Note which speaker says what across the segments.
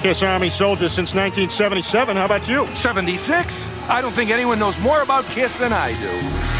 Speaker 1: Kiss Army soldiers since 1977. How about you?
Speaker 2: 76? I don't think anyone knows more about Kiss than I do.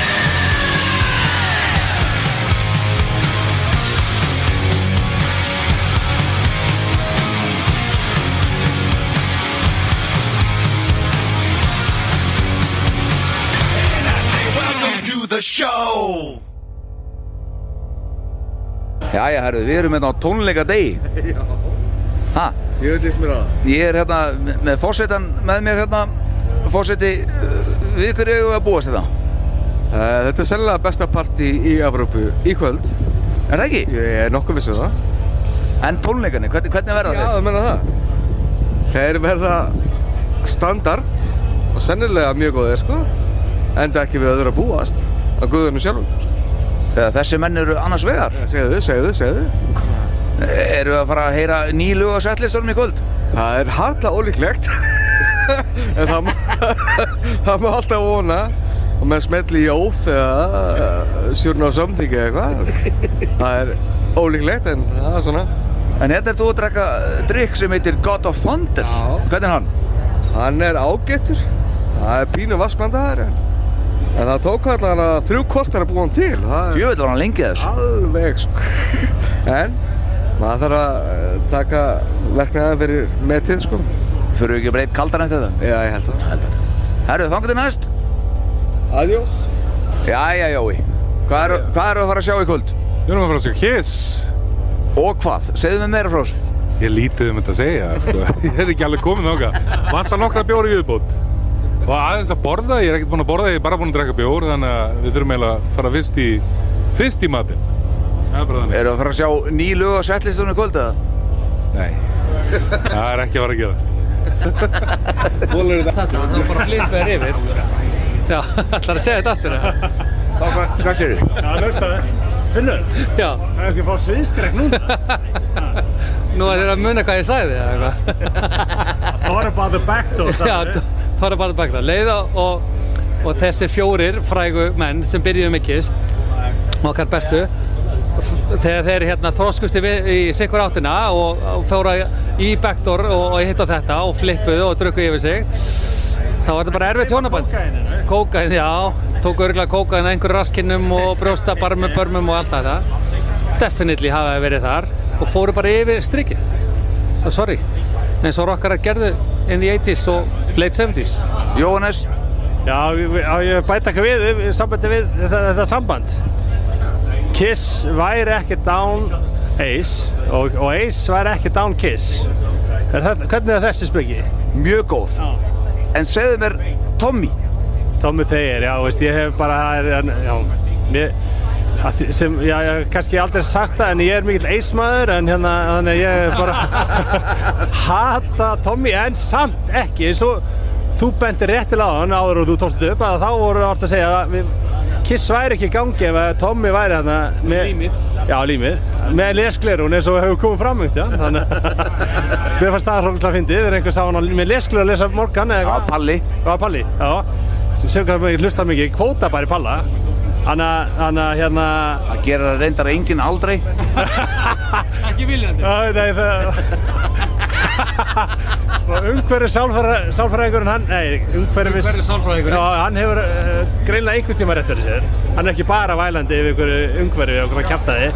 Speaker 3: Show.
Speaker 4: Jæja, herru, við erum hérna á tónleika degi. Ha,
Speaker 5: Ég veit ekki mér að.
Speaker 4: Ég er hérna með- fórsetan með mér hérna. Fórseti, uh, við hverju eigum við að búast þetta?
Speaker 5: uh, Þetta er sennilega besta partí í Evrópu í kvöld.
Speaker 4: Er það ekki?
Speaker 5: Ég er nokkuð vissu það.
Speaker 4: En tónleikarnir, hvernig, hvernig verða
Speaker 5: Já,
Speaker 4: þeir?
Speaker 5: það menna það. Þeir verða standard og sennilega mjög góðir sko. Enda ekki við öðru að búast á guðunum sjálfum.
Speaker 4: Þegar þessi menn eru annars vegar.
Speaker 5: Segðu, segðu, segðu.
Speaker 4: Eru að fara að heyra nýlu og settlistorm í kvöld?
Speaker 5: Það er harla ólíklegt. En það má, það má alltaf vona. Og með smelli í óf eða sjúrn á something eða eitthvað. Það er ólíklegt en það er svona.
Speaker 4: En hérna er þú að drekka drikk sem heitir God of Thunder.
Speaker 5: Já.
Speaker 4: Hvernig er hann?
Speaker 5: Hann er ágættur. Það er pínu vassblandaður en, en það tók allan að þrjú kortar að búa hann til Það er
Speaker 4: Djöfell var hann lengi þess.
Speaker 5: alveg sko. En maður þarf að eh, taka verknæðan fyrir metið sko.
Speaker 4: Fyrir ekki að breyta kaldan eftir þetta?
Speaker 5: Já, ég held það.
Speaker 4: Herru, þangur til næst.
Speaker 5: Adjós
Speaker 4: Jæja, Jói. Hvað eru hvað eru að fara að sjá í kvöld?
Speaker 6: Við erum að fara að sjá Kiss.
Speaker 4: Og hvað? Segðu mér meira frá þessu.
Speaker 6: Ég lítið um þetta að segja sko. Ég er ekki alveg komin þáka Vantar nokkra bjóri í viðbót Og aðeins að borða, ég er ekkert búinn að borða Ég er bara búinn að drekka bjór Þannig að við þurfum eiginlega að fara fyrst í Fyrst í matinn Það er bara þannig
Speaker 4: Eru að fara að sjá ný lög og settlistorm í kvöld eða?
Speaker 6: Nei, það er ekki að fara að gerast
Speaker 7: Þetta, það er bara flipper yfir. Já, ætlar að segja þetta aftur eða?
Speaker 4: Þá, hvað, hvað sér þú?
Speaker 1: Já, hlustaði. Finnur,
Speaker 7: Já,
Speaker 1: það er ekki að fá sviðstrekk núna.
Speaker 7: nú er þér að muna hvað ég sagði eða eitthvað.
Speaker 1: Thought about the back door,
Speaker 7: Já, bara baka. Leiða og, og þessi fjórir frægu menn sem byrjuðu Kiss okkar bestu þegar þeir hérna þróskusti í sikkur áttina og, og fóra í backdoor og, og hitt á þetta og flippuðu og drukku yfir sig þá var þetta bara erfitt hjónaband. Kókain, já, tóku örgulega kókain að einhverju raskinnum og brjósta barmum, börmum og allt þetta. Definitely hafa verið þar og fóru bara yfir strikið. Sorry, eins og rockarar gerðu in the 80s og late 70s
Speaker 4: Jóhannes
Speaker 1: Já, ég bæta ekki við, við sambandi við þetta, samband. Kiss væri ekki down Ace og, og Ace væri ekki down Kiss. Er það, hvernig er þessi spöki?
Speaker 4: Mjög góð En segðu mér Tommy
Speaker 1: Tommy Thayer, já, veist, ég hef bara, já, mér, sem, já, ég hef kannski aldrei sagt það, en ég er mikill Ace maður, en hérna, þannig að ég bara hata Tommy, en samt ekki, eins og þú bendir réttilega á hann áður og þú tókst þetta upp, að þá voru orðið að segja að við, Kiss væri ekki í gangi ef að Tommy væri þarna með
Speaker 7: Límið.
Speaker 1: Já, límið. Með lesklerun eins og hefur komið fram, já. Þannig að mér fannst það hrókla að fyndið. Þegar einhver sá hann með lesklerun að lesa morgan eða
Speaker 4: Já,
Speaker 1: eitthvað.
Speaker 4: Palli
Speaker 1: Hvað var Palli? Já. Sem kannski ég hlusta mikið, kvóta bara í Palla. Þannig að, þannig að hérna...
Speaker 4: Það gerir það reyndar enginn aldrei
Speaker 7: Ekki viljandi
Speaker 1: Æ, nei, það... Ungverri sálfræðingurinn hann, nei, ungverri
Speaker 7: Ungverri sálfræðingurinn.
Speaker 1: Já, hann hefur uh, greinlega einhvern tíma rétt fyrir sér. Hann er ekki bara vælandi yfir einhverju ungverri og einhverju kjaftaði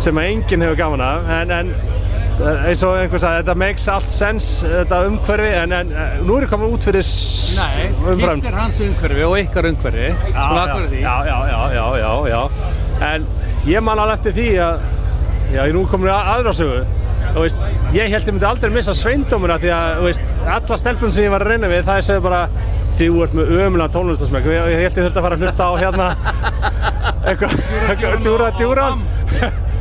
Speaker 1: sem að enginn hefur gaman af, en, en eh, eins og einhver sagði, þetta makes allt sense, þetta umhverfi, en, en eh, nú er ég komin út fyrir s-
Speaker 7: Nei, Kiss er hans umhverfi og ykkar umhverfi því
Speaker 1: já, já, já, já, já, já. En ég man alveg eftir því að, já, ég nú komin að aðrásögu. Þú veist, ég held ég myndi aldrei missa sveindómuna því að, veist, alla stelpun sem ég var að reyna við, það er segja bara, þú ert með ömulega tónlistasmæk. Ég, held ég þurfti að fara að hlusta á hérna, eitthvað, eitthvað, djúra, djúra.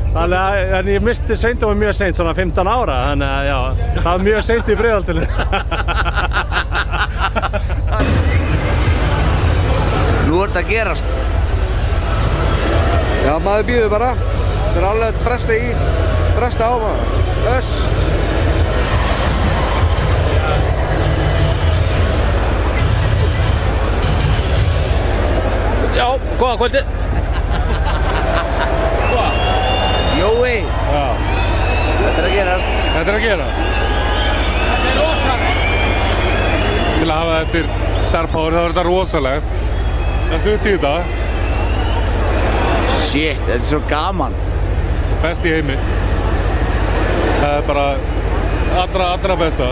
Speaker 1: Þannig að ég misti seindum mjög seint, svona 15 ára, þannig að já, það var mjög seint í bregðaldinu.
Speaker 8: Nú er þetta að gerast.
Speaker 5: Já, maður býður bara. Það er alveg að bresta í, bresta á maður. Þess.
Speaker 9: Já, góða kvöldi.
Speaker 6: Já,
Speaker 8: þetta er að gerast.
Speaker 6: þetta er að gerast.
Speaker 9: Þetta er rosalega.
Speaker 6: Til að hafa þetta í Star Power þá er þetta rosalegt. Það er stutt í þetta,
Speaker 8: Shit, þetta er svo gaman.
Speaker 6: best í heimi. Það er bara allra, allra besta.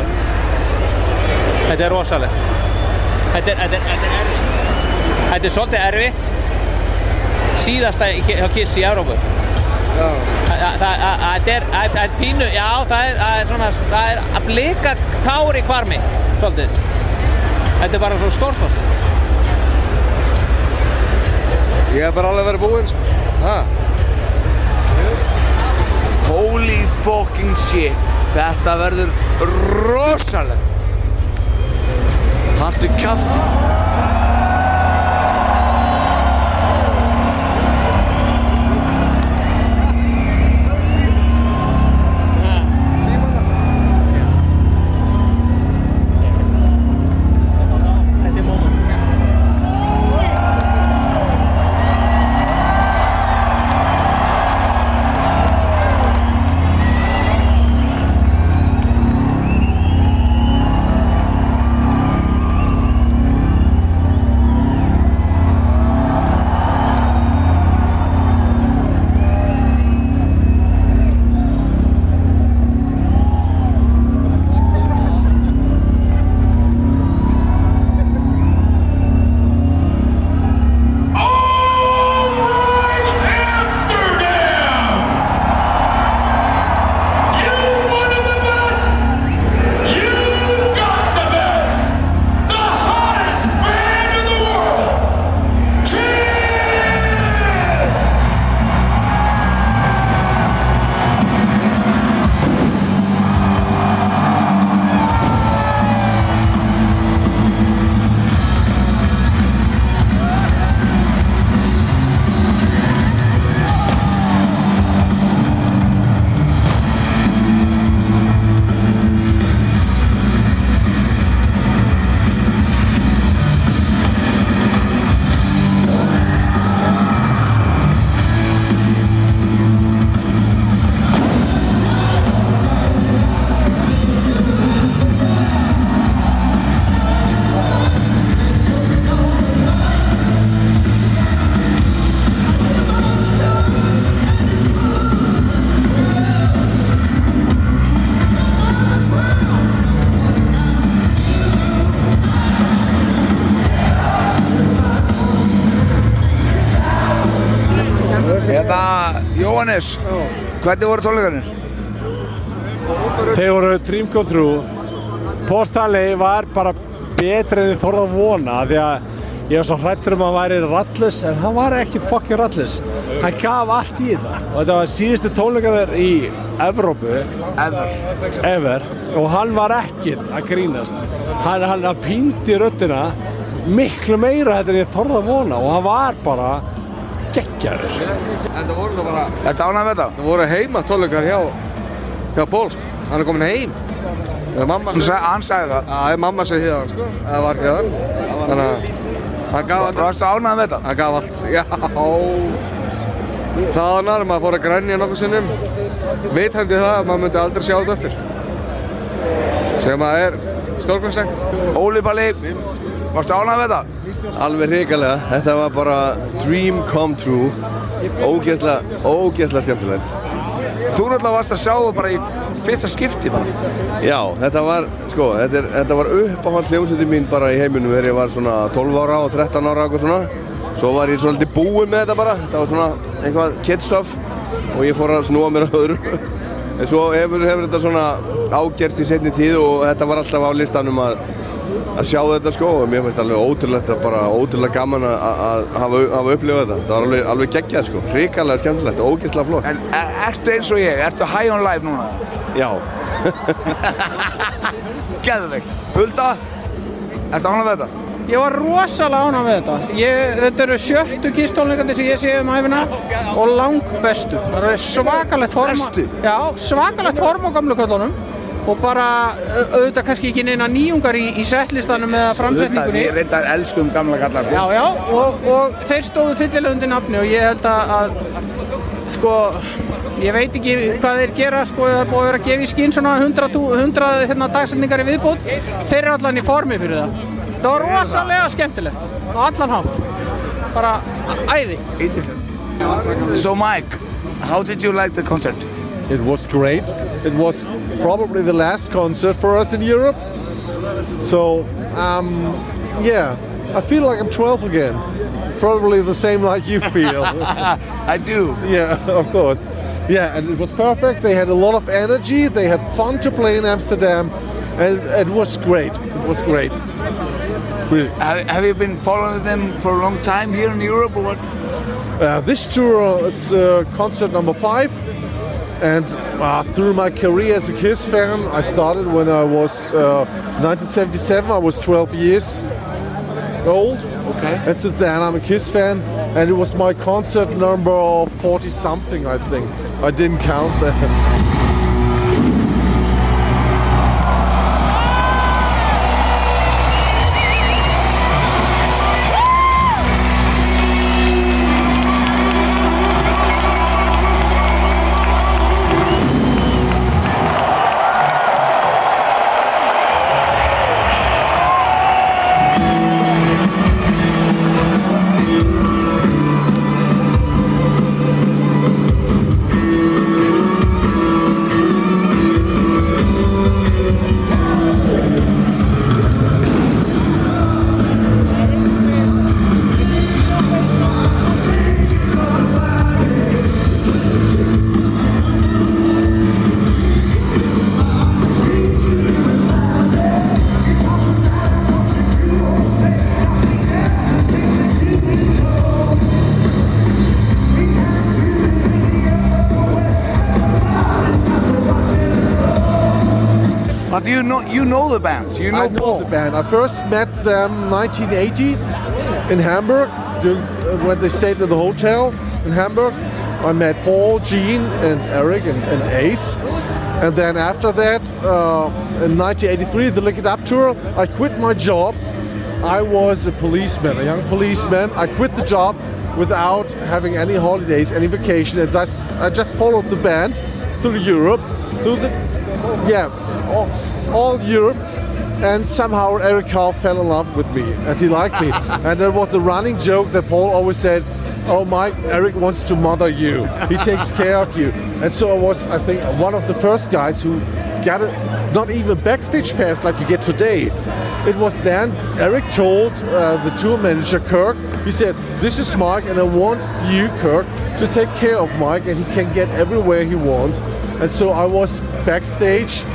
Speaker 9: Þetta er rosalegt. Þetta er, þetta er, þetta er erfitt. Þetta er svolítið erfitt. Síðasta í- hjá Kiss í Európu.
Speaker 5: Já.
Speaker 9: Það er, pínu, já, það er, það er svona, það er að blika tár í kvarmi, svolítið. Þetta er bara svo stórkost.
Speaker 5: Ég er bara alveg verið búinn, sko. Ha?
Speaker 8: Holy fucking shit. Þetta verður rosalegt. Haltu kjafti. Hvernig voru tónleikarnir?
Speaker 1: Þeir voru Dream Come True. Stanley var bara betri en ég þorði að vona því að ég var svo hrættur um að hann væri rallus en hann var ekkert fucking rallus. Hann gaf allt í það og þetta var síðustu tónleikaður í Evrópu
Speaker 8: Ever.
Speaker 1: ever og hann var ekkert að grínast. Hann, hann, píndi röddina miklu meira þetta en ég þorði að vona og hann var bara geggjaður.
Speaker 5: Það voru það bara,
Speaker 8: Ertu ánægð með þetta?
Speaker 5: það voru heima tónleikar hjá, hjá Pól, sko. Hann er komin heim. Það mamma
Speaker 8: Hann sagði, það.
Speaker 5: Já, það er mamma sem hýða hann, sko. Það var ekki það. Þannig að hann gaf allt.
Speaker 8: Varstu ánægð með þetta?
Speaker 5: Hann gaf allt. Já. Það var maður fór að grænja nokkuð sinnum. Vitandi það að maður myndi aldrei sjá þetta eftir. Sem að er stórkvæmslegt.
Speaker 8: Óli Palli, varstu ánægð með þetta?
Speaker 10: Alveg hrikalega, þetta var bara dream come true. Ógeðslega, ógeðslega skemmtilegt.
Speaker 8: Þú náttúrulega varst að sjá það bara í fyrsta skipti bara.
Speaker 10: Já, þetta var, sko, þetta, er, þetta var uppáhald hljómsveitin mín bara í heiminum þegar ég var svona 12 ára og 13 ára og svona. Svo var ég svolítið búinn með þetta bara, þetta var svona eitthvað kidstuff og ég fór að snúa mér að öðru. En svo hefur, hefur þetta svona ágert í setni tíð og þetta var alltaf á listanum að að sjá þetta sko og mér finnst alveg ótrúlegt að bara ótrúlega gaman að, að hafa, hafa upplifað þetta það var alveg, alveg geggjað sko, hrikalega skemmtilegt og ógeðslega flott
Speaker 8: En er, ertu eins og ég? Ertu high on life núna?
Speaker 10: Já,
Speaker 8: Geðveik. Hulda, ertu með þetta?
Speaker 11: Ég var rosalega með þetta. Ég, þetta eru sjöttu kýstónleikandi sem ég sé um hæfina og lang bestu. Það er svakalegt form. Svakalegt form á gamlu köllunum og bara au- auðvitað kannski ekki neina nýjungar í, í settlistanum eða framsetningunni.
Speaker 8: Við reyndar elskum gamla kallar sko.
Speaker 11: Já, já, og, og þeir stóðu fyllilega undir nafni og ég held að, að sko, ég veit ekki hvað þeir gera, sko, það er búið að vera að gefa í skinn svona 100, tú- 100 hérna, dagsetningar í viðbútt, þeir eru allan í formi fyrir það. Það var rosalega skemmtilegt, á allan hátt, bara æði.
Speaker 8: So Mike, how did you like the concert?
Speaker 12: It was great. It was probably the last concert for us in Europe. So, um, yeah, I feel like I'm 12 again. Probably the same like you feel.
Speaker 8: I do.
Speaker 12: Yeah, of course. Yeah, and it was perfect. They had a lot of energy. They had fun to play in Amsterdam, and it was great. It was great. Really.
Speaker 8: Have, have you been following them for a long time here in Europe or what?
Speaker 12: Uh, this tour, it's uh, concert number five. And uh, through my career as a Kiss fan, I started when I was uh, 1977. I was 12 years old.
Speaker 8: Okay.
Speaker 12: And since then, I'm a Kiss fan. And it was my concert number 40 something, I think. I didn't count that.
Speaker 8: the band. You know,
Speaker 12: I know
Speaker 8: Paul.
Speaker 12: the band. I first met them 1980 in Hamburg during, uh, when they stayed in the hotel in Hamburg. I met Paul, Gene, and Eric and, and Ace. And then after that, uh, in 1983, the Lick It Up tour, I quit my job. I was a policeman, a young policeman. I quit the job without having any holidays, any vacation, and thus I just followed the band through Europe, through the yeah, all, Europe. And somehow Eric Carl fell in love with me, and he liked me. and there was the running joke that Paul always said, "Oh, Mike, Eric wants to mother you. He takes care of you." And so I was, I think, one of the first guys who got a, not even backstage pass like you get today. It was then Eric told uh, the tour manager Kirk. He said, "This is Mike, and I want you, Kirk, to take care of Mike, and he can get everywhere he wants." And so I was backstage.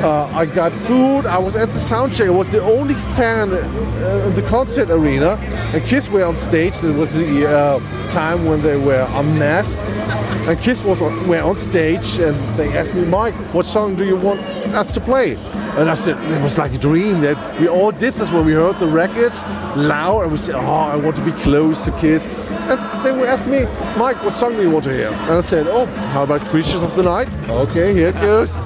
Speaker 12: Uh, I got food. I was at the sound check. I was the only fan uh, in the concert arena. And Kiss were on stage. There was the uh, time when they were unmasked. And Kiss was on, were on stage, and they asked me, Mike, what song do you want us to play? And I said, it was like a dream that we all did this when we heard the records loud, and we said, oh, I want to be close to Kiss. And they would ask me, Mike, what song do you want to hear? And I said, oh, how about Creatures of the Night? Okay, here it goes.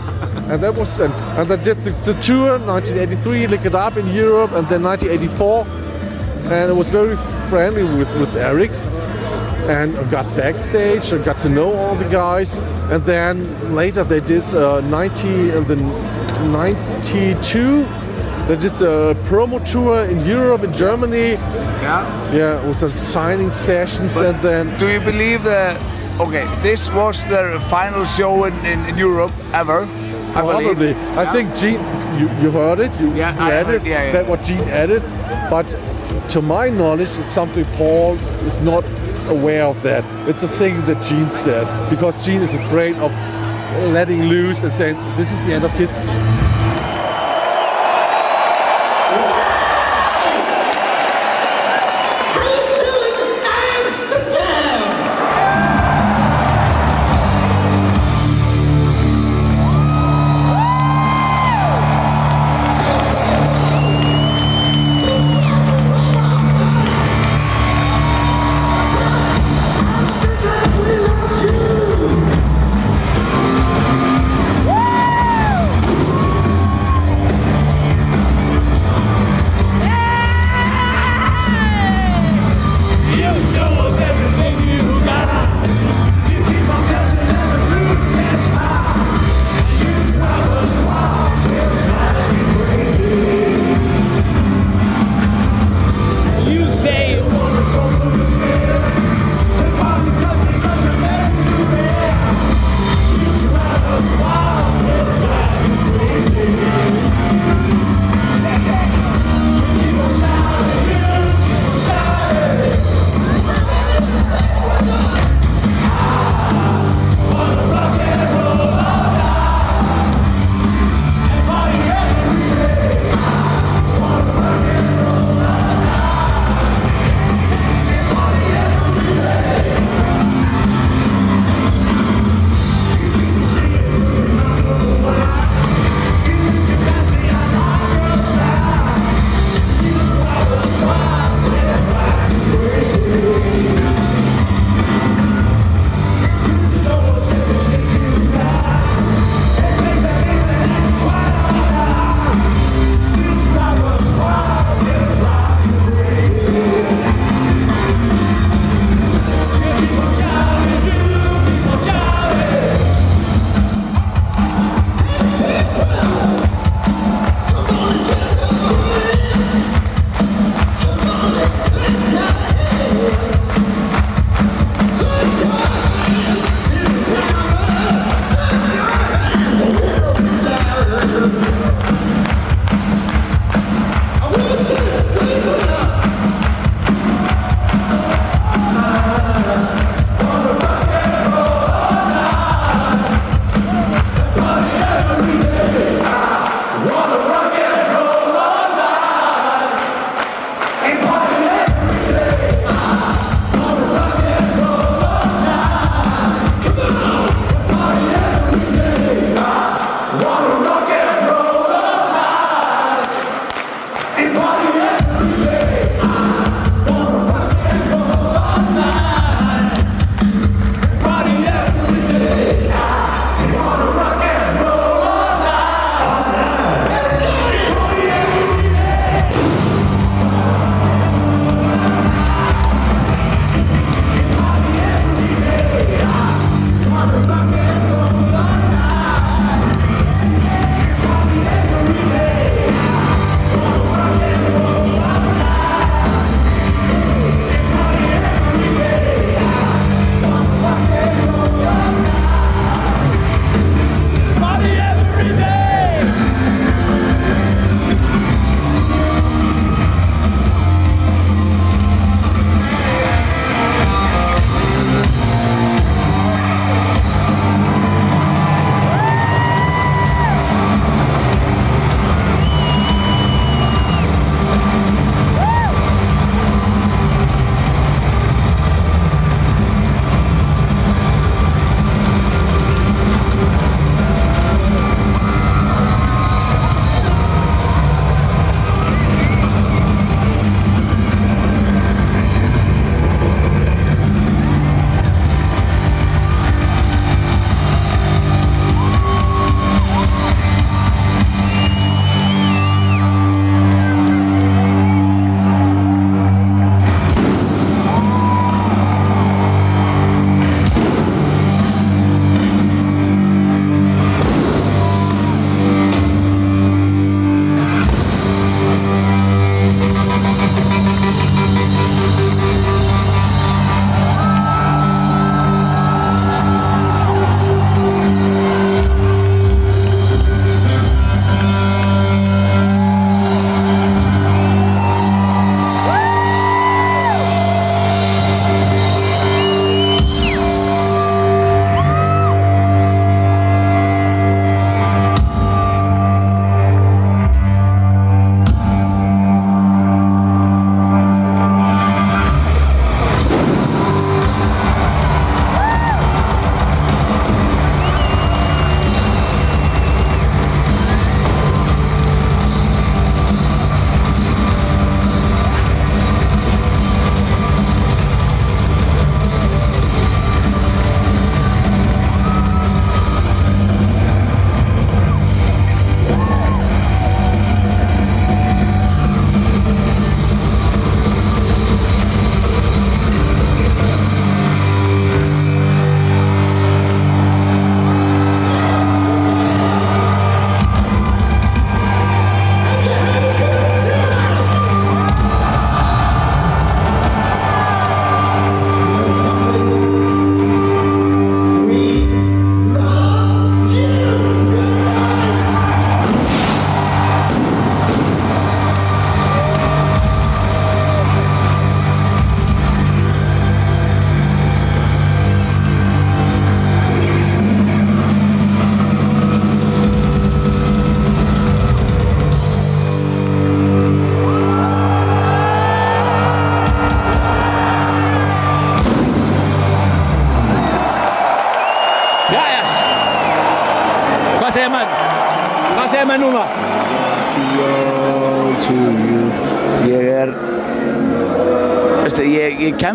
Speaker 12: And that was then. And I did the, the tour, 1983, Lick It Up in Europe, and then 1984. And I was very friendly with, with Eric. And I got backstage, I got to know all the guys. And then later they did uh, 90, uh, the 92, they did a promo tour in Europe, in Germany.
Speaker 8: Yeah.
Speaker 12: Yeah, with the signing sessions
Speaker 8: But
Speaker 12: and then
Speaker 8: Do you believe that? Okay, this was their final show in, in, in Europe ever. I
Speaker 12: Probably.
Speaker 8: believe.
Speaker 12: I
Speaker 8: Yeah.
Speaker 12: think Gene, you, you heard it, you
Speaker 8: Yeah,
Speaker 12: read
Speaker 8: heard-
Speaker 12: it,
Speaker 8: yeah, yeah.
Speaker 12: that what Gene added, but to my knowledge, it's something Paul is not aware of that. It's a thing that Gene says, because Gene is afraid of letting loose and saying, this is the end of Kiss.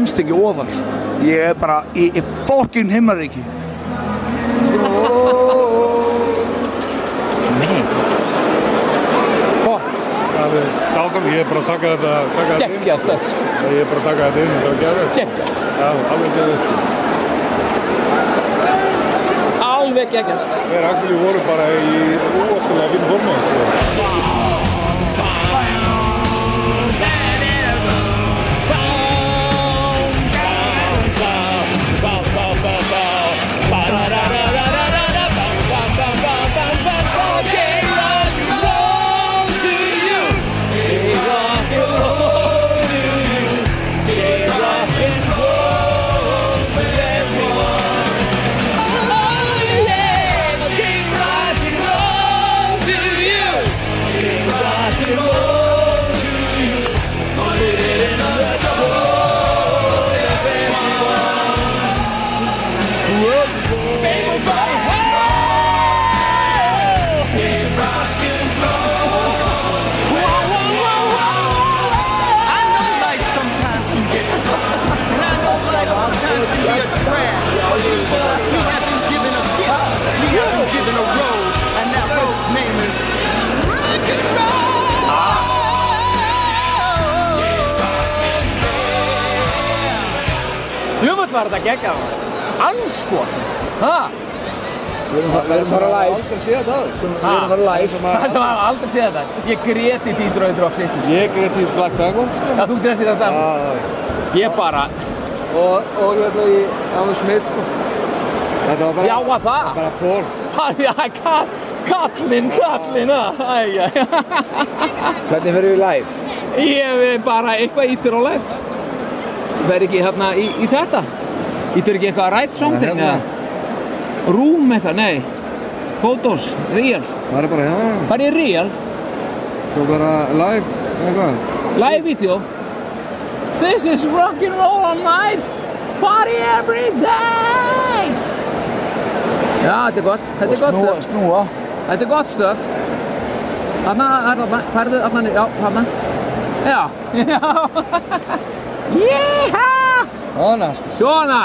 Speaker 8: Kemst ekki ofar sko. Ég er bara í, í fokkin himmaríki
Speaker 6: Gott Alveg dásam, ég er bara að taka þetta taka þetta.
Speaker 11: Gekkja stöf
Speaker 6: Ég er bara að taka þetta inn, þetta var geðveikt.
Speaker 11: Gekkja
Speaker 6: Já, alveg geðveikt.
Speaker 11: Alveg gekkja
Speaker 6: Þeir actually voru bara í rosalega fín forma
Speaker 11: var þetta geggjað maður. Anskot. Ha?
Speaker 8: Við erum að fara live. Aldrei séð þetta aður. Við erum að fara live.
Speaker 11: Það sem hafa aldrei séð þetta. Ég greti í Detroit Rock City. sko.
Speaker 5: Ég greti í Black Diamond sko.
Speaker 11: Já, þú greti þetta. Ég bara,
Speaker 5: Og, og hérna í Alan Smith sko. Þetta var bara...
Speaker 11: já að það.
Speaker 5: Bara pól.
Speaker 11: Já, kall, kallinn, kallinn, æj.
Speaker 8: Hvernig fyrir við live?
Speaker 11: Ég er bara eitthvað ítur á lef. Fer ekki hérna í, í þetta? Ítur ekki eitthvað right something eða? Room eitthvað, nei. Photos, real.
Speaker 5: Það er bara hérna.
Speaker 11: Hvað er real?
Speaker 5: Svo bara live. Eitthvað.
Speaker 11: Live video. This is rock and roll all night. Party every day. Já, þetta er gott. Þetta er gott
Speaker 8: Snúa,
Speaker 11: stöf.
Speaker 8: snúa.
Speaker 11: Þetta er gott stöf. Þarna, þarna, færðu, þarna, já, þarna. Já, já. Jéha!
Speaker 5: Þannig sko.
Speaker 11: Svona,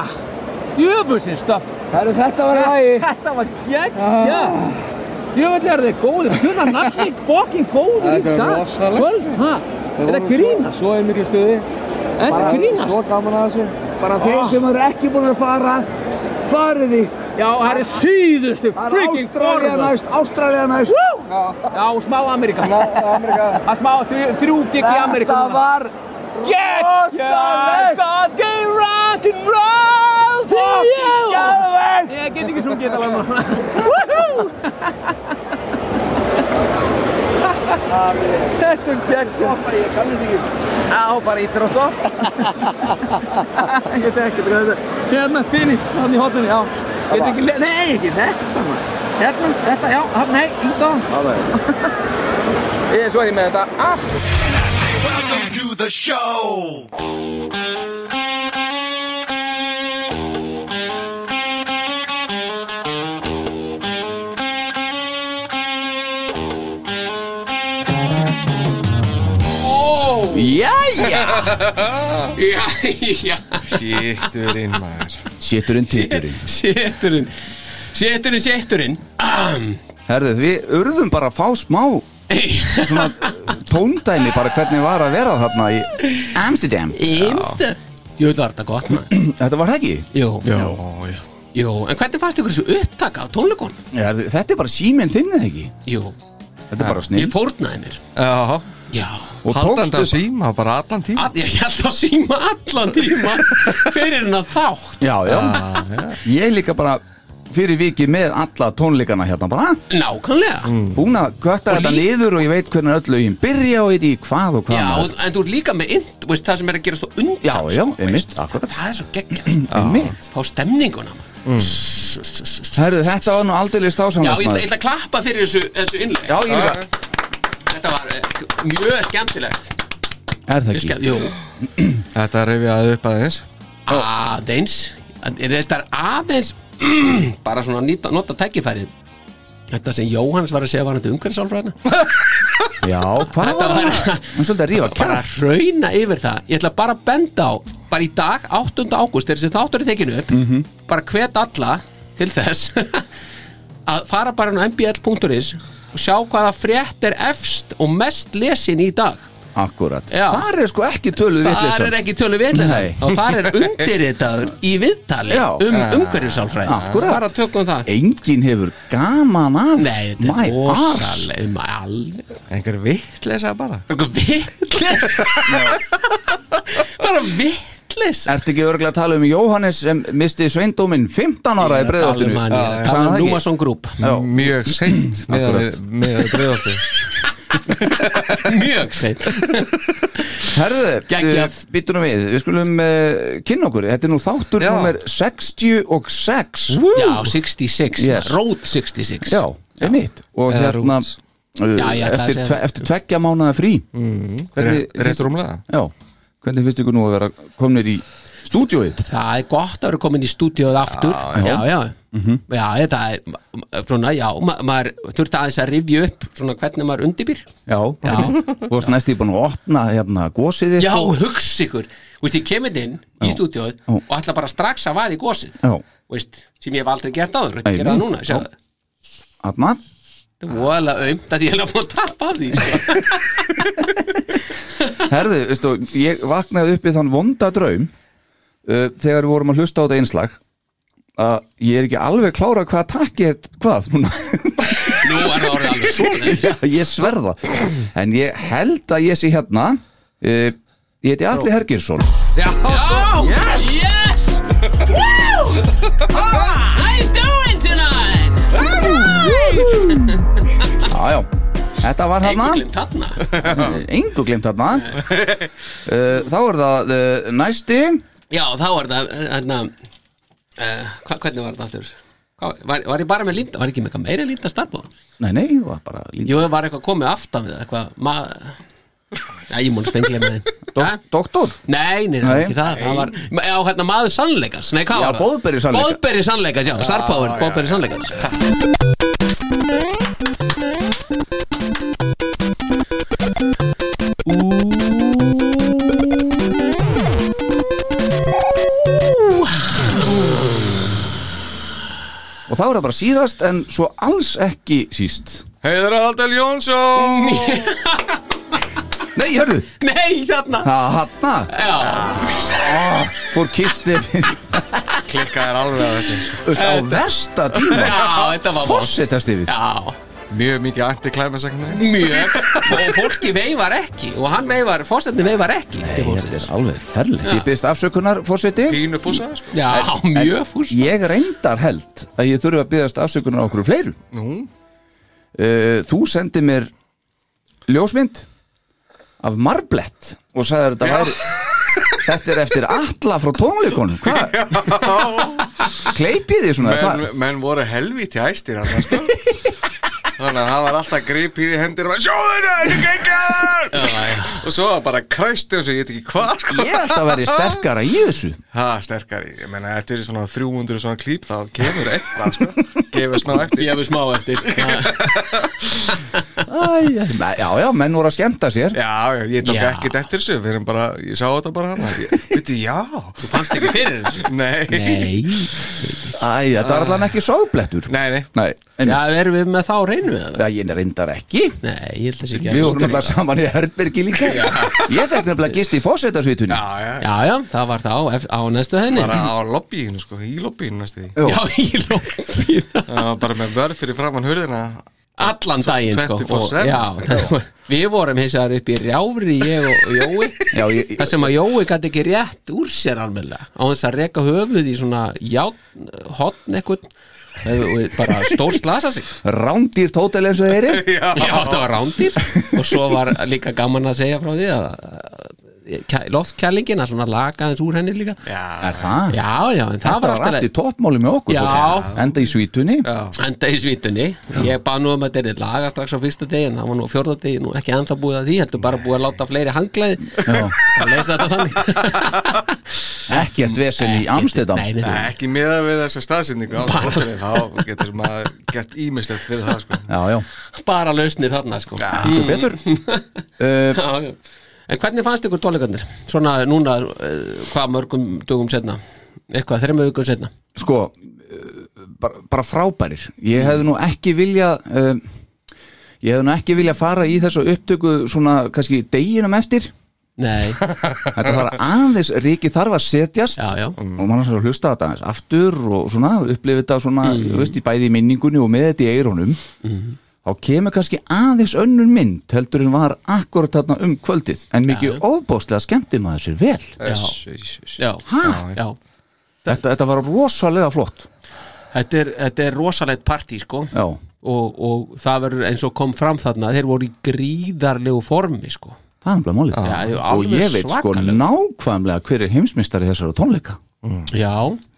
Speaker 11: djöfusinn stöf.
Speaker 8: Herru, þetta var lagi.
Speaker 11: Þetta var geggja. Djöfull er þið góðir. Djöfull nafni fucking góðir í
Speaker 5: Þetta er
Speaker 11: dag.
Speaker 5: rosalegt.
Speaker 11: Kvöld, ha? Þetta grínast.
Speaker 5: Svo er mikið stuði.
Speaker 11: Þetta grínast.
Speaker 5: Svo gaman að þessu.
Speaker 11: Bara þeir sem eru ekki búin að fara, farið í. Já, það er síðustu freaking
Speaker 8: Ástralía
Speaker 11: orða.
Speaker 8: næst, Ástralía næst.
Speaker 11: Já, smá Amerika.
Speaker 5: Amerika.
Speaker 11: Það er smá þrjú, gig í Amerika
Speaker 8: Þetta
Speaker 11: núna.
Speaker 8: Var
Speaker 11: Gekkja, fucking rock and roll to you. Ég get ekki sungið þetta lag núna. Woohoo! Þetta er gekkja.
Speaker 8: Ég kann þetta ekki.
Speaker 11: Já, bara ítir á stopp. Ég get ekki, þetta Hérna, finish, hann í hotinu, já. Get ekki, nei, ekki þetta. maður. Hérna, þetta, já, hann, nei, ít á. Ég, svo er ég með þetta allt.
Speaker 3: To the show.
Speaker 8: Jæja.
Speaker 9: Jæja,
Speaker 5: Sýtturinn maður.
Speaker 8: Séturinn, títurinn.
Speaker 9: séturinn Séturinn, séturinn
Speaker 8: Herðu, við urðum bara að fá smá svona tóndæmi bara hvernig var að vera þarna í Amsterdam.
Speaker 9: Einstu Jú, þetta var þetta gott maður
Speaker 8: Þetta var það ekki?
Speaker 9: Jú,
Speaker 5: Já, já.
Speaker 9: jú En hvernig fannst ykkur þessu upptaka á tónleikon?
Speaker 8: Herðu, þetta er bara síminn þinn eða ekki?
Speaker 9: Jú,
Speaker 8: Þetta er bara
Speaker 9: ég
Speaker 8: snill.
Speaker 9: fórnaði mér
Speaker 5: Já.
Speaker 9: Já
Speaker 8: Og
Speaker 5: Haldandi
Speaker 8: tókstu
Speaker 5: að síma bara allan tíma.
Speaker 9: All, Ég held að síma allan tíma Fyrir hennar þátt
Speaker 8: Já, já. Ég líka bara fyrir vikið með alla tónleikana hérna bara
Speaker 9: Nákvæmlega
Speaker 8: búin að kötta
Speaker 9: Og
Speaker 8: þetta niður og ég veit hvernig öll lögin byrja og veit í hvað og hvað
Speaker 9: Já,
Speaker 8: maður.
Speaker 9: en þú ert líka með inn, veist, það sem er að gerast á undan
Speaker 8: Já, já,
Speaker 9: sko,
Speaker 8: einmitt.
Speaker 9: Það er svo geggjast
Speaker 8: Einmitt.
Speaker 9: Fá stemninguna maður.
Speaker 8: Herðu, þetta var nú aldrei
Speaker 9: Já,
Speaker 8: stásamlega
Speaker 9: ég ætla, ég ætla að klappa fyrir þessu, þessu innleg
Speaker 8: Já, ég líka
Speaker 9: Þetta var eh, mjög skemmtilegt
Speaker 8: Er það ekki?
Speaker 9: Jú,
Speaker 5: Þetta rifjaði upp aðeins.
Speaker 9: aðeins Þetta er aðeins bara svona nýta, nota tækifærið Þetta sem Jóhannes var að segja var þetta umhverfisálfræðina
Speaker 8: Já, hvað var það? Hann er svolítið að rífa
Speaker 9: bara
Speaker 8: kjart
Speaker 9: rauna yfir það Ég ætla bara að benda á bara í dag, 8. ágúst þegar þessi þáttur er tekinu upp
Speaker 8: Mhm.
Speaker 9: bara hvet alla til þess að fara bara á mbl.is og sjá hvaða frétt er efst og mest lesin í dag
Speaker 8: Akkurat
Speaker 9: Já.
Speaker 8: Þar er sko ekki töluð
Speaker 9: þar
Speaker 8: vitleysa
Speaker 9: er ekki tölu vitleysa
Speaker 8: Nei.
Speaker 9: og þar er undirritaður í viðtali
Speaker 8: Já.
Speaker 9: um umhverfisálfræði
Speaker 8: Akkúrat.
Speaker 9: bara tökum það
Speaker 8: Enginn hefur gaman af
Speaker 9: Nei, þetta er alveg
Speaker 5: Einhver vitleisa bara.
Speaker 9: Einhver vitleys Bara vitleys
Speaker 8: Ertu ekki örgulega að tala um Jóhannes sem misti sveindóminn 15 ára í
Speaker 9: er að
Speaker 8: Sagði
Speaker 9: tala
Speaker 8: hann
Speaker 9: um? Númason Group.
Speaker 5: Mjög seint með að
Speaker 9: Mjög seint
Speaker 8: Herðu,
Speaker 9: Geggjað.
Speaker 8: uh, býtum við, við skulum uh, kynna okkur Þetta er nú þáttur
Speaker 5: Já.
Speaker 8: nummer 66
Speaker 9: Já, 66,
Speaker 8: Yes.
Speaker 9: Road 66
Speaker 8: Já, einmitt Og
Speaker 5: Eða
Speaker 8: hérna
Speaker 5: Roots.
Speaker 8: uh,
Speaker 9: Já, ég ætla að
Speaker 8: eftir,
Speaker 9: segja
Speaker 8: tve,
Speaker 9: það.
Speaker 8: eftir tveggja mánuða frí
Speaker 5: Mm.
Speaker 8: Hvernig
Speaker 5: Rétt, rúmlega.
Speaker 8: Já, hvernig finnst ykkur nú að vera komnir í stúdíóið?
Speaker 9: Það er gott að vera komin í stúdíóð aftur Já, já, já,
Speaker 8: Mhm.
Speaker 9: þetta er svona, já, ma maður þurfti aðeins að rifja upp svona hvernig maður undirbýr
Speaker 8: Já,
Speaker 9: Já.
Speaker 8: Þú varst næst í búin að opna hérna gósið þitt
Speaker 9: Já,
Speaker 8: og-
Speaker 9: hugsa ykkur Þú veist, ég kemur inn í stúdíóð
Speaker 8: Já.
Speaker 9: og ætla bara strax að vaða í gósið
Speaker 8: Já,
Speaker 9: veist, sem ég hef aldrei gert áður Þetta gera það núna,
Speaker 8: Já. Þarna
Speaker 9: Þetta er voðalega aumt að ég er að búin að tappa af því sko.
Speaker 8: Herðu, ég vaknaði upp í þann vonda draum uh, þegar við vorum að hlusta á þetta einslag að ég er ekki alveg klára hvað takki er hvað núna.
Speaker 9: Nú er það orðið alveg svona.
Speaker 8: Já, ég sverða. En ég held að ég sé hérna uh, Ég heiti Alli Hergirsson
Speaker 9: Já, yes! yes! Woo! How you doing tonight?
Speaker 8: Já, já. Þetta var hérna
Speaker 9: Engu glimt þarna.
Speaker 8: Engu glimt hérna uh, Þá er það uh, næsti
Speaker 9: Já, þá það hérna, uh, hva, Hvernig var þetta aftur? Hvað, var, var ég bara með línda? Var ekki með eitthvað meira línda starfbóð?
Speaker 8: Nei, nei, það var bara lítið
Speaker 9: Jú, var eitthvað komið aftan við það, eitthvað ma... Já, ég múin stenglega með þeim
Speaker 8: Doktor?
Speaker 9: Nei, nei, nei, ekki það, það var, Já, hérna maður sannleikans Nei, hvað
Speaker 8: Já,
Speaker 9: var það?
Speaker 8: boðberi sannleikans.
Speaker 9: Boðberi sannleikans, já, starfbóður, boðberi sannleikans
Speaker 8: Og þá er það bara síðast en svo alls ekki síst.
Speaker 5: Heiðar Aldal Jónsson!
Speaker 8: Nei, hörðu
Speaker 9: Nei, þarna.
Speaker 8: Það hanna
Speaker 9: Já.
Speaker 8: Fór kisti
Speaker 5: Klikkaðir alveg að þessu.
Speaker 8: Á versta tíma.
Speaker 9: Já, þetta var vont.
Speaker 8: Fossetastifið
Speaker 9: Já
Speaker 5: Mjög mikið anti-climax-ekni
Speaker 9: Mjög. Og fólki veifar ekki Og hann veifar, fórsetni veifar ekki.
Speaker 8: Nei, þetta er alveg ferlegt. Ég byrst afsökunar, fórseti
Speaker 5: Pínu fúsa sko.
Speaker 9: Já, mjög fús
Speaker 8: Ég reyndar held að ég þurfi að byrjast afsökunar á okkur fleiru.
Speaker 5: Nú?
Speaker 8: Uh, Þú sendi mér ljósmynd af Marblett og sagði þetta væri Þetta er eftir alla frá tónleikonum Hvað? Kleipið þið svona?
Speaker 5: menn, menn voru helvíti æstir hann sko. Þannig að það var alltaf gripið í hendir og sjóðu þetta, þetta er geggjaður Og svo var bara kræstu eins og ég veit ekki hvað sko.
Speaker 8: Ég held að veri sterkara í þessu.
Speaker 5: Ha, sterkari, ég meina, þetta er svona 300 svona klíp, þá kemur eitthvað, sko. Gefur smá eftir.
Speaker 9: Gefur smá eftir.
Speaker 8: Æ, Já, já, menn voru að skemmta sér.
Speaker 5: Já, já, ég tók
Speaker 9: Já.
Speaker 5: ekkert eftir þessu, við erum bara, ég sá þetta bara hann
Speaker 9: Þú fannst ekki fyrir þessu?
Speaker 5: Nei.
Speaker 9: Nei
Speaker 8: Æ, þetta var allan ekki sáblettur
Speaker 5: Nei, nei.
Speaker 8: Nei, en
Speaker 9: Já, erum við með þá reynu við það?
Speaker 8: Já, ég reyndar ekki.
Speaker 9: Nei, ég held þessi ekki
Speaker 8: Við vorum alltaf saman í Herbergi líka. Ég fekk nefnilega gist í fósettasvitunni
Speaker 5: Já, já,
Speaker 9: Já, já, það var það á, ef- á næstu henni.
Speaker 5: Bara á lobbyinu, sko, í lobbyinu næstu því.
Speaker 8: Já.
Speaker 9: Já, í lófín
Speaker 5: var bara með vörð fyrir framann hurðina
Speaker 9: Allan daginn, sko
Speaker 5: 24/7,
Speaker 9: og, Já, við vorum hins vegar upp í rjáfri, ég og, Jói.
Speaker 8: Já, ég,
Speaker 9: Það sem að Jói gæti ekki rétt úr sér almennilega. Á þess að reka höfuð í svona hotn eitthvað og bara stór slasa sig.
Speaker 8: Rándýrt hótel eins og þeir eru
Speaker 9: Já, þetta var rándýr og svo var líka gaman að segja frá því að að svona laga aðeins úr henni líka.
Speaker 8: Er það?
Speaker 9: Já, já, en það
Speaker 8: Þetta
Speaker 9: var
Speaker 8: var
Speaker 9: alltaf
Speaker 8: allt í toppmáli með okkur
Speaker 9: Já.
Speaker 8: Enda í svítunni
Speaker 9: enda í svítunni ég bað nú um að þetta er laga strax á fyrsta degi en það var nú á fjórða degi, nú ekki ennþá búið að því heldur bara búið að láta fleiri hanglaði
Speaker 8: Já.
Speaker 9: að lesa þetta þannig.
Speaker 8: Ekkert vesen í.
Speaker 9: Nei,
Speaker 5: ekki miða við þessa staðsynningu þá getur maður gert ímislegt við það, sko.
Speaker 8: Já, já,
Speaker 9: bara lausnir þarna sko En hvernig fannst ykkur tónleikarnir? Svona núna, uh, hvað mörgum dugum setna? Eitthvað, þrejum vikum setna
Speaker 8: Sko, uh, bara, bara frábærir. Ég hefði nú ekki vilja uh, Ég hefði nú ekki vilja fara í þessu upptöku svona kannski deginum eftir.
Speaker 9: Nei,
Speaker 8: Þetta var aðeins, Ríki þarf að setjast
Speaker 9: já, já.
Speaker 8: og mann þarf að hlusta þetta aðeins aftur og svona, upplifið þetta svona mm. veist, í bæði í minningunni og með þetta í eirónum þá kemur kannski aðeins önnur mynd heldur en var akkurat þarna um kvöldið. En mikið
Speaker 9: já.
Speaker 8: ofbóðslega skemmti maður sér vel.
Speaker 5: Já,
Speaker 9: Já,
Speaker 8: Ha?
Speaker 9: já
Speaker 8: þetta, þetta var rosalega flott.
Speaker 9: Þetta er, þetta er rosalegt partí sko.
Speaker 8: Já,
Speaker 9: og, og það verður eins og kom fram þarna þeir voru í gríðarlegu formi sko.
Speaker 8: Það er alveg málið.
Speaker 9: Já,
Speaker 8: og ég veit sko
Speaker 9: svakalega.
Speaker 8: nákvæmlega hver er heimsmyndstari þessara tónleika.
Speaker 9: Já,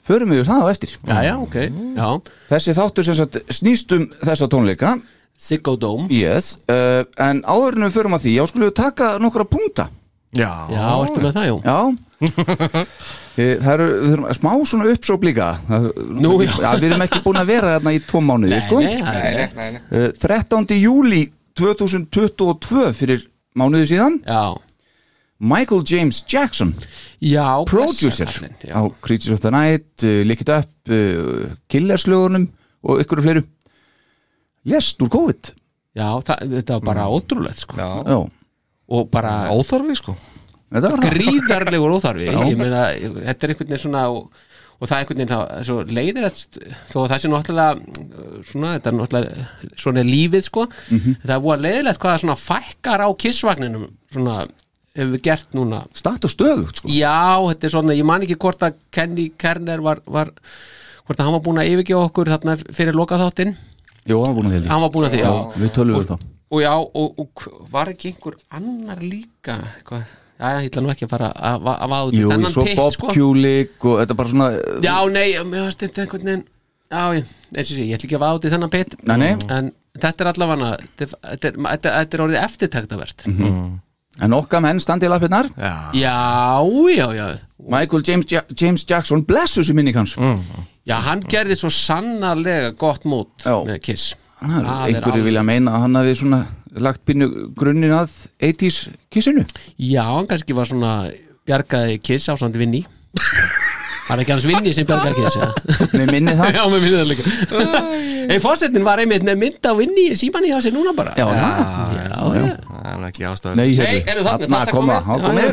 Speaker 8: förum við það á eftir.
Speaker 9: Já, já, ok. Já,
Speaker 8: þessi þáttur sem sagt snýst um þessa tónleika
Speaker 9: Siggo Dome
Speaker 8: yes, uh, en áður en við förum að því, já skulum við taka nokkra punkta
Speaker 5: já,
Speaker 9: Já, ertu með það, já
Speaker 8: Já Eh, Það eru, við þurfum að smá svona uppsóp líka Það-
Speaker 9: Nú, já.
Speaker 8: Við erum ekki búin að vera þarna í tvo mánuði sko.
Speaker 9: Nei, það er rétt.
Speaker 5: nei, nei
Speaker 8: Eh, 13. júli 2022 fyrir mánuði síðan
Speaker 9: Já,
Speaker 8: Michael James Jackson
Speaker 9: já
Speaker 8: producer
Speaker 9: já.
Speaker 8: á Creatures of the Night uh, Lick It Up, uh, Killerslögunum og ykkur fleiru lest úr COVID.
Speaker 9: Já, það, þetta var bara ótrúlegt sko.
Speaker 5: Já,
Speaker 9: og bara,
Speaker 5: óþarfi, sko.
Speaker 8: Þetta var það.
Speaker 9: gríðarlegur óþarfi. Meina, þetta er einhvern veginn svona og, og það er einhvern veginn svo leiðir þó að það sé náttúrulega svona, þetta er náttúrulega svona er lífið sko,
Speaker 8: Mhm.
Speaker 9: það er búið leiðilegt hvað það svona fækkar á kissvagninum svona hefur við gert núna.
Speaker 8: Start og stöðugt sko.
Speaker 9: Já, þetta er svona, ég man ekki hvort að Kenny Kerner var, var hvort að hann var búin að yfirgefa okkur þarna fyrir lokaþáttinn
Speaker 8: Jú, hann var búin að því
Speaker 9: Hann var búinn að því, já.
Speaker 8: Við tölum við þá
Speaker 9: og já, og, og var ekki einhver annar líka eitthvað, já, ég ætla nú ekki að fara að va- að vaða út í
Speaker 8: Jú,
Speaker 9: þennan
Speaker 8: svo
Speaker 9: pitt
Speaker 8: Bob
Speaker 9: sko.
Speaker 8: Kulik og þetta bara svona
Speaker 9: Já, nei, mér varst þetta einhvern veginn Já, ég, eins og sé, ég ætla ekki að vaða út í þennan pitt
Speaker 8: Nei, nei.
Speaker 9: En þetta er allavega þetta, er- þetta, er- þetta, þetta er orðið eftirtæktavert
Speaker 8: Mhm. En okkar menn standi í lappirnar.
Speaker 9: Já, já, já
Speaker 8: Michael James, ja James Jackson blessu sem minni kanns
Speaker 9: Já, hann gerði svo sannarlega gott mót
Speaker 8: Já.
Speaker 9: með Kiss.
Speaker 8: Er
Speaker 9: er
Speaker 8: einhverju vilja meina að hann hafi svona lagt pínu grunnin að 80s kissinu.
Speaker 9: Já, hann kannski var svona bjargaði Kiss á samt vinni Það er ekki hans vinni sem bjargar kissa
Speaker 8: Mér minni það.
Speaker 9: Já, mér minni það líka. Ei, fórsetin var einmitt með mynd á vinni símanni á sig núna bara.
Speaker 8: Já,
Speaker 9: já, já
Speaker 5: Það er ekki ástæðan
Speaker 8: Nei,
Speaker 9: eru þarna, það
Speaker 8: koma. Það komið.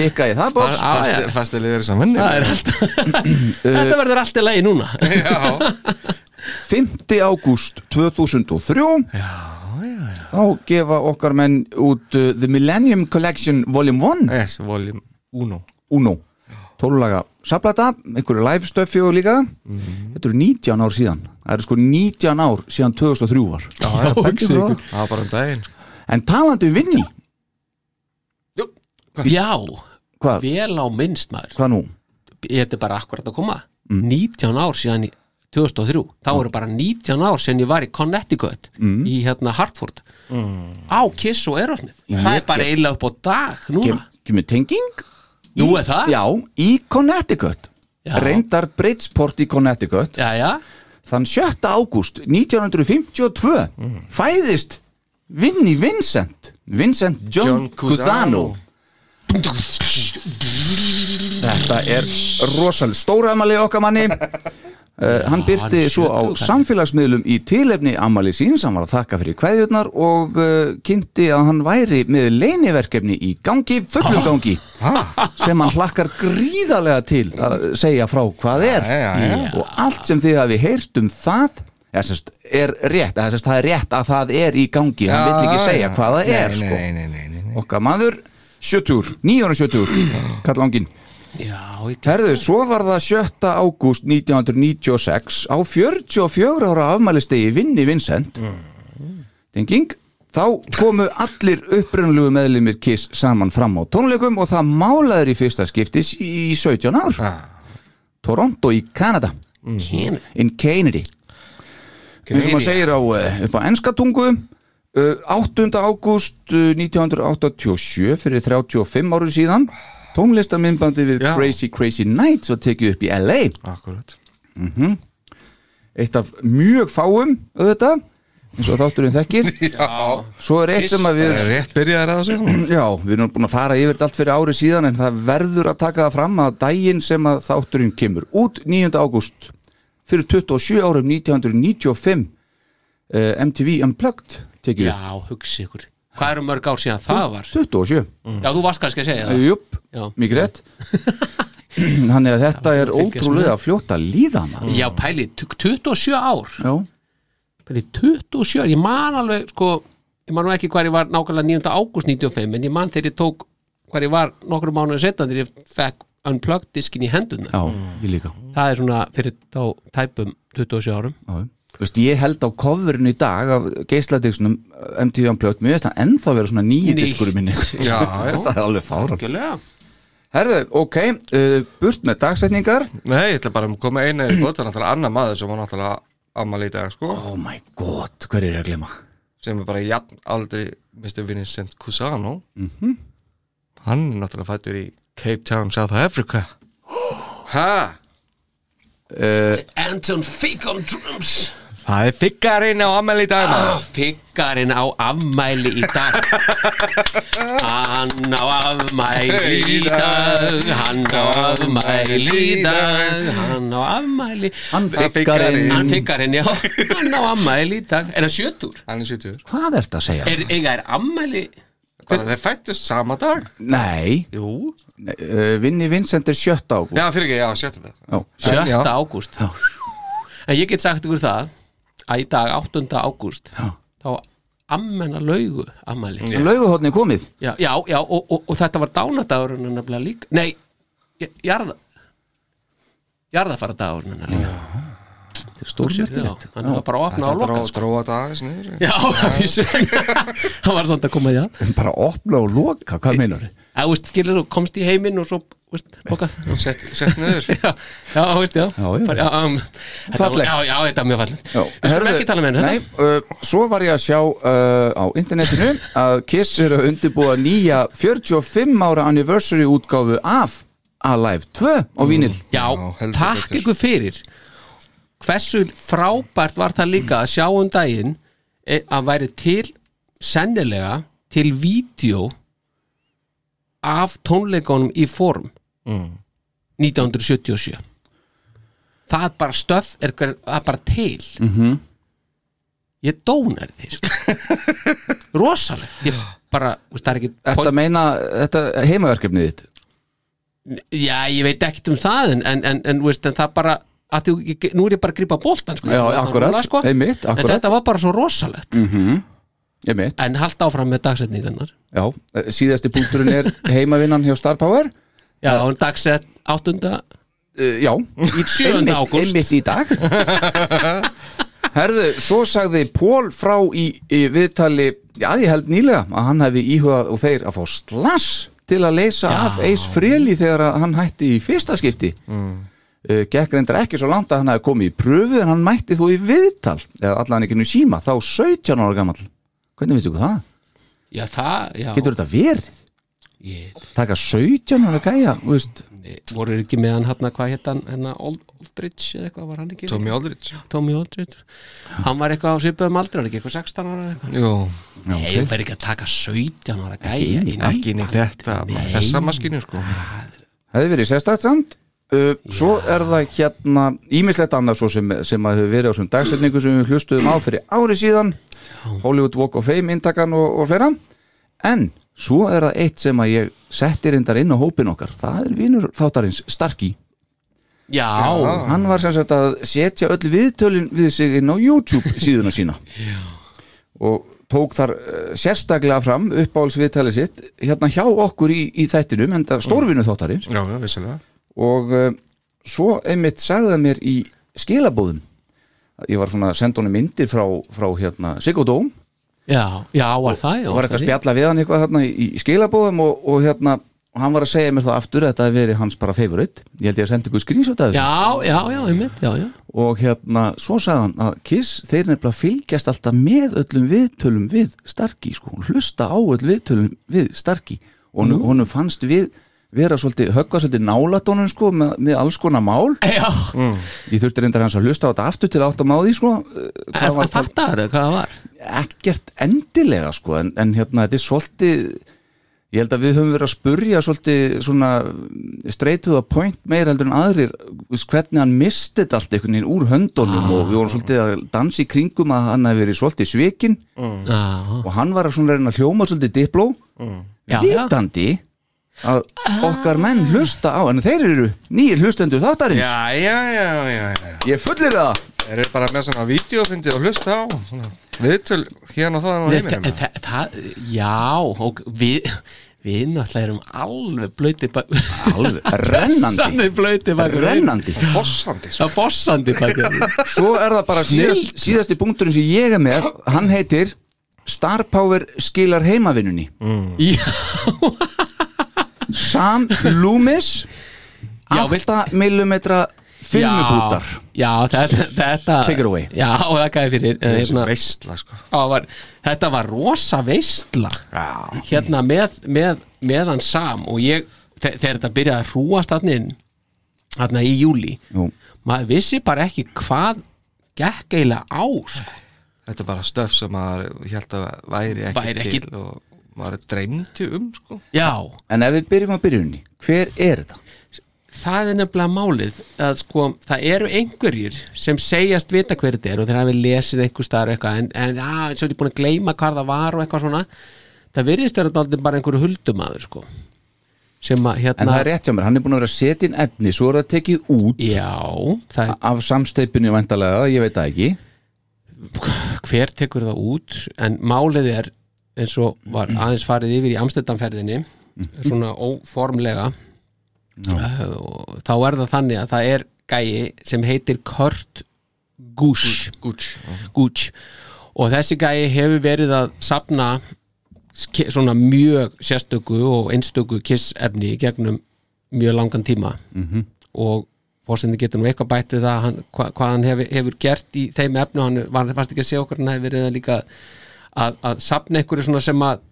Speaker 8: Tikka í það bóks
Speaker 9: ah,
Speaker 5: Fastilið er saman
Speaker 9: eh, Þetta verður allt í lagi núna.
Speaker 8: 5. ágúst 2003 Já Þá gefa okkar menn út eh, The Millennium Collection Volume 1
Speaker 5: Yes, Volume 1
Speaker 8: 1 tólulega saplata, einhverju live stöfi og líka. Mm -hmm. þetta eru 19 ár síðan. Það eru sko 19 ár síðan 2003 var.
Speaker 5: Já,
Speaker 8: það
Speaker 5: var bara um daginn.
Speaker 8: En talandi um vinni
Speaker 9: Já,
Speaker 8: Hva?
Speaker 9: vel á minnst maður.
Speaker 8: Hvað nú?
Speaker 9: Þetta er bara akkurat að koma. Mm. 19 ár síðan í 2003 þá mm. eru bara 19 ár síðan ég var í Connecticut
Speaker 8: mm.
Speaker 9: í hérna Hartford. Mm. Á Kiss og Erosmith það er bara eiginlega upp á dag núna.
Speaker 8: Kemur tenging?
Speaker 9: Nú er það?
Speaker 8: Já, í Connecticut
Speaker 9: Já.
Speaker 8: Reyndar Bridgeport í Connecticut
Speaker 9: Já, já
Speaker 8: Þann 7. ágúst 1952 fæðist Vinnie Vincent Vincent John,
Speaker 5: John Cusano.
Speaker 8: Þetta er rosalega stóraðmali okkar manni Uh, hann byrti svo á samfélagsmiðlum í tilefni ammali síns, hann var að þakka fyrir kveðjurnar og uh, kynnti að hann væri með leiniverkefni í gangi, fullum gangi sem hann hlakkar gríðarlega til að segja frá hvað er. Og allt sem þið hafi heyrt um það ja, sérst, er rétt, það, sérst, það er rétt að það er í gangi, hann vill ekki segja hvað það er sko. okkar maður 70, 970 kall langin
Speaker 9: Já, ég
Speaker 8: Herðu, svo var það 7. ágúst 1996 á 44 ára afmælistegi Vinni Vincent. Tenging. Þá komu allir upprunalegu meðlimir Kiss saman fram á tónleikum og það málaður í fyrsta skiptis í 17 ár. Toronto í Kanada.
Speaker 9: Kynir
Speaker 8: In Kennedy. Eins og maður segir á, eh, upp á enska tungu uh, 8. ágúst uh, 1987 fyrir 35 árum síðan tónlistamindbandi við
Speaker 5: Já.
Speaker 8: Crazy Crazy Nights og tekið upp í LA
Speaker 5: Akkurat.
Speaker 8: Eitt af mjög fáum auðvitað, eins og þátturinn þekkir.
Speaker 5: Já.
Speaker 8: Svo er eitt sem að
Speaker 5: Það
Speaker 8: við
Speaker 5: er rétt byrjaðar að þessu
Speaker 8: já, við erum búin að fara yfir allt fyrir ári síðan en það verður að taka það fram að daginn sem að þátturinn kemur út 9. ágúst fyrir 27 árum 1995 uh, MTV Unplugged tekið
Speaker 9: Já, hugsi ykkur Hvað eru mörg ár síðan það var?
Speaker 8: 27
Speaker 9: Já, þú varst kannski að segja það.
Speaker 8: Jupp,
Speaker 9: Já.
Speaker 8: mikið rétt. Þannig að þetta er
Speaker 9: fylgjast
Speaker 8: ótrúlega fljótt að líða maður.
Speaker 9: Já, pæli, t- 27 ár.
Speaker 8: Já,
Speaker 9: Pæli, 27, ég man alveg sko, ég man nú ekki hvað ég var nákvæmlega 9. ágúst 95, en ég man þegar ég tók hvað ég var nokkru mánuður setna þegar ég fekk unplugged diskin í hendurna
Speaker 8: já, ég líka.
Speaker 9: Það er svona fyrir þá tæpum 27 árum.
Speaker 8: Já. Þú veist, ég held á coverinu í dag af geisladiskunum MTV Unplugged, mér veist hann ennþá vera svona nýji
Speaker 9: Nýtt.
Speaker 8: diskur minni
Speaker 5: Já,
Speaker 8: það er alveg
Speaker 9: Algjörlega.
Speaker 8: Herðu, ok, uh, burt með dagsetningar
Speaker 5: Nei, ég ætla bara að koma einu í bótt Það er náttúrulega annar maður sem var náttúrulega ammali í dag sko
Speaker 8: Oh my god, hver er ég að glema?
Speaker 5: sem er bara jafn aldrei Mr. Vincent Cusano
Speaker 8: Mhm.
Speaker 5: Hann er náttúrulega fættur í Cape Town, South Africa Ha?
Speaker 8: Uh,
Speaker 9: Anton Fig on drums
Speaker 5: Það er figgarinn á ammali í dag
Speaker 9: ah,
Speaker 5: maður.
Speaker 9: Figgarinn á afmæli í dag. Hann á afmæli í dag. Hann á afmæli í dag. Hann á afmæli.
Speaker 8: Hann
Speaker 5: Það
Speaker 8: figgarinn
Speaker 9: Hann figgarinn, já. Hann á afmæli í dag. Er hann sjötur?
Speaker 5: Hann er 70
Speaker 8: Hvað ert að segja?
Speaker 9: Er, eiga er afmæli?
Speaker 5: Bara þeir fættust sama dag?
Speaker 8: Nei.
Speaker 5: Jú.
Speaker 8: Uh, Vinni Vincent er 7. ágúst.
Speaker 5: Já, fyrir ekki, já, sjötta
Speaker 8: Já.
Speaker 9: 7. ágúst. En ég get sagt ykkur það að í dag 8. ágúst þá ammenna laugu ammæli
Speaker 8: Já. Lauguhornið komið.
Speaker 9: Já, já, já og, og, og þetta var dánadagurinn nefnilega líka. Nei, jarða jarðafara dagurinn hennar líka
Speaker 8: Stórmerkilegt
Speaker 9: hann var bara að opna og loka sko.
Speaker 5: Dróða þetta aðeins niður
Speaker 9: Já, það var svona að koma í það
Speaker 8: Bara opna og loka, hvað meinar þið?
Speaker 9: Það, veist, skilur þú, komst í heiminn og svo, veist, lokað.
Speaker 5: Sett, sett niður.
Speaker 9: Já, já, veist, já.
Speaker 8: Já, já.
Speaker 9: Bara, já, um, þetta
Speaker 8: Fallegt.
Speaker 9: Já, já, þetta er mjög fallegt.
Speaker 8: Já,
Speaker 9: Við skulum ekki tala með henni
Speaker 8: Nei, uh, svo var ég að sjá uh, á internetinu að Kiss er að undirbúa nýja 45 ára anniversary útgáfu af Alive 2 á vínil
Speaker 9: Já, takk ykkur fyrir Hversu frábært var það líka að sjá um daginn e, að væri til sennilega til vídeo af tónleikunum í form
Speaker 5: Mm.
Speaker 9: 1977 það er bara stöf er, er bara til
Speaker 8: Mhm.
Speaker 9: ég dónar því sko. rosalegt ég bara, það er ekki
Speaker 8: að meina þetta heimaverkefnið þitt?
Speaker 9: Já, ég veit ekkert um það en, en, en, en það bara að þú, nú er ég bara að grípa boltan sko,
Speaker 8: Já, akkurat,
Speaker 9: sko.
Speaker 8: einmitt,
Speaker 9: en
Speaker 8: akkurat.
Speaker 9: þetta var bara svo rosalegt
Speaker 8: Mm Einmitt.
Speaker 9: en halda áfram með dagsetningarnar
Speaker 8: Já, eh, síðasti punkturinn er heimavinnan hjá Star Power
Speaker 9: Já, og dagsett 8.
Speaker 8: Uh, já, í
Speaker 9: 7.
Speaker 8: einmitt,
Speaker 9: ágúst.
Speaker 8: einmitt í dag Herðu, svo sagði Pól frá í, í viðtali Já, ég held nýlega að hann hefði íhugað og þeir að fá slass til að leysa af Ace Frehley þegar að hann hætti í fyrsta skipti mm. Uh, Gekk reyndar ekki svo langt að hann hefði komið í pröfu en hann mætti þú í viðtal eða allan ekki nú síma, þá 17 ára gamall. Hvernig finnst ykkur það?
Speaker 9: Já, það, já.
Speaker 8: Getur þetta verið?
Speaker 9: Ég,
Speaker 8: Taka 17 ára gæja, þú veist.
Speaker 9: Voru ekki með hann hérna, hvað hétt hann hérna, Old, Oldridge eða eitthvað, var hann ekki?
Speaker 5: Tommy Aldridge
Speaker 9: Tommy Oldridge hann var eitthvað á svipuðum aldri, var ekki eitthvað 16 ára eða eitthvað?
Speaker 5: Jú.
Speaker 9: Nei, þú fer ekki að taka 17 ára gæja í-
Speaker 5: Ekki inn í þetta, þessa maskinu sko.
Speaker 8: Hefði verið sérstætt samt uh, svo er það hérna ímislegt annað svo sem, sem að hefur verið á þessum dagsetningu sem við hlustuðum á fyrir ári síðan. Hollywood Walk of Fame intakan og, og fleira. En svo er það eitt sem að ég setti reyndar inn á hópin okkar. Það er vinur þáttarins Starkey.
Speaker 9: Já,
Speaker 8: hann var sem sagt að setja öll viðtölin við sig inn á YouTube síðuna sína. Og tók þar uh, sérstaklega fram uppáhaldsviðtalið sitt hérna hjá okkur í, í þættinum en það stórvinu þáttarins.
Speaker 5: Já, já, vissilega
Speaker 8: og uh, svo einmitt sagði það mér í skilabóðum ég var svona að senda honum myndir frá, frá hérna Sigodóm
Speaker 9: já, já, var það já,
Speaker 8: var eitthvað að spjalla við hann eitthvað hérna í, í skilabóðum og, og hérna og hann var að segja mér það aftur að þetta hefði verið hans bara favorit ég held ég að senda ykkur skrýnsot af þessu.
Speaker 9: Já, já, já, einmitt, já, já.
Speaker 8: Og hérna svo sagði hann að Kiss þeir nefnilega fylgjast alltaf með öllum viðtölum við Starkey sko, hlusta á öll viðtölum við Starkey. Og honum, honum fannst við vera svolítið, höggva svolítið nálatónum sko með, með alls konar mál.
Speaker 9: Já,
Speaker 8: ég þurfti reyndar hans að hlusta á þetta aftur til átt að máði sko uh, hvað
Speaker 9: en
Speaker 8: var
Speaker 9: fattar það? hvað það var?
Speaker 8: Ekkert endilega sko en, en hérna þetta er svolítið ég held að við höfum verið að spurja svolítið svona straight to the point meir heldur en aðrir hvernig hann misti þetta allt einhvern veginn úr höndunum og við vorum svolítið að dansa í kringum að hann hefði verið svolítið svikin
Speaker 9: Já,
Speaker 8: og hann var að svona reyna að hljóma svolítið dipló.
Speaker 9: Já, já.
Speaker 8: Að okkar menn hlusta á en þeir eru nýjir hlustendur þáttarins.
Speaker 5: Já, já, já, já, já.
Speaker 8: Ég fullir það.
Speaker 5: Þeir eru bara með svona vídeofindi og hlusta á svona Viðtöl hérna og það á
Speaker 9: Nei,
Speaker 5: heiminum.
Speaker 9: þa- þa- það, já, og við við náttúrulega erum alveg blöyti
Speaker 8: alveg rennandi.
Speaker 9: Sannig blöyti
Speaker 8: rennandi.
Speaker 5: Fossandi
Speaker 9: Það fossandi baki
Speaker 8: Svo er það bara síðast, síðasti punkturinn sem ég er með. Hann heitir Star Power skilar heimavinnunni.
Speaker 9: Já,
Speaker 8: Sam Loomis
Speaker 9: Já,
Speaker 8: 8 mm filmubútar
Speaker 9: Já, þetta, þetta
Speaker 8: Take it away.
Speaker 9: Já, og það gæði fyrir hérna,
Speaker 5: veistla sko
Speaker 9: á, var, Þetta var rosa veistla
Speaker 8: Já.
Speaker 9: Hérna með, með, með hann Sam og ég, þe- þegar þetta byrjaði að hrúast hann inn Þarna í júli
Speaker 8: Jú.
Speaker 9: Maður vissi bara ekki hvað gekk eiginlega á sko.
Speaker 5: Þetta er bara stöf sem maður held að væri ekki
Speaker 9: Væri ekki-
Speaker 5: til og maður dreymdi um sko.
Speaker 9: Já,
Speaker 8: En ef við byrjum á byrjunni Hver er þetta?
Speaker 9: það er nefnilega málið að sko, það eru einhverjir sem segjast vita hver þetta er og þeir hafi lesið einhver staðar eitthvað en, en já, eins og ég búin að gleyma hvað það var og eitthvað svona. Það virðist vera dálítið bara einhverju huldumadur sko sem að hérna
Speaker 8: En það er rétt hjá mér, hann er búin að vera að setja inn efni Svo er það tekið út
Speaker 9: Já, það er
Speaker 8: Af samsteipinu vandalega, ég veit það ekki.
Speaker 9: Hver tekur það út? En málið er eins og var aðeins farið yfir í Amsterdamferðinni svona óformlega uh, þá er það þannig að það er gæi sem heitir Kurt Gush
Speaker 5: Gush,
Speaker 9: Gush og þessi gæi hefur verið að sapna svona mjög sérstöku og einstöku kissefni gegnum mjög langan tíma.
Speaker 8: Mhm.
Speaker 9: og fórsendi getur nú eitthvað bætt við það hann, hva, hvað hann hefur, hefur gert í þeim efnu hann var fast ekki að segja okkur hann hefur verið að líka að, að sapna einhverju svona sem að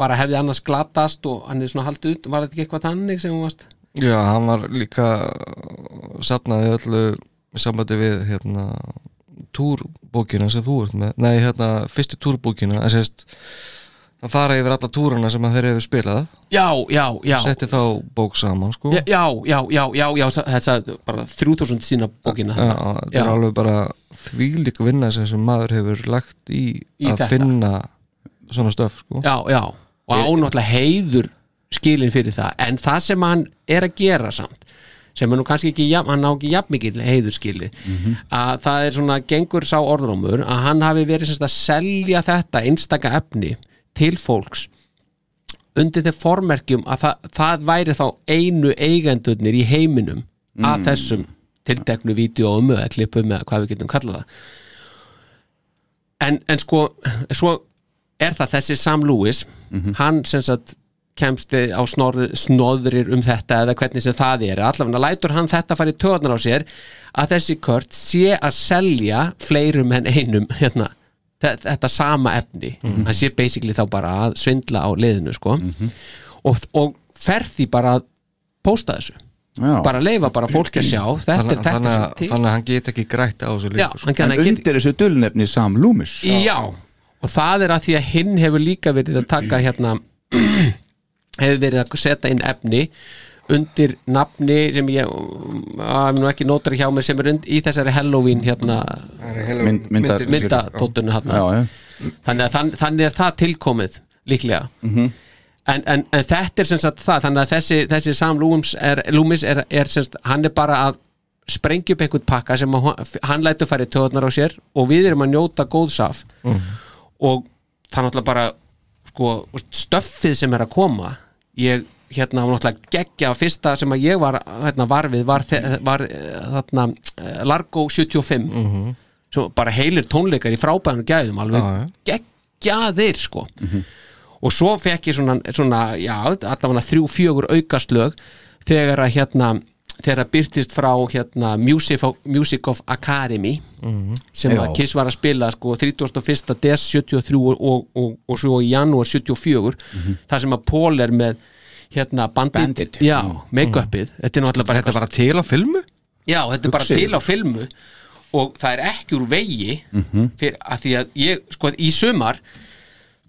Speaker 9: bara hefði annars glatast og hann er svona haldið út, var þetta ekki eitthvað þannig sem hún varst?
Speaker 5: Já, hann var líka safnaði öllu sambandi við hérna túrbókina sem þú ert með. Nei, hérna, fyrstu túrbókina að sést að fara yfir alla túrana sem að þeir hefur spilað.
Speaker 9: Já, já, já.
Speaker 5: Setti þá bók saman sko.
Speaker 9: Já, já, já, já, já, já þessa bara 3000 sína bókina.
Speaker 5: Já, þetta er alveg bara þvílík vinna sem sem maður hefur lagt í,
Speaker 9: Í
Speaker 5: að
Speaker 9: þetta.
Speaker 5: finna svona stöf sko.
Speaker 9: Já, já, og ánáttúrulega heiður skilin fyrir það, en það sem hann er að gera samt sem er nú kannski ekki, jafn- hann á ekki jafn mikil heiður skili að það er svona gengur sá orðrómur að hann hafi verið semst að selja þetta einstaka efni til fólks undir þeir formerkjum að það, það væri þá einu eigendurnir í heiminum af
Speaker 8: Mm.
Speaker 9: þessum tilteknu vídeóum eða klippum eða hvað við getum kallað það. En, en sko svo er það þessi Sam Lewis hann sem sagt kemst á snorð, snóðrir um þetta eða hvernig sem það er. Allavega lætur hann þetta fara í töðunar á sér að þessi Kurt sé að selja fleirum en einum hérna, þe- þetta sama efni. Hann sé basically þá bara að svindla á liðinu sko. Og, og fer því bara að pósta þessu
Speaker 8: Já.
Speaker 9: bara leifa bara fólki að sjá þetta
Speaker 5: þannig,
Speaker 9: er þetta
Speaker 5: þannig,
Speaker 9: sem til
Speaker 5: þannig að hann get ekki grætt á þessu
Speaker 9: Já,
Speaker 5: líka sko.
Speaker 8: En
Speaker 9: ekki
Speaker 8: undir þessu dulnefni Sam Loomis
Speaker 9: Já, og það er að því að hinn hefur líka verið að taka hérna hefur verið að setja inn efni undir nafni sem ég að nú ekki nótar hjá mér sem er und, í þessari Halloween hérna
Speaker 8: Mynd- myndar-
Speaker 9: myndatóttunni hérna
Speaker 8: Já, já.
Speaker 9: þannig að þann, þannig er það tilkomið líklega
Speaker 8: Mhm.
Speaker 9: En, en, en þetta er sem sagt það þannig að þessi, þessi Sam Loomis er, Loomis er, er sem sagt, hann er bara að sprengja upp einhvern pakka sem að, hann lætur færi töðnar á sér og við erum að njóta góðsaf og það er náttúrulega bara sko, stöffið sem er að koma. Ég hérna var náttúrulega geggja fyrsta sem að ég var hérna, var við var, var eh, þarna eh, Largo 75
Speaker 5: Mhm.
Speaker 9: svo bara heilir tónleikar í frábæðan gæðum alveg
Speaker 5: já.
Speaker 9: geggjaðir sko og svo fekk ég svona, svona já, allavega þrjú fjögur aukaslög þegar að hérna þegar að byrtist frá hérna Music of, Music of Academy
Speaker 5: Mhm.
Speaker 9: sem
Speaker 8: Já.
Speaker 9: að Kiss var að spila sko 31. des 73 og, og, og, og svo í janúar 74 þar sem að Paul er með hérna bandit,
Speaker 8: Bandit.
Speaker 9: já, make-upið þetta er náttúrulega bara
Speaker 5: þetta bara til á filmu
Speaker 9: já, þetta er bara til á filmu og það er ekki úr vegi fyrir að því að ég, sko, í sumar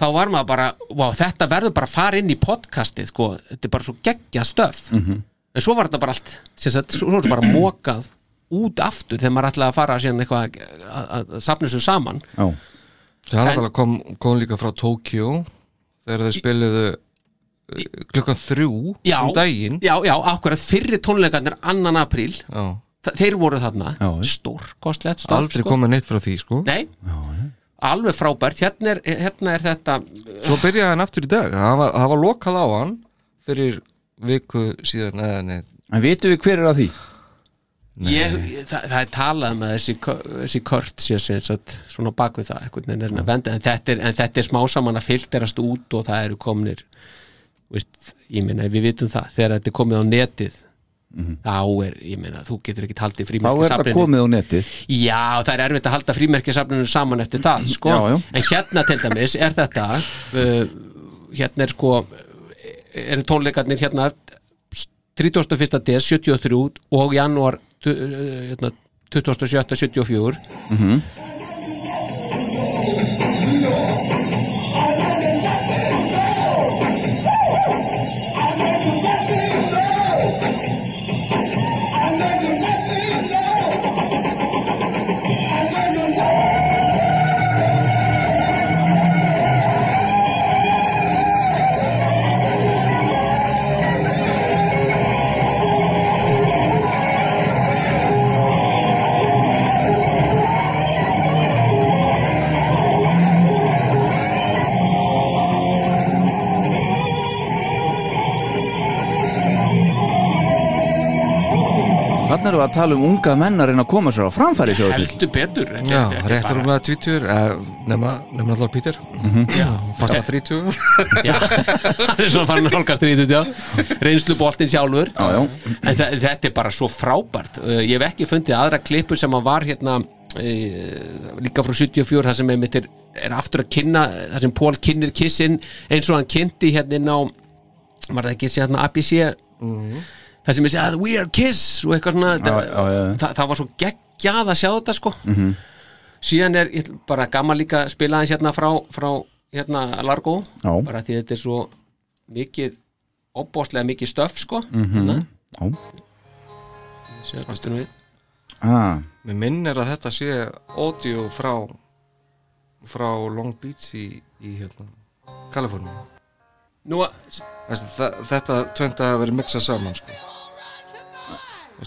Speaker 9: þá var maður bara, wow, þetta verður bara að fara inn í podcastið, sko, þetta er bara svo geggja stöf, en svo var þetta bara allt, sem sagt, svo var þetta bara mokað út aftur þegar maður ætlaði að fara síðan eitthvað að, safna þessu saman
Speaker 8: Já.
Speaker 5: það kom, kom líka frá Tókjó þegar þeir spiliðu uh, klukkan þrjú
Speaker 9: já,
Speaker 5: um daginn
Speaker 9: já, já, akkurat fyrri tónleikarnir annan apríl,
Speaker 5: já.
Speaker 9: þeir voru þarna
Speaker 8: Já.
Speaker 9: stórkostlegt
Speaker 5: aldrei
Speaker 9: sko.
Speaker 5: komið neitt frá því sko.
Speaker 9: Nei, alveg frábært. Hérna er, hérna er þetta
Speaker 5: svo byrjaði hann aftur í dag. Það var, það var lokað á hann fyrir viku síðan eða nei.
Speaker 8: En vitum við hver er að því?
Speaker 9: ég, það, það er talað með þessi, þessi kört sé sem sagt, svona bak við það einhvern veginn er hann að venda, en þetta er, en þetta er smá saman að filterast út og það eru komnir veist, ég meina við vitum það, þegar þetta er komið á netið þá er, ég meina, þú getur ekki haldið
Speaker 8: Mhm. Þá er þetta
Speaker 9: frímerkisafninu
Speaker 8: komið á netið
Speaker 9: Já, það er erfitt að halda frímerkisafninu saman eftir það, sko
Speaker 8: Já, já.
Speaker 9: En hérna til dæmis er þetta uh, hérna er sko eru tónleikarnir hérna 31. des 73 og janúar uh, hérna, 27. 74
Speaker 8: Mhm. þarna við að tala um unga menn að reyna að koma sér á framfæri sjóðu til.
Speaker 9: Heldur betur þetta-
Speaker 5: Já,
Speaker 9: þetta er
Speaker 5: réttur
Speaker 9: bara-
Speaker 5: um að tvítur nema, nema alltaf Pítur.
Speaker 9: Já.
Speaker 5: Fast að þrítur
Speaker 9: Já, hann er svona farin að hálkast rítið, já. Reynslu boltinn sjálfur.
Speaker 8: Já, já.
Speaker 9: En þe- þetta er bara svo frábært. Uh, Ég hef ekki fundið aðra klippur sem að var hérna e, líka frá 74 það sem er, er, er aftur að kynna það sem Pól kynnir kissin eins og hann kynnti hérna inn á var það ekki hérna ABC það sem ég segi að we are kiss og eitthvað svona
Speaker 8: Já, já, já.
Speaker 9: Það, það var svo geggjað að sjá þetta sko
Speaker 8: Mhm.
Speaker 9: síðan er ég, bara gaman líka að spila hans hérna frá, frá hérna Largo
Speaker 8: Já.
Speaker 9: bara því þetta er svo mikið opbóstlega mikið stöf sko
Speaker 8: Mhm.
Speaker 9: hérna.
Speaker 8: Já.
Speaker 9: Sér, hvað stundum við?
Speaker 8: ah.
Speaker 5: Mér minnir að þetta sé audio frá frá Long Beach í, í hérna, Kaliforni
Speaker 9: Nú að
Speaker 5: Þetta tvönd að vera miksað saman sko.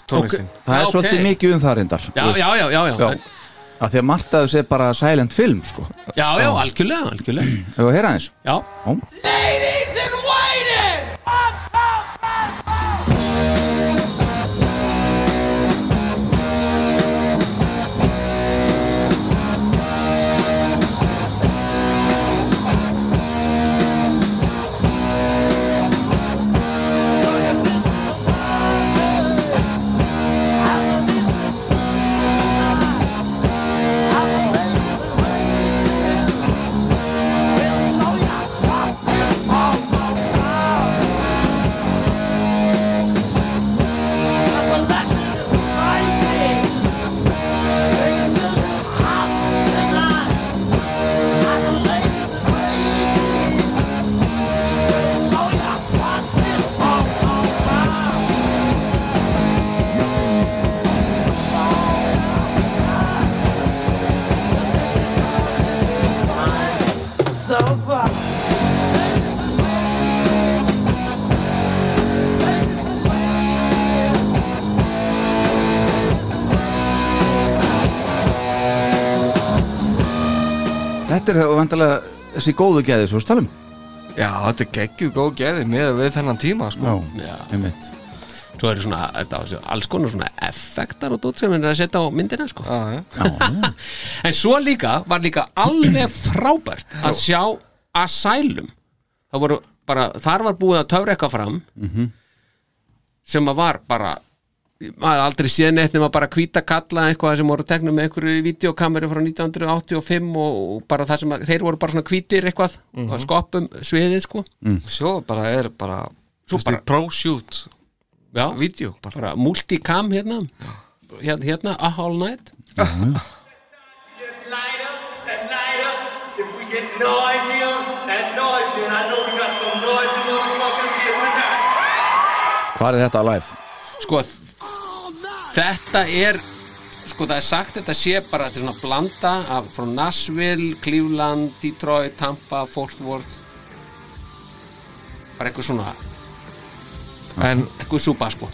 Speaker 5: Tónlistin.
Speaker 8: Það er
Speaker 9: Já,
Speaker 8: svolítið mikið um það reyndar
Speaker 9: Já, já, já, já, já. En-
Speaker 8: Að því að Marta þessu er bara silent film sko.
Speaker 9: Já, já, algjörlega, algjörlega.
Speaker 8: Hefur að heyra eins?
Speaker 9: Já.
Speaker 3: Ladies in waiting!
Speaker 8: Þetta er vandalega þessi góðu geði svo stalum
Speaker 5: Já, þetta er geggju góð geði með við þennan tíma sko.
Speaker 9: Já.
Speaker 8: einmitt
Speaker 9: Svo eru svona, þetta, á- alls konar svona effektar og dót sem er að setja á myndina sko.
Speaker 5: já, já.
Speaker 9: En svo líka var líka alveg frábært að sjá Asylum Það voru bara, þar var búið að töfra eitthvað fram
Speaker 8: Mhm.
Speaker 9: sem að var bara maður aldrei séð neitt nema bara hvíta kalla eitthvað sem voru teknum með einhverju videokameru frá 1985 og, bara það sem að, þeir voru bara svona hvítir eitthvað
Speaker 5: Mhm.
Speaker 9: og skoppum sviðið sko
Speaker 5: Svo bara er bara
Speaker 9: bara-
Speaker 5: pro-shoot
Speaker 9: Já,
Speaker 5: Vídeó bara.
Speaker 9: bara multicam hérna hérna, hérna a whole night
Speaker 3: here tonight.
Speaker 8: Hvað er þetta live?
Speaker 9: sko þetta er sko það er sagt þetta sé bara þetta er svona blanda af frá Nashville, Cleveland, Detroit, Tampa, Fort Worth bara eitthvað svona
Speaker 5: En
Speaker 9: eitthvað súpa sko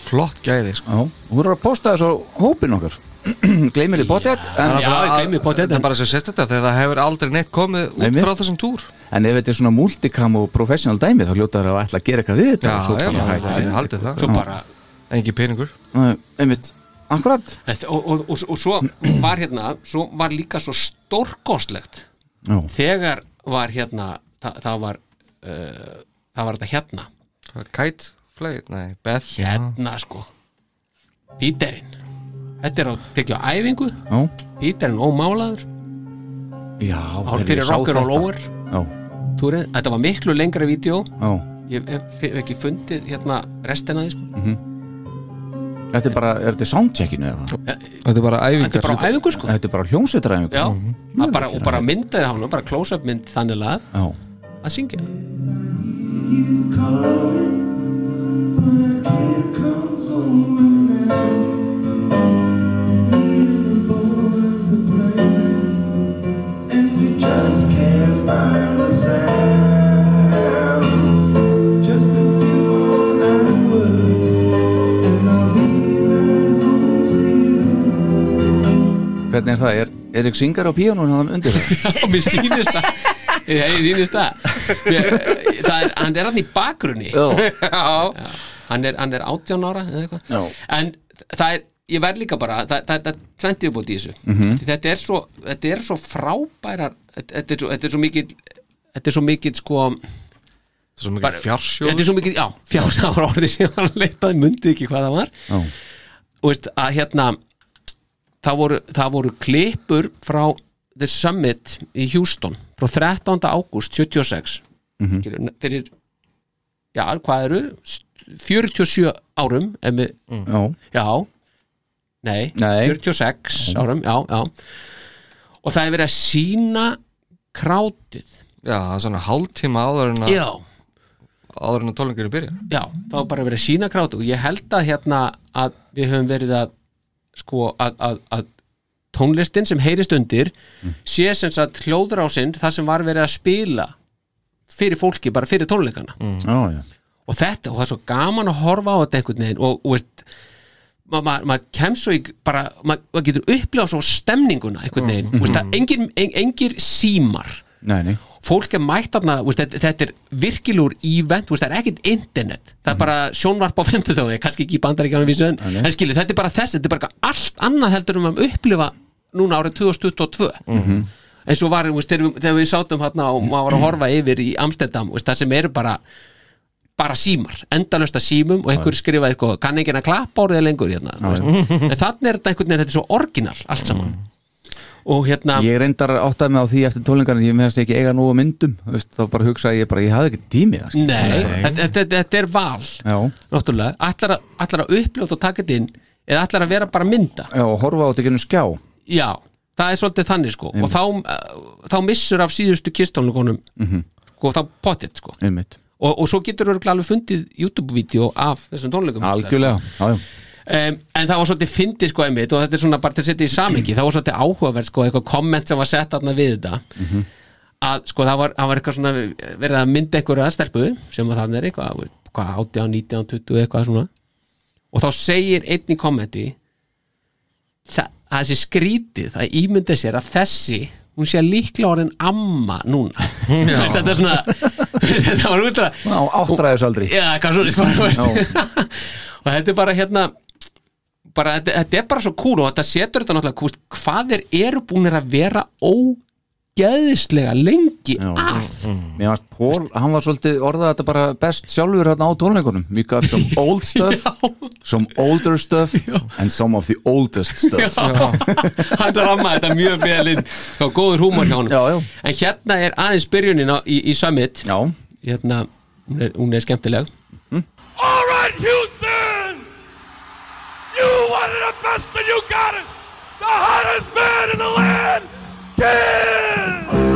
Speaker 5: flott gæði sko.
Speaker 8: Já, hún er að posta þessu hópin okkar Gleimir þið
Speaker 9: Já,
Speaker 5: Þetta
Speaker 9: en-
Speaker 5: er bara svo sérst þetta þegar það hefur aldrei neitt komið út
Speaker 8: Einmitt.
Speaker 5: frá þessum túr
Speaker 8: en ef þetta er svona multicam og professional dæmi þá hljóta það að ætla að gera eitthvað við þetta
Speaker 5: Já,
Speaker 8: og svo
Speaker 5: já,
Speaker 8: bara
Speaker 5: já,
Speaker 8: hætta
Speaker 5: já,
Speaker 8: við.
Speaker 5: haldið það.
Speaker 9: svo bara
Speaker 5: Engi peningur?
Speaker 8: Nei, Einmitt, akkurat
Speaker 9: Þetta- og, og, og, og svo var hérna svo var líka svo stórkostlegt.
Speaker 8: Já.
Speaker 9: þegar var hérna það, það var uh, það var þetta hérna.
Speaker 5: Kite, flay, nei, Beth.
Speaker 9: Hérna sko. Píterinn. Þetta er á tekja á æfingu.
Speaker 8: Já,
Speaker 9: Píterinn ómálaður.
Speaker 8: Já
Speaker 9: fyrir
Speaker 8: ég sá þetta.
Speaker 9: Túrin, þetta var miklu lengra vídeo.
Speaker 8: Já.
Speaker 9: Ég hef, hef ekki fundið hérna restina því sko
Speaker 8: Þetta er bara, er þetta soundcheckinu eða? hvað?
Speaker 5: Þetta er bara æfingar
Speaker 9: þetta er bara á æfingu sko.
Speaker 8: Þetta er bara hljómsveitaræfingu.
Speaker 9: Já, mm bara, og bara myndaði hann bara close-up mynd þannig að
Speaker 8: Já,
Speaker 9: að syngja
Speaker 8: hvernig er það? Er Erik Singer á píanun hann undir það?
Speaker 9: og mér sýnist það ég sýnist það Mér, það er, hann er hann í bakgrunni
Speaker 5: Já,
Speaker 9: hann er, hann er 18 ára eða eitthvað
Speaker 8: Já.
Speaker 9: en það er, ég verð líka bara það, það, það er 20 uppbúti í þessu
Speaker 8: Mhm.
Speaker 9: Því þetta, er svo, þetta er svo frábærar þetta, er svo, þetta er svo mikið þetta er svo mikið sko
Speaker 5: Þetta er svo mikið fjársjóður
Speaker 9: Þetta er svo mikið, já, fjársjóður orðið sem hann leitaði, myndi ekki hvað það var
Speaker 8: Já.
Speaker 9: og veist að hérna það voru, það voru klippur frá The Summit í Houston frá 13. ágúst 76
Speaker 8: Mhm.
Speaker 9: Skilur, fyrir já, hvað eru 47 árum við,
Speaker 8: Já.
Speaker 9: já nei,
Speaker 8: Nei.
Speaker 9: 46 árum já, já og það er verið að sína krátið
Speaker 5: Já, það er svona hálftíma áður en að
Speaker 9: já,
Speaker 5: áður en að tónleikurinn byrja
Speaker 9: já, var bara verið að sína krátið og ég held að hérna að við höfum verið að sko að, að, að tónlistin sem heyrist undir sé sem sagt hljóðrásinn það sem var verið að spila fyrir fólki, bara fyrir tónleikana.
Speaker 8: Já, já.
Speaker 9: og þetta, og það er svo gaman að horfa á þetta einhvern veginn og, og veist maður ma ma kemst svo í bara maður ma getur upplifað svo stemninguna einhvern veginn, mm. veist, að engir, en, engir símar.
Speaker 8: Nei, nei
Speaker 9: fólk er mætt þarna, þetta, er virkilegur event, veist, það er ekkert internet. Það er bara sjónvarp á 50 tóni kannski ekki í bandaríkjanum vísu en, skilur, þetta er bara þess, þetta er bara allt annað heldur um að upplifa núna árið 2022
Speaker 8: Mhm.
Speaker 9: eins og var, veist, þegar, við, sátum hérna og maður var að horfa yfir í Amsterdam það sem eru bara bara símar, endalösta símum og einhver skrifaði sko, kann enginn að klappa árið lengur hérna, en þannig er þetta einhvern veginn þetta er svo orginal allt saman og hérna
Speaker 8: Ég reyndar áttaði mig á því eftir tónlingarinn ég meðast ekki eiga nógu myndum þú veist, þá bara hugsaði ég bara, ég hafði ekki tími það.
Speaker 9: Nei, þetta, þetta, þetta er val
Speaker 8: Já,
Speaker 9: náttúrulega, ætlar að, ætlar að uppljóta og taka þetta inn eða ætlar að vera bara mynda?
Speaker 8: Já, og horfa á þetta ekki skjá.
Speaker 9: Já, það er svolítið þannig sko. Og þá, uh, þá missur af síðustu kistónleikonum
Speaker 8: Mhm.
Speaker 9: sko, þá potið sko.
Speaker 8: Einmitt.
Speaker 9: Og, og svo getur þú alveg fundið YouTube-vídeó af þessum tónleikum.
Speaker 8: Algjörlega, já, já
Speaker 9: um, en það var svolítið fyndið sko einmitt og þetta er svona bara til að setja í samingi það var svolítið áhugaverð sko, eitthvað komment sem var sett aðna við þetta.
Speaker 8: Mhm.
Speaker 9: að sko það var, var eitthvað svona verið að mynda einhverja stelpu sem að það er eitthvað, hvað, 18, 19, 20 eitthvað svona. Og þá segir einn í kommenti það, það sé skrítið það ímynda sér að þessi hún sé líklega orðin amma núna. Þetta er svona þetta var út að
Speaker 8: áttræðisaldri.
Speaker 9: Já, veist. og þetta er bara hérna bara, þetta, þetta er bara svo cool og þetta setur þetta náttúrulega kúst, hvað þeir eru búinir að vera ógeðislega lengi að.
Speaker 8: Mér fannst Pól, hann var svolítið orðað þetta bara best sjálfur hérna á tónleikunum. We got some old stuff some older stuff and some of the oldest stuff.
Speaker 9: Hann ramma þetta mjög vel inn. Og góður húmor hjá hann
Speaker 8: já, já.
Speaker 9: en hérna er aðeins byrjunin á, í, í Summit.
Speaker 8: Já.
Speaker 9: hérna, hún er, hún er skemmtileg.
Speaker 13: All right, Houston! You wanted the best and you got it! The hottest man in the land! Kiss!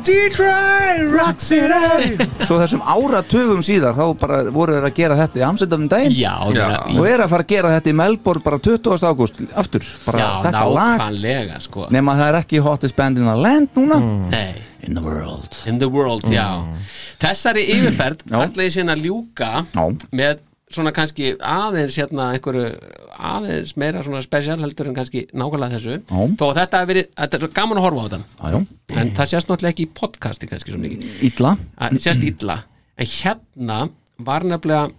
Speaker 8: Þessum
Speaker 13: Rock City.
Speaker 8: svo þessum áratugum síðar þá bara voru þeir að gera þetta í Amsterdam um daginn
Speaker 9: já,
Speaker 8: Já. og er að fara að gera þetta í Melbourne bara 20. ágúst aftur, bara
Speaker 9: já,
Speaker 8: þetta lag
Speaker 9: nákvæmlega sko
Speaker 8: nema það er ekki hottest band in the land núna
Speaker 9: Nei.
Speaker 8: in the world
Speaker 9: In the world, já Þessari yfirferð ætla ég síðan að ljúka
Speaker 8: já.
Speaker 9: með svona kannski aðeins hérna einhverju aðeins meira svona spesial heldur en kannski nákvæmlega þessu.
Speaker 8: Já.
Speaker 9: þó að þetta hefur verið, þetta er svo gaman að horfa á þetta.
Speaker 8: Já, já.
Speaker 9: en það sést náttúrulega ekki í podcasti kannski svo mikið.
Speaker 8: Illa.
Speaker 9: Að, sést illa, en hérna var nefnilega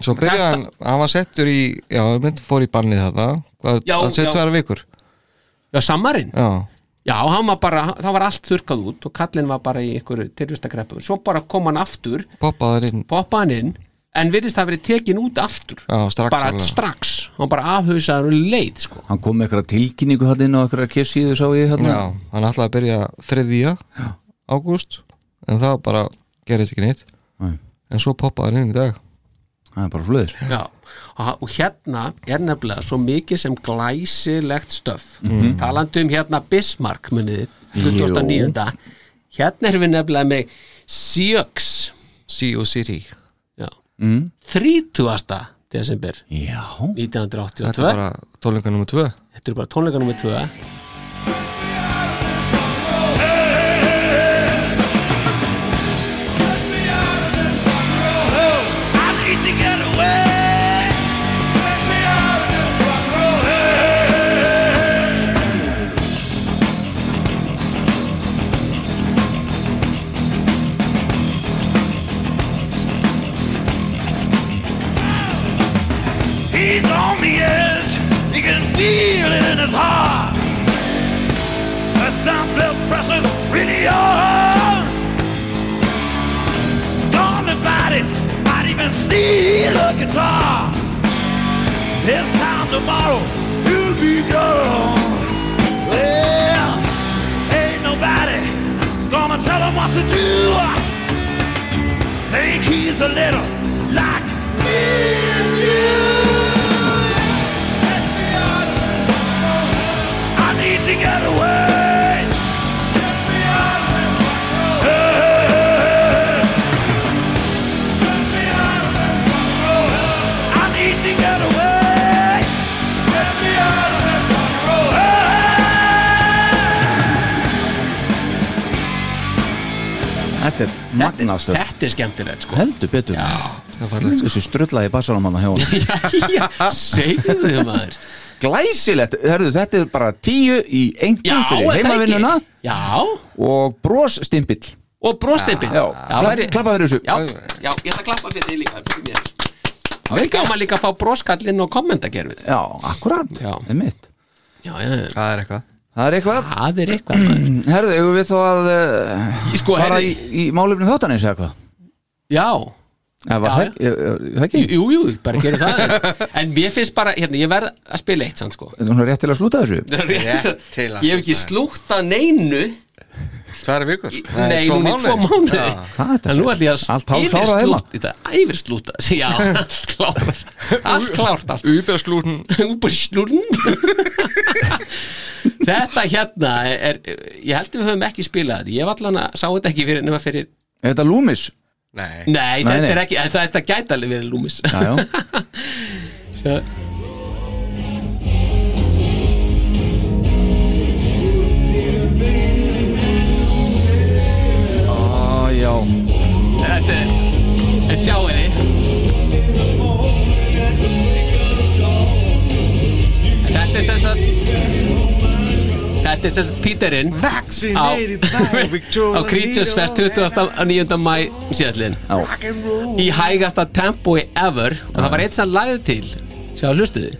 Speaker 5: Svo byrjaði hann, hann var settur í Já, mynd fór í bannið þetta Hvað, hann sett tværa vikur.
Speaker 9: Já, sammarinn?
Speaker 5: Já,
Speaker 9: Já, hann var bara, það var allt þurkað út og kallinn var bara í einhverju tilvistakreppu svo bara kom hann aftur.
Speaker 5: Poppaður inn.
Speaker 9: Poppaði hann inn en virðist það verið tekin út aftur.
Speaker 5: Já, strax
Speaker 9: bara
Speaker 5: alveg.
Speaker 9: strax. Hann var bara afhauðsaður og leið sko.
Speaker 8: Hann kom með eitthvað tilkynningu hann inn á eitthvað kessíðu sá ég hérna
Speaker 5: Já, hann ætlaði að byrja þriðja ágúst en það bara gerist ekki neitt.
Speaker 8: Nei.
Speaker 5: en svo poppaði hann inn í dag.
Speaker 8: Það er bara flöður
Speaker 9: Já, og, og hérna er nefnilega svo mikið sem glæsilegt stöf.
Speaker 8: Mhm.
Speaker 9: talandi um hérna Bismarck munið 2009 hérna erum við nefnilega með Sioux.
Speaker 5: Sea City.
Speaker 9: Já.
Speaker 8: Mm.
Speaker 9: 30. desember
Speaker 8: Já.
Speaker 9: 1982
Speaker 5: Þetta er bara tónleika nummer 2
Speaker 9: Þetta er bara tónleika nummer 2
Speaker 13: his heart. The stomp blood pressure's really hard. Don't fight it. Might even steal a guitar. This time tomorrow, you'll be gone. Well, ain't nobody gonna tell him what to do. Think he's a little like me To get away. Let me out of this rock Hey. Let me out of this rock I need to get away. Let me out of this rock
Speaker 8: Þetta er magnastöf
Speaker 9: Þetta er skemmtilegt sko
Speaker 8: Heldur betur
Speaker 5: fallegt,
Speaker 8: Þessu strullaði bassarum hann hjá hann
Speaker 9: Já, segðu þið maður
Speaker 8: Glæsilegt, herðu þetta er bara tíu í einhvern fyrir heimavinnuna. Og brosstimpill.
Speaker 9: Og væri-
Speaker 8: klappa fyrir þessu.
Speaker 9: Já, já, ég ætla að klappa fyrir því líka fyrir mér. Það er gaman líka að fá broskallinn og kommentakerfið.
Speaker 8: Já, akkurat, það er mitt
Speaker 9: Já, já, já.
Speaker 5: Það er eitthvað.
Speaker 8: Það er eitthvað.
Speaker 9: Það er eitthvað.
Speaker 8: Herðu, eigum við þá að uh,
Speaker 9: Sko,
Speaker 8: fara
Speaker 9: herri-
Speaker 8: í, í málefni þáttanins eða hvað?
Speaker 9: Já
Speaker 8: Það var ekki?
Speaker 9: Jú, jú, bara gerum það. En, mér finnst bara, hérna, ég verð að spila eitt sann sko.
Speaker 8: Þú er rétt til að slúta þessu?
Speaker 9: Rétt,
Speaker 5: til að
Speaker 9: Ég hef ekki slúta neinu.
Speaker 5: Tvær vikur?
Speaker 9: Nei, núna í tvo
Speaker 8: er þetta
Speaker 9: En nú ætlum ég að
Speaker 8: Allt hálfklárað heima?
Speaker 9: yfirslúta Þetta er æfirslúta Já, allt klárt. Allt klárt allt.
Speaker 5: Uberslúten
Speaker 9: Uberslúten Þetta hérna er, ég held að við höfum ekki spilað þetta. Ég var allan að sá þetta ekki fyrir nema fyrir
Speaker 8: Er þetta Loomis?
Speaker 5: Nei.
Speaker 9: Nei,
Speaker 8: Nei,
Speaker 9: þetta
Speaker 8: nei.
Speaker 9: er ekki, þetta gæti alveg verið lúmis
Speaker 8: Já, já.
Speaker 9: Sjá.
Speaker 8: Ó, já.
Speaker 9: Þetta er, en sjáu þið. Þetta er sem sagt Þetta er sem sagt Píterinn á, á Creatures Fest 29. mæ síðallin í hægasta tempói ever. Og það var eitt sem lagði til. Sjá hlustuði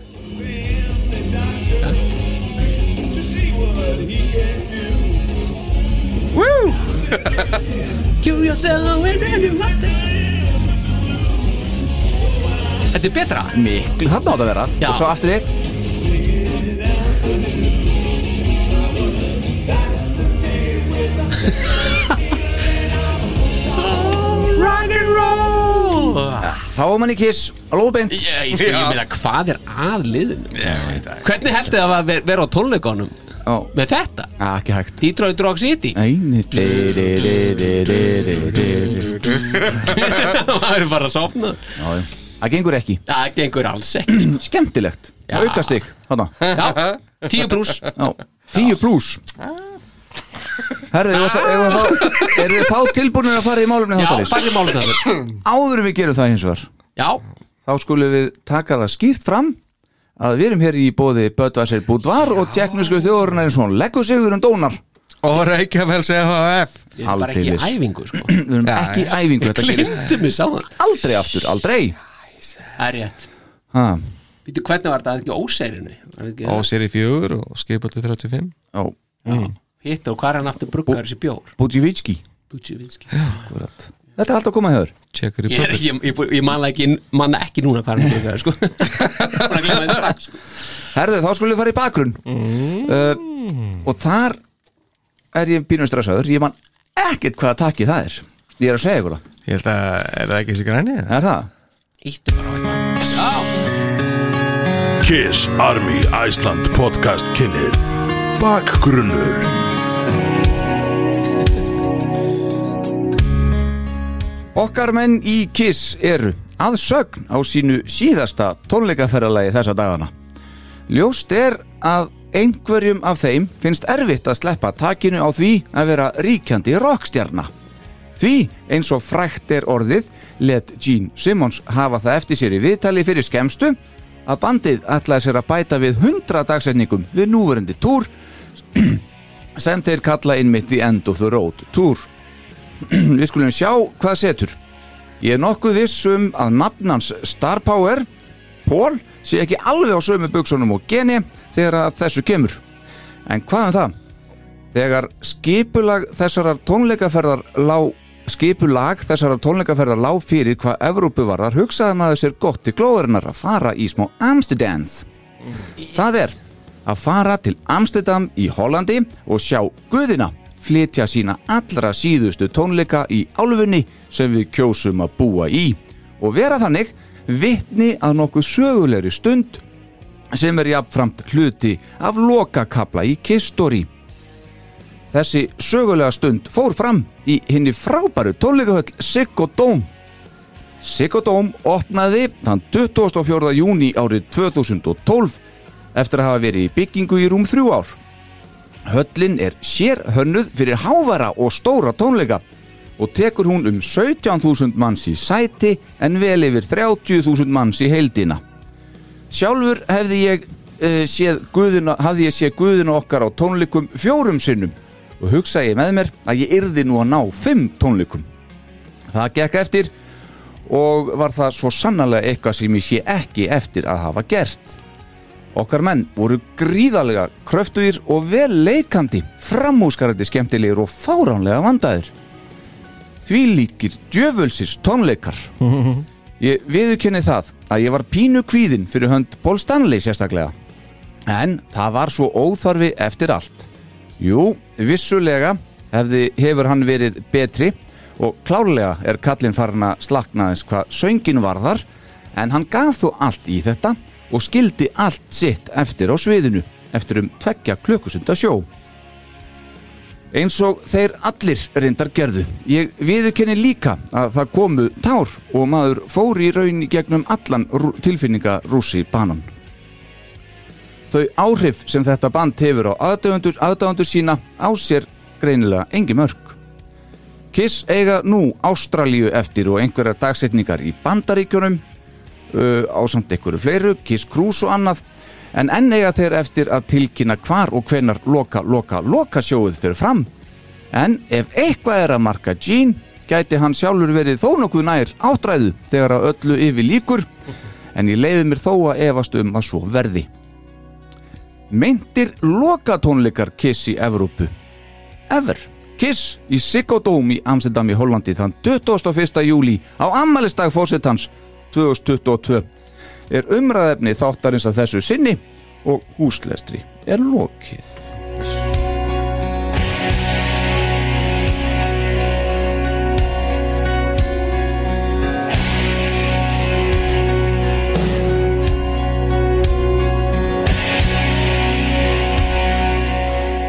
Speaker 9: Woo! Kill yourself with any Þetta er betra.
Speaker 8: Miklu. Þarna átt að vera.
Speaker 9: Já.
Speaker 8: Og svo aftur eitt Þá var manni kiss Lóðbeint
Speaker 9: Ég, ég, sko, ég meina hvað er að liðinu? Hvernig heldur það að ver- vera á tónleikonum
Speaker 8: Já,
Speaker 9: með þetta?
Speaker 8: Ah, ekki hægt.
Speaker 9: Detroit Rock City.
Speaker 8: Æni
Speaker 9: Það er bara að sofna.
Speaker 8: Það gengur ekki.
Speaker 9: Það gengur alls ekki.
Speaker 8: Skemmtilegt.
Speaker 9: Já.
Speaker 8: Aukastig Þarna.
Speaker 9: Já, 10 pluss
Speaker 8: Já, 10 pluss Herðu, eru þið þá tilbúinir að fara í málumni
Speaker 9: Já,
Speaker 8: þáttarins?
Speaker 9: farið málum þessu
Speaker 8: Áður en við gerum það hins vegar
Speaker 9: Já,
Speaker 8: Þá skulum við taka það skýrt fram að við erum hér í bóði Böðvæsir Búdvar og tjekknusku þjóðurinn er svona leggur sig um dónar.
Speaker 5: Og Reykjavíls EHF
Speaker 9: ég er bara ekki í æfingu sko.
Speaker 8: Við erum ekki í æfingu Þetta gerist
Speaker 9: Glimtu mig sáðan
Speaker 8: aldrei aftur, aldrei.
Speaker 9: Það er rétt.
Speaker 8: Ha,
Speaker 9: Býtu hvernig var þetta? Ekki óseirinu? Var þetta ekki-
Speaker 5: Og séri fjögur og skipaldi 35
Speaker 8: Ó,
Speaker 9: Hitt og hvað er hann aftur bruggar þessi bjór?
Speaker 8: Akkurat. Þetta er alltaf að koma hefur
Speaker 5: Tjekkar
Speaker 9: Ég, ég, ég, ég man ekki, man ekki núna hvað hann er sko. Sko.
Speaker 8: Herðu, þá skulum við fara í bakgrunn. Uh, Og þar er ég bínum stressaður. Ég man ekkert hvaða takki það er. Ég er að segja ykkur það.
Speaker 5: Ég held að, er það ekki þessi græni?
Speaker 8: Er það?
Speaker 9: Íttu bara á eitthvað. Já.
Speaker 13: Kiss Army Iceland podcast kynir Bakgrunnur
Speaker 8: Okkar menn í Kiss eru að sögn á sínu síðasta tónleikaferðalagi þessa dagana. Ljóst er að einhverjum af þeim finnst erfitt að sleppa takinu á því að vera ríkjandi rockstjarna. Því eins og frækt er orðið let Gene Simmons hafa það eftir sér í viðtali fyrir skemstu að bandið ætlaði sér að bæta við 100 dagsetningum við núverendi túr sem þeir kalla innmitt The End of the Road Tour. Við skulum sjá hvað setur. Ég er nokkuð viss um að nafnans Star Power, Paul, sé ekki alveg á sömu buksunum og geni þegar að þessu kemur. En hvað um það? Þegar skipulag þessarar tónleikaferðar lá skipulag þessarar tónleikaferðar lá fyrir hvað Evrópu varðar hugsaði maður sér gott til glóðurinnar að fara í smá Amsterdams. Það er að fara til Amsterdam í Hollandi og sjá Guðina flytja sína allra síðustu tónleika í álfunni sem við kjósum að búa í og vera þannig vitni að nokkuð sögulegri stund sem er jafnframt hluti af lokakabla í Kiss-story. Þessi sögulega stund fór fram í hinni frábæru tónleikahöll Siggo Dome. Siggo Dome opnaði þann 24. júni árið 2012 eftir að hafa verið í byggingu í rúm þrjú ár. Höllin er sér hönnuð fyrir hávara og stóra tónleika og tekur hún um 17.000 manns í sæti en vel yfir 30.000 manns í heildina. Sjálfur hefði ég, uh, séð guðuna, hafði ég séð guðuna okkar á tónleikum fjórum sinnum og hugsaði með mér að ég yrði nú að ná fimm tónleikum. Það gekk eftir og var það svo sannarlega eitthvað sem ég sé ekki eftir að hafa gert. Okkar menn voru gríðarlega kröftugir og vel leikandi, framúskarandi skemmtilegir og fáránlega vandaðir. Því líkir djöfulsins tónleikar. Ég viðurkenni það að ég var pínu kvíðin fyrir hönd Paul Stanley sérstaklega. En það var svo óþarfi eftir allt. Jú, vissulega hefði, hefur hann verið betri og klárlega er kallinn farin að slakna þess hvað söngin varðar en hann gaf þó allt í þetta og skildi allt sitt eftir á sviðinu eftir um tveggja klukkusunda sjó. Eins og þeir allir reyndar gerðu. Ég viðurkenni líka að það komu tár og maður fór í raun gegnum allan rú- tilfinningarússi banan. Þau áhrif sem þetta band hefur á aðdáðundur sína á sér greinilega engi mörg. Kiss eiga nú Ástralíu eftir og einhverjar dagsetningar í bandaríkjunum uh, á samt einhverju fleiru, Kiss Cruise og annað. En enn eiga þeir eftir að tilkynna hvar og hvenar loka, loka, loka sjóið fyrir fram. En ef eitthvað er að marka Gene gæti hann sjálfur verið þó nokkuð nær áttræðu þegar að öllu yfir líkur en ég leiði mér þó að efast um að svo verði. Meintir lokatónleikar Kiss í Evrópu? Ever. Kiss í Siggo Dome í Amsterdam í Hollandi þann 21. júli á ammælistag fórsetans 2022 er umræðefni þáttarins að þessu sinni og húslestri er lokið.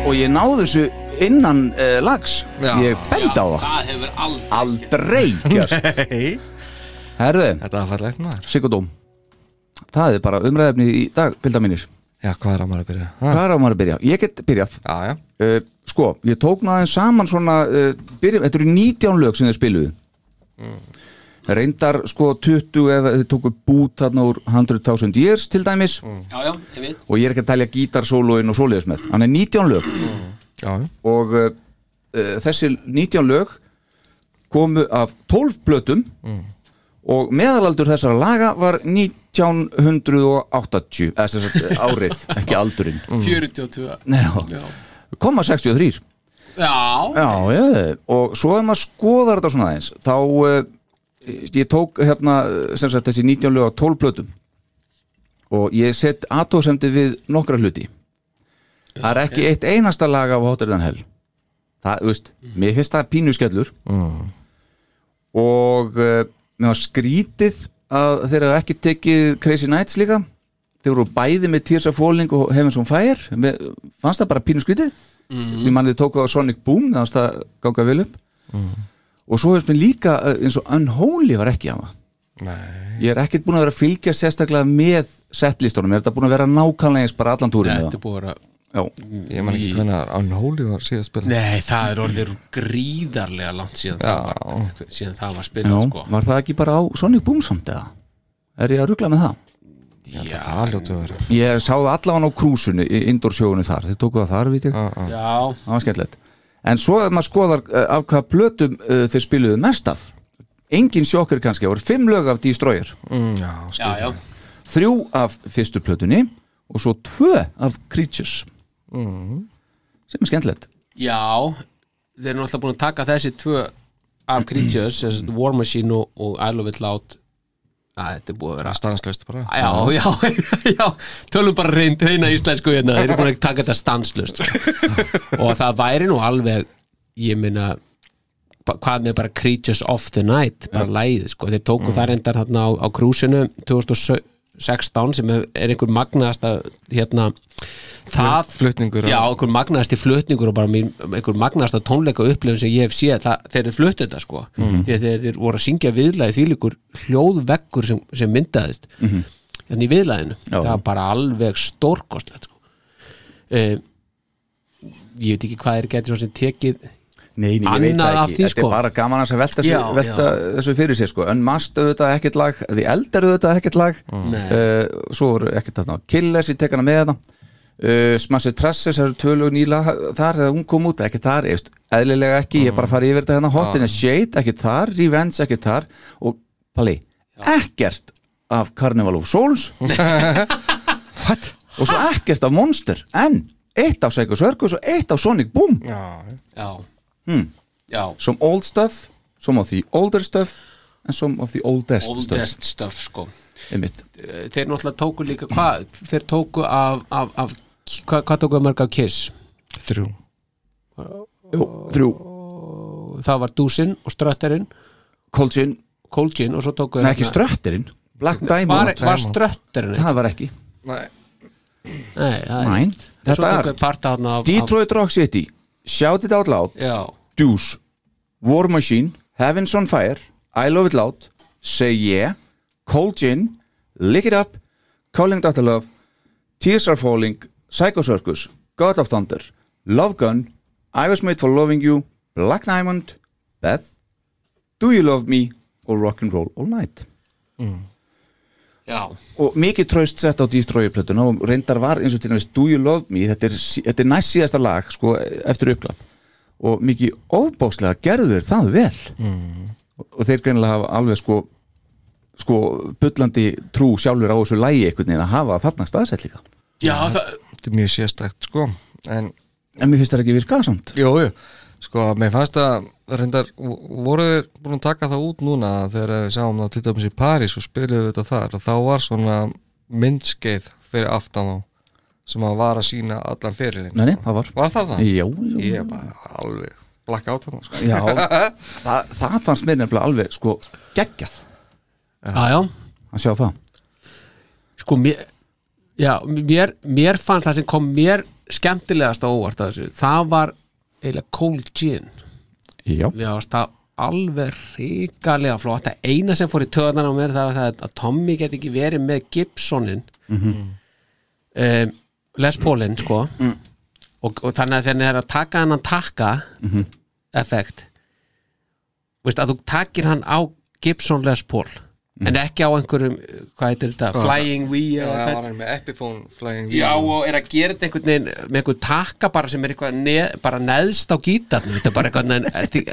Speaker 8: Og ég náðu þessu innan uh, lags
Speaker 5: Já.
Speaker 8: Ég bend á það
Speaker 9: Það hefur aldrei
Speaker 8: Aldrei gerst
Speaker 5: Nei.
Speaker 8: Herðu,
Speaker 5: Þetta var fallegt maður.
Speaker 8: Sigurdóm Það er bara umræðefni í dag, bilda mínir.
Speaker 5: Já, hvað er á maður að byrja?
Speaker 8: Hvað er á maður að byrja? Ég get byrjað.
Speaker 5: Já, já.
Speaker 8: Uh, Sko, ég tók náðin saman svona uh, byrja, Þetta eru 19 lög sem þeir spiluðu. Reyndar sko 20 ef þið tóku bút þarna úr 100.000 years til dæmis.
Speaker 9: Já, já, ég veit.
Speaker 8: Og ég er ekki að talja gítarsólóin og svoleiðis með. Hann er 19 lög.
Speaker 5: Já, já.
Speaker 8: Og uh, uh, þessi 19 lög komu af 12 plötum og meðalaldur þessara laga var 1980 eða sem sagt árið, ekki aldurinn.
Speaker 9: 42
Speaker 8: Já, koma 63
Speaker 9: Já,
Speaker 8: Já, já, og svo ef maður skoðar þetta svona aðeins þá uh, ég tók hérna sagt þessi 19 lög á 12 plötum. Og ég set aðtóðsemdi við nokkra hluti. Það er ekki eitt einasta lag af Hotter Than Hell. Það, þú veist, mér finnst það pínu skellur. Og uh, mér var skrítið að þeir eru ekki tekið Crazy Nights líka. Þeir voru bæði með Tears of Falling og Heavens on Fire. Mér fannst það bara pínu skrítið.
Speaker 9: Mhm.
Speaker 8: við mannið tók það á Sonic Boom þannig að það ganga vel upp. Og svo hefst mér líka uh, eins og Unholy var ekki á það
Speaker 5: Nei.
Speaker 8: ég er ekkert búin að vera að fylgja sérstaklega með setlistunum, er þetta búin að vera nákvæmlega eins bara allan túrin
Speaker 9: Þetta er búið að vera
Speaker 8: Já.
Speaker 5: Ég man ekki hvernig að Unholy var síðan spila
Speaker 9: Nei, það er orðið gríðarlega langt síðan,
Speaker 5: Já.
Speaker 9: það var, síðan það var
Speaker 8: Já,
Speaker 9: spilað sko.
Speaker 8: var það ekki bara á Sonic Boom samt eða? Er ég að ruggla með það?
Speaker 5: Já, það
Speaker 8: Ég sá það allavega á krúsunu í indorsjónu þar, þið tókuð það þar, veit ég
Speaker 9: Já.
Speaker 8: Það var skemmtilegt En svo ef maður skoðar uh, af hvað plötum uh, þeir spiluðu mest af Engin sjokkar kannski, það voru fimm lög af Destroyer
Speaker 5: mm, Já,
Speaker 9: já, já.
Speaker 8: Þrjú af fyrstu plötunni og svo tvö af Creatures
Speaker 5: mm.
Speaker 8: sem er skemmtilegt.
Speaker 9: Já, þeir eru alltaf búin að taka þessi tvö af Creatures, þessi War Machine og, og I Love It Loud. Að þetta er búið að vera
Speaker 5: stanslöst bara.
Speaker 9: Já, já, já, tölum bara reyn, reyna íslensku hérna, þeir eru búin að taka þetta stanslust og það væri nú alveg ég meina ba- hvað með bara Creatures of the Night bara lægið, sko, þeir tóku
Speaker 5: Mm.
Speaker 9: það reyndar hérna á, á krúsinu 2016 sem er einhver magnaðasta hérna það,
Speaker 5: Flutningur
Speaker 9: já, einhver magnaðasti flutningur og bara mín, einhver magnaðasta tónleika upplifun sem ég hef séð, það, þeir eru fluttu þetta sko,
Speaker 5: Mhm.
Speaker 9: því að þeir, þeir voru að syngja viðlæði þýlikur hljóðveggur sem, sem myndaðist
Speaker 8: Mhm.
Speaker 9: hérna í viðlæðinu,
Speaker 8: Já.
Speaker 9: það var bara alveg stórkostlegt sko. uh, ég veit ekki hvað er getur svo sem tekið
Speaker 8: Nei, nei, ég veit það ekki,
Speaker 9: því
Speaker 8: þetta
Speaker 9: sko.
Speaker 8: er bara gaman að velta,
Speaker 9: Já,
Speaker 8: sig, velta þessu fyrir sér sko. Unmasked auðvitað ekkert lag The Elder auðvitað ekkert lag.
Speaker 9: Nei.
Speaker 8: uh, Svo eru ekkert þarna. Killers, ég tek hana með hana uh, Smashed Trusses, það eru tvö lög nýla þar þegar hún kom út, ekkert þar eðst, eðlilega ekki, ég bara farið yfir þetta hérna. Hot in a Shade, ekkert þar, Revenge, ekkert þar. Og Palli, ekkert af Carnival of Souls. What? Og svo ekkert af Monster, en eitt af Psycho Circus og eitt af Sonic Boom.
Speaker 5: Já,
Speaker 9: já,
Speaker 8: hmm. Some old stuff, some of the older stuff and some of the oldest,
Speaker 9: oldest stuff. sko.
Speaker 8: Einmitt.
Speaker 9: Eh, þeir náttúrulega tóku líka hvað, þeir tóku af, af, af hvað, hvað tóku mörg af Kiss?
Speaker 5: Þrjú.
Speaker 8: Jú, þrjú.
Speaker 9: Það var Dúsin og Strötterinn
Speaker 8: Cold Gin.
Speaker 9: Cold Gin og svo tóku
Speaker 8: Nei, ekki Strötterinn Black Diamond.
Speaker 9: var, var Strötterinn
Speaker 8: Það var ekki.
Speaker 5: Nei.
Speaker 9: Nei, er svo
Speaker 8: þetta er Detroit Rock City Shout It Out Loud.
Speaker 9: Já.
Speaker 8: Deuce. War Machine. Heavens on Fire. I Love It Loud. Say Yeah. Cold Gin. Lick It Up. Calling Dr. Love. Tears Are Falling. Psycho Circus. God of Thunder. Love Gun. I Was Made For Loving You. Black Diamond. Beth. Do You Love Me. Og Rock'n'Roll All Night
Speaker 9: Já.
Speaker 8: og mikið tröst sett á Destroyer-plötuna og reyndar var eins og til næst Do You Love Me þetta er, þetta er næst síðasta lag sko, eftir uppklapp og mikið óbókslega gerðu þeir það vel.
Speaker 5: Mm.
Speaker 8: og, þeir greinilega hafa alveg sko, sko bullandi trú sjálfur á þessu lægi einhvern veginn að hafa þarna staðsett líka
Speaker 9: Já, það
Speaker 5: Þetta er mjög sérstækt sko En,
Speaker 8: en mér finnst það ekki virkað samt.
Speaker 5: Jú, sko, mér fannst að reyndar, voru þeir búin að taka það út núna þegar við sáum það til dæmis í París og spiluðu þetta þar og þá var svona myndskeið fyrir aftan á sem að var að sína allan fyrirlin
Speaker 8: Nei, nei, það var.
Speaker 5: Var það það?
Speaker 8: Jú, jú.
Speaker 5: Ég er bara alveg blakka át hann sko.
Speaker 8: Já, það, það fannst mér nefnilega alveg sko geggjað.
Speaker 9: Já, já.
Speaker 8: Að sjá það.
Speaker 9: Sko, mér Já, mér, mér fannst það sem kom mér skemmtilegast á óvart að þessu það var eiginlega Cold Gin
Speaker 8: Já
Speaker 9: Mér varst það alveg ríkalega flott það eina sem fór í töðan á mér það var það að Tommy get ekki verið með Gibsonin
Speaker 8: Mhm.
Speaker 9: um, Les Paulin sko
Speaker 8: Mm.
Speaker 9: og, og þannig að þegar það er að taka hann takka
Speaker 8: Mhm.
Speaker 9: effekt veist að þú takir hann á Gibson Les Paul en ekki á einhverjum, hvað heitir þetta Flying V
Speaker 5: Já,
Speaker 9: eða
Speaker 5: það
Speaker 9: hvað-
Speaker 5: var hann með Epiphone Flying V
Speaker 9: Já og er að gera þetta einhvern veginn með einhvern takka bara sem er eitthvað neð, bara neðst á gítarnu þetta er bara eitthvað neð, þetta,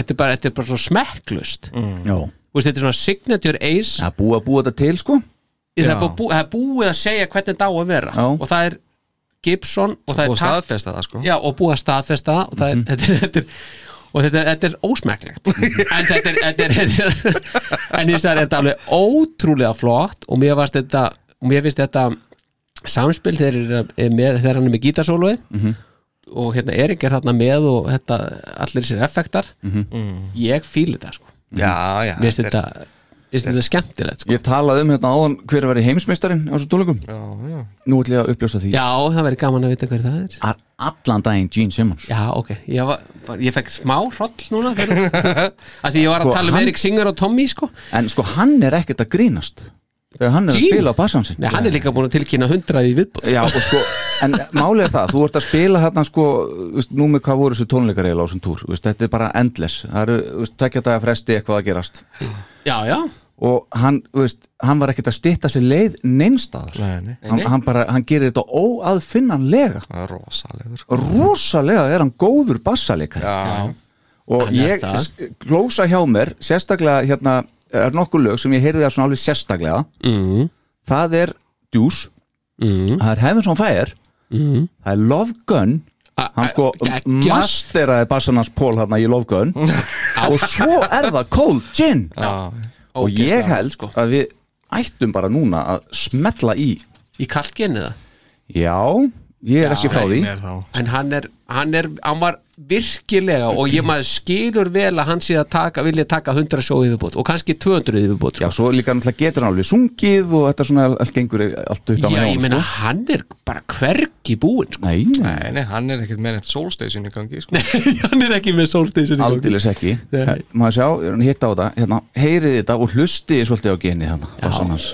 Speaker 9: er bara, þetta er bara svo smekklust
Speaker 8: mm.
Speaker 9: Þetta er svona signature ace.
Speaker 8: Það er búið að búa þetta til sko.
Speaker 9: Það er, búið, það er búið að segja hvernig þetta á að vera.
Speaker 8: Já.
Speaker 9: og það er Gibson og það er
Speaker 5: búið að staðfesta það, sko.
Speaker 9: já, og búið að staðfesta það. Og, það er, þetta, er, þetta er, og þetta, þetta er ósmekklegt en þetta er, þetta er, þetta er en ég sagði þetta alveg ótrúlega flott og mér varst þetta og mér finnst þetta samspil þegar, er, er með, þegar hann er með gítarsóluði
Speaker 8: Mhm.
Speaker 9: og hérna Erik er hérna með og þetta, allir þessir effektar
Speaker 8: Mhm.
Speaker 9: ég fíli þetta sko
Speaker 5: Já, já,
Speaker 9: mér finnst
Speaker 5: þetta
Speaker 9: þetta, mér finnst þetta skemmtilegt sko.
Speaker 8: Ég talaði um hérna áðan hver er verið heimsmeistarinn á þessu tónleikum Nú ætlum ég að uppljósta því.
Speaker 9: Já, það verður gaman að vita hver það er.
Speaker 8: Ar Allan daginn Gene Simmons.
Speaker 9: Já, ok, ég, var, bara- ég fekk smá hroll núna fyrir, að því ég var
Speaker 8: Sko,
Speaker 9: að tala um
Speaker 8: hann-
Speaker 9: Erik Singer og Tommy sko.
Speaker 8: En sko hann er ekkert að grínast Þegar hann er að spila á bassan sinn.
Speaker 9: Nei, hann er líka búin að tilkynna hundraði í viðbútt
Speaker 8: Já, og sko, en málið er það, þú ert að spila hérna sko, veist, nú með hvað voru þessu tónleikar eiginlega á þessum túr, veist, þetta er bara endless. Það eru, tvekja daga fresti eitthvað að gerast.
Speaker 9: Já, já.
Speaker 8: Og hann, veist, hann var ekkert að stytta sér leið neinstaðar
Speaker 5: Nei, nei.
Speaker 8: hann, hann bara, hann gerir þetta óaðfinnanlega.
Speaker 5: Er rosalegur. Sko.
Speaker 8: rosalega er hann góður bassalikar
Speaker 5: Já.
Speaker 8: og
Speaker 9: Hann
Speaker 8: ég glósa hjá mér sérstaklega hérna er nokkur lög sem ég heyrði það svona alveg sérstaklega.
Speaker 9: Mm.
Speaker 8: það er Deuce.
Speaker 9: Mm.
Speaker 8: það er Heavens on Fire.
Speaker 9: Mm.
Speaker 8: það er Love Gun. Hann sko masteraði bassanans Pól hérna í Love Gun. Og svo er það Cold Gin.
Speaker 5: Já.
Speaker 8: og ég held
Speaker 9: sko.
Speaker 8: að við ættum bara núna að smetla í
Speaker 9: Í kalkinu það
Speaker 8: já, ég er ekki frá því
Speaker 5: Nei.
Speaker 9: En hann er, hann er, hann var virkilega og ég maður skilur vel að hann sé að taka, vilja taka 100 sjó yfirbútt og kannski 200 yfirbútt
Speaker 8: já,
Speaker 9: sko.
Speaker 8: svo líka náttúrulega getur hann alveg sungið og þetta svona allt gengur allt upp á
Speaker 9: Já,
Speaker 8: með
Speaker 9: ég meina
Speaker 8: sko.
Speaker 9: hann er bara hvergi búinn sko.
Speaker 8: nei, nei,
Speaker 5: Nei, nei, hann er ekkert með eitt Soulstation í gangi sko.
Speaker 9: hann er ekki með Soulstation í gangi.
Speaker 8: aldeilis ekki
Speaker 9: Nei.
Speaker 8: Maður sjá, ég hann hitta á þetta hérna, heyrið þetta og hlustið svolítið á genið hérna, bassan hans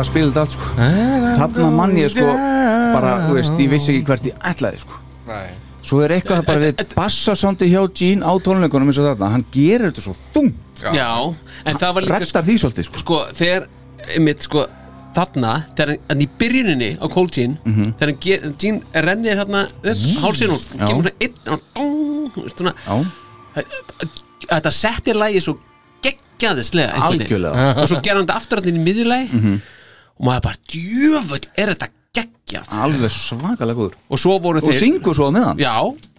Speaker 8: var það spilit allt sko þarna mann ég sko bara, þú veist, ég vissi ekki hvert ég ætlaði sko
Speaker 5: Nei.
Speaker 8: svo er eitthvað bara við bassasándi hjá Gene á tónleikunum eins og þarna, hann gerir þetta svo þung
Speaker 9: Já, en það var líka
Speaker 8: rettar því svolítið sko
Speaker 9: sko, þegar, einmitt, sko þarna, þegar hann- í byrjuninni á Cold Gene,
Speaker 8: Mhm.
Speaker 9: þegar hann ger, Gene rennir hérna upp hálsinn og kemur hérna einn og dong, þú veist svona
Speaker 8: Já.
Speaker 9: þetta settir lægi svo geggjaðislega einhvern veginn.
Speaker 8: Algjörlega.
Speaker 9: og svo gera hann þetta aftur hann í miðjulegi
Speaker 8: Mhm.
Speaker 9: Og maður bara, djöfull, er þetta geggjað?
Speaker 8: Alveg svakalega góður.
Speaker 9: Og svo voru
Speaker 8: og syngur svo meðan.
Speaker 9: Já,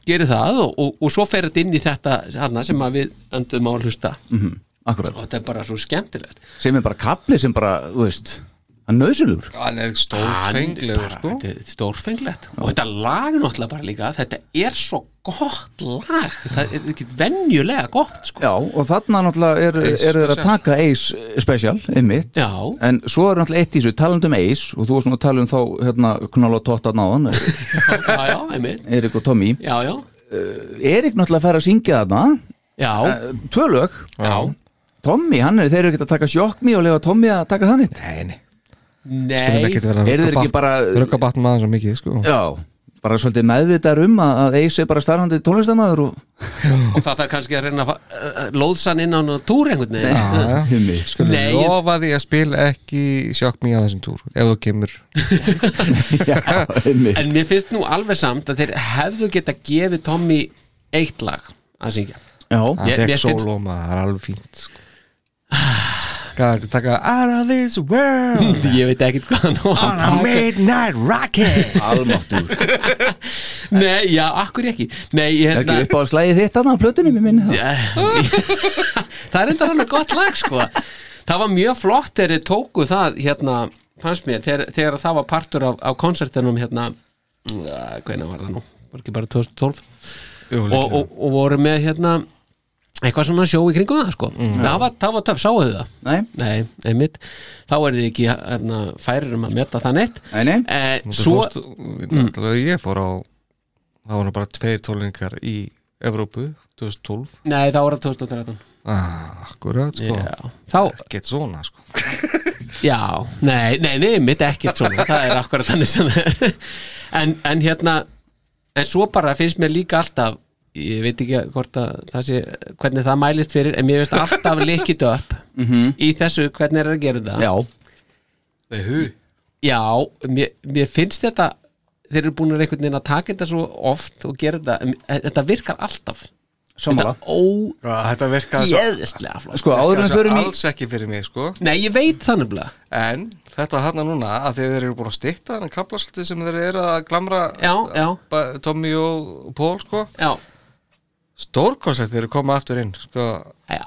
Speaker 9: gerir það og, og, og svo fer þetta inn í þetta hana, sem við öndum á að hlusta.
Speaker 8: Mhm, akkurat.
Speaker 9: Og þetta er bara svo skemmtilegt.
Speaker 8: Sem er bara kapli sem bara, þú veist hann nöðsilur
Speaker 5: Hann er stórfenglegur sko.
Speaker 9: er stórfenglegt. Og þetta lag náttúrulega bara líka þetta er svo gott lag. Það er ekki venjulega gott sko.
Speaker 8: Já, og þarna náttúrulega eru
Speaker 9: Ace
Speaker 8: er þeir að
Speaker 9: Special.
Speaker 8: taka Ace Special, einmitt.
Speaker 9: Já.
Speaker 8: En svo er náttúrulega eitt í þessu, talandi um Ace Og þú varst nú að tala um þá, hérna, Knoll og Totta náðan
Speaker 9: já, já, einmitt.
Speaker 8: Erik og Tommy.
Speaker 9: Já, já,
Speaker 8: Erik náttúrulega fær að syngja þarna.
Speaker 9: Já,
Speaker 8: Eh, Tvö lög.
Speaker 9: Já.
Speaker 8: Tommy, hann er, þeir eru ekki að taka sjokkmi og lefa Tommy að taka þannig.
Speaker 5: Nei, nei
Speaker 9: nei.
Speaker 8: Eru þeir ekki bara
Speaker 5: Rögga batn maður svo mikið sko?
Speaker 8: Já, bara svolítið meðvitaður um að, að Ace er bara starfandi tónlistamæður og
Speaker 9: og það þarf kannski að reyna að lóðsann inn á túr einhvern veginn.
Speaker 5: Já. Skulum
Speaker 9: Nei, ég-
Speaker 5: lofa því að spila ekki sjokk mér á þessum túr ef þú kemur.
Speaker 8: Já,
Speaker 9: en mér finnst nú alveg samt að þeir hefðu geta gefið Tommy eitt lag að syngja.
Speaker 8: Já,
Speaker 5: Það
Speaker 9: Ég- mér
Speaker 5: fekk
Speaker 9: finnst-
Speaker 5: sóló maður, það er alveg fínt sko. Hvað er taka Out of this world.
Speaker 9: Ég veit ekkit hvað hann
Speaker 5: On a midnight rocket.
Speaker 8: Almáttur
Speaker 9: nei, já, akkur ekki? Nei, ég
Speaker 8: Er ekki upp á að slæði þitt þarna á plötunum, ég minni það.
Speaker 9: Það er enda alveg gott lag sko. Það var mjög flott þegar þið tóku það hérna, fannst mér, þegar, þegar það var partur af, af konsertinum hérna uh, hvernig var það nú, var ekki bara 2012
Speaker 5: Jú,
Speaker 9: og, og, og voru með hérna eitthvað svona sjó í kringum það sko. Það, var, það var töff, sáu þið það?
Speaker 8: Nei,
Speaker 9: Nei, einmitt, þá er þið ekki hérna, færir um að meta það neitt.
Speaker 8: Nei, nei.
Speaker 9: Eh,
Speaker 5: Svo
Speaker 9: svo,
Speaker 5: mm. Ég fór á Það var nú bara tveir tólingar í Evrópu 2012
Speaker 9: nei, það 2013
Speaker 5: ah, Akkurat sko.
Speaker 9: Já, þá,
Speaker 5: Ekkert svona sko.
Speaker 9: Já, nei, nei, nei, mitt ekkert svona. Það er akkurat þannig sem en, en hérna en svo bara finnst mér líka alltaf ég veit ekki hvort að það sé hvernig það mælist fyrir, en mér finnst alltaf likit upp í þessu hvernig er að gera þetta
Speaker 8: Já,
Speaker 5: Nei,
Speaker 9: Já, mér, mér finnst þetta þeir eru búin að einhvern veginn að taka þetta svo oft og gera þetta, þetta virkar alltaf.
Speaker 8: Sammála.
Speaker 9: Þetta
Speaker 5: Þetta virkar
Speaker 9: flott.
Speaker 8: Sko, áður en förum í
Speaker 5: Alls ekki fyrir mig sko.
Speaker 9: Nei, ég veit það nefnilega.
Speaker 5: En þetta hann núna að þeir eru búin að stýtta þannig kaplasalti sem þeir eru að glamra
Speaker 9: Já, já,
Speaker 5: Tommy og Paul sko.
Speaker 9: Já,
Speaker 5: Stórkonsert þeir eru komið aftur inn sko.
Speaker 9: Já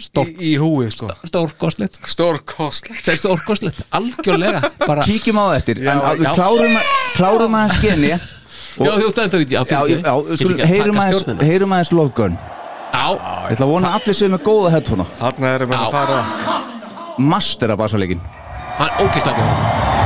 Speaker 9: Stór,
Speaker 5: í, í húið sko.
Speaker 9: Stórkostlegt.
Speaker 5: Stórkostlegt.
Speaker 9: Það er stórkostlegt, algjörlega bara,
Speaker 8: Kíkjum á það eftir En að
Speaker 9: já.
Speaker 8: við klárum, klárum aðeins genni
Speaker 9: Já, þú stendur ekki
Speaker 8: Já, já, já, við skulum, heyrum aðeins, heyrum aðeins Love Gun.
Speaker 9: Já,
Speaker 8: Ég ætla að vona að allir séu með góða headphone
Speaker 5: Þarna erum við
Speaker 9: Já.
Speaker 5: að fara.
Speaker 8: Master af bassaleggin
Speaker 9: hann ógeðslega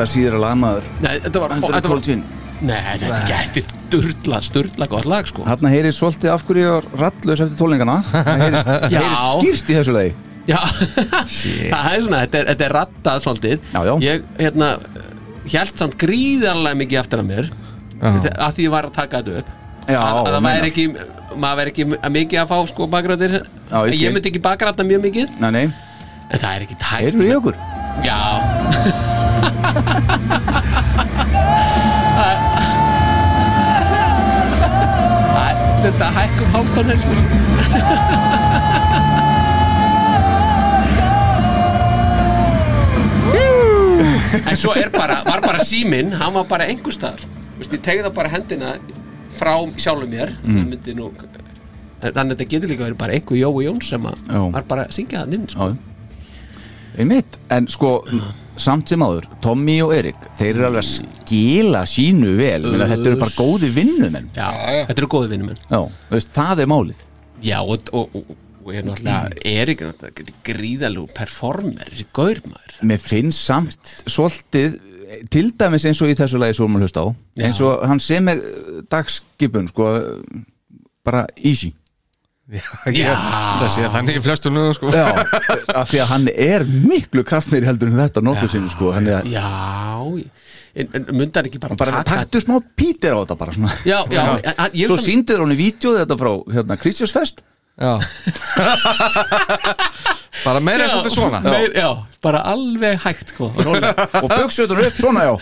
Speaker 8: er þetta síðra lagmaður
Speaker 9: Nei, þetta var, þetta var
Speaker 8: Cold Gin
Speaker 9: Nei, þetta gæti sturla, sturla gott lag sko.
Speaker 8: Þarna heyrir svolítið af hverju ég var rallus eftir tólningana Það heyrir,
Speaker 9: Já.
Speaker 8: heyrir skýrt í þessu lagi.
Speaker 9: Já, það er svona, þetta er, þetta er rattað svolítið.
Speaker 8: Já, já.
Speaker 9: Ég, hérna, held samt gríðarlega mikið eftir að mér að því ég var að taka þetta upp.
Speaker 8: Já,
Speaker 9: að, að það
Speaker 8: meina.
Speaker 9: væri ekki maður væri ekki mikið að fá sko bakgræðir
Speaker 8: Já, ég skil.
Speaker 9: ég myndi ekki bakgræða mjög mikið.
Speaker 8: Nei, nei.
Speaker 9: En það er ekki tækt
Speaker 8: við í okkur?
Speaker 9: Já Þetta hækkum hálftónir sko En svo er bara, var bara síminn hann var bara einhver staðar. Vist, ég tegði það bara hendina frá sjálfum mér
Speaker 8: Mm.
Speaker 9: það myndi nú þannig að þetta getur líka verið bara einhver Jói Jóns sem var bara að syngja það inn sko.
Speaker 8: Einmitt, en sko samt sem áður, Tommy og Erik þeir eru alveg að skila sínu vel. Uh, þetta eru bara góði vinnumenn.
Speaker 9: Já, þetta eru góði vinnumenn.
Speaker 8: Já, veist, það er málið.
Speaker 9: Já, og, og, og, og ég er náttúrulega Erik er gríðalegu performer þessi gaurmaður
Speaker 8: Mér finnst samt svolítið til dæmis eins og í þessu lagi svo maður hlusta á
Speaker 9: Já.
Speaker 8: eins og hann sem er dagskipun sko, bara easy
Speaker 5: Já, það sé þannig í flestum lögum sko.
Speaker 8: Já, af því að hann er miklu kraftmeiri heldur en þetta nokkuð sinni sko, hann
Speaker 9: Já, en, en myndar ekki bara,
Speaker 8: bara taktu smá pítir á þetta bara svona.
Speaker 9: Já, já, ég
Speaker 8: Svo
Speaker 9: svona-
Speaker 8: síndir hann í vídeo þetta frá hérna, Kristjósfest
Speaker 5: Já. Bara meira eins og þetta svona.
Speaker 9: Meir, já, bara alveg hægt sko, rólega.
Speaker 8: Og buksöður upp svona já.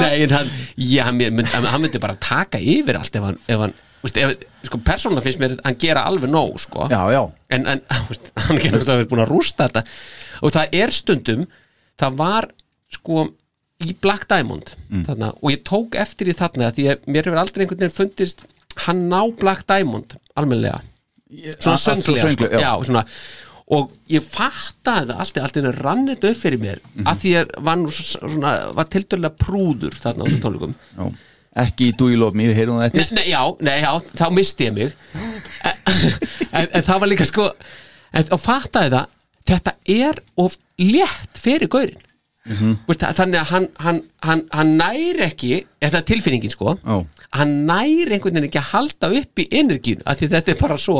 Speaker 9: Nei, en hann, já, hann, myndi, hann myndi bara taka yfir allt ef hann, ef hann sko, persónulega finnst mér hann gera alveg nóg sko.
Speaker 8: Já, já
Speaker 9: en, en veist, hann getur alltaf verið búin að rústa þetta og það er stundum það var sko í Black Diamond
Speaker 8: Mm.
Speaker 9: þarna, og ég tók eftir í þarna því að mér hefur aldrei einhvern veginn fundist hann ná Black Diamond almennilega svona
Speaker 8: að- að-
Speaker 9: sönglega sko,
Speaker 8: já.
Speaker 9: svona og ég fattaði það allt, allt einu rann þetta upp fyrir mér
Speaker 8: Mhm.
Speaker 9: að því ég var, var tildulega prúður þarna á þessu tónleikum
Speaker 8: Já. Ekki í Me, við heyrum það eftir?
Speaker 9: Já, nei, já, þá misti ég mig. En, en það var líka sko en, og fattaði það þetta er of létt fyrir gaurin
Speaker 8: Mhm.
Speaker 9: Veist, það- þannig að hann, hann, hann, hann næri ekki þetta er tilfinningin sko.
Speaker 8: Já.
Speaker 9: hann næri einhvern veginn ekki að halda upp í energinu af því þetta er bara svo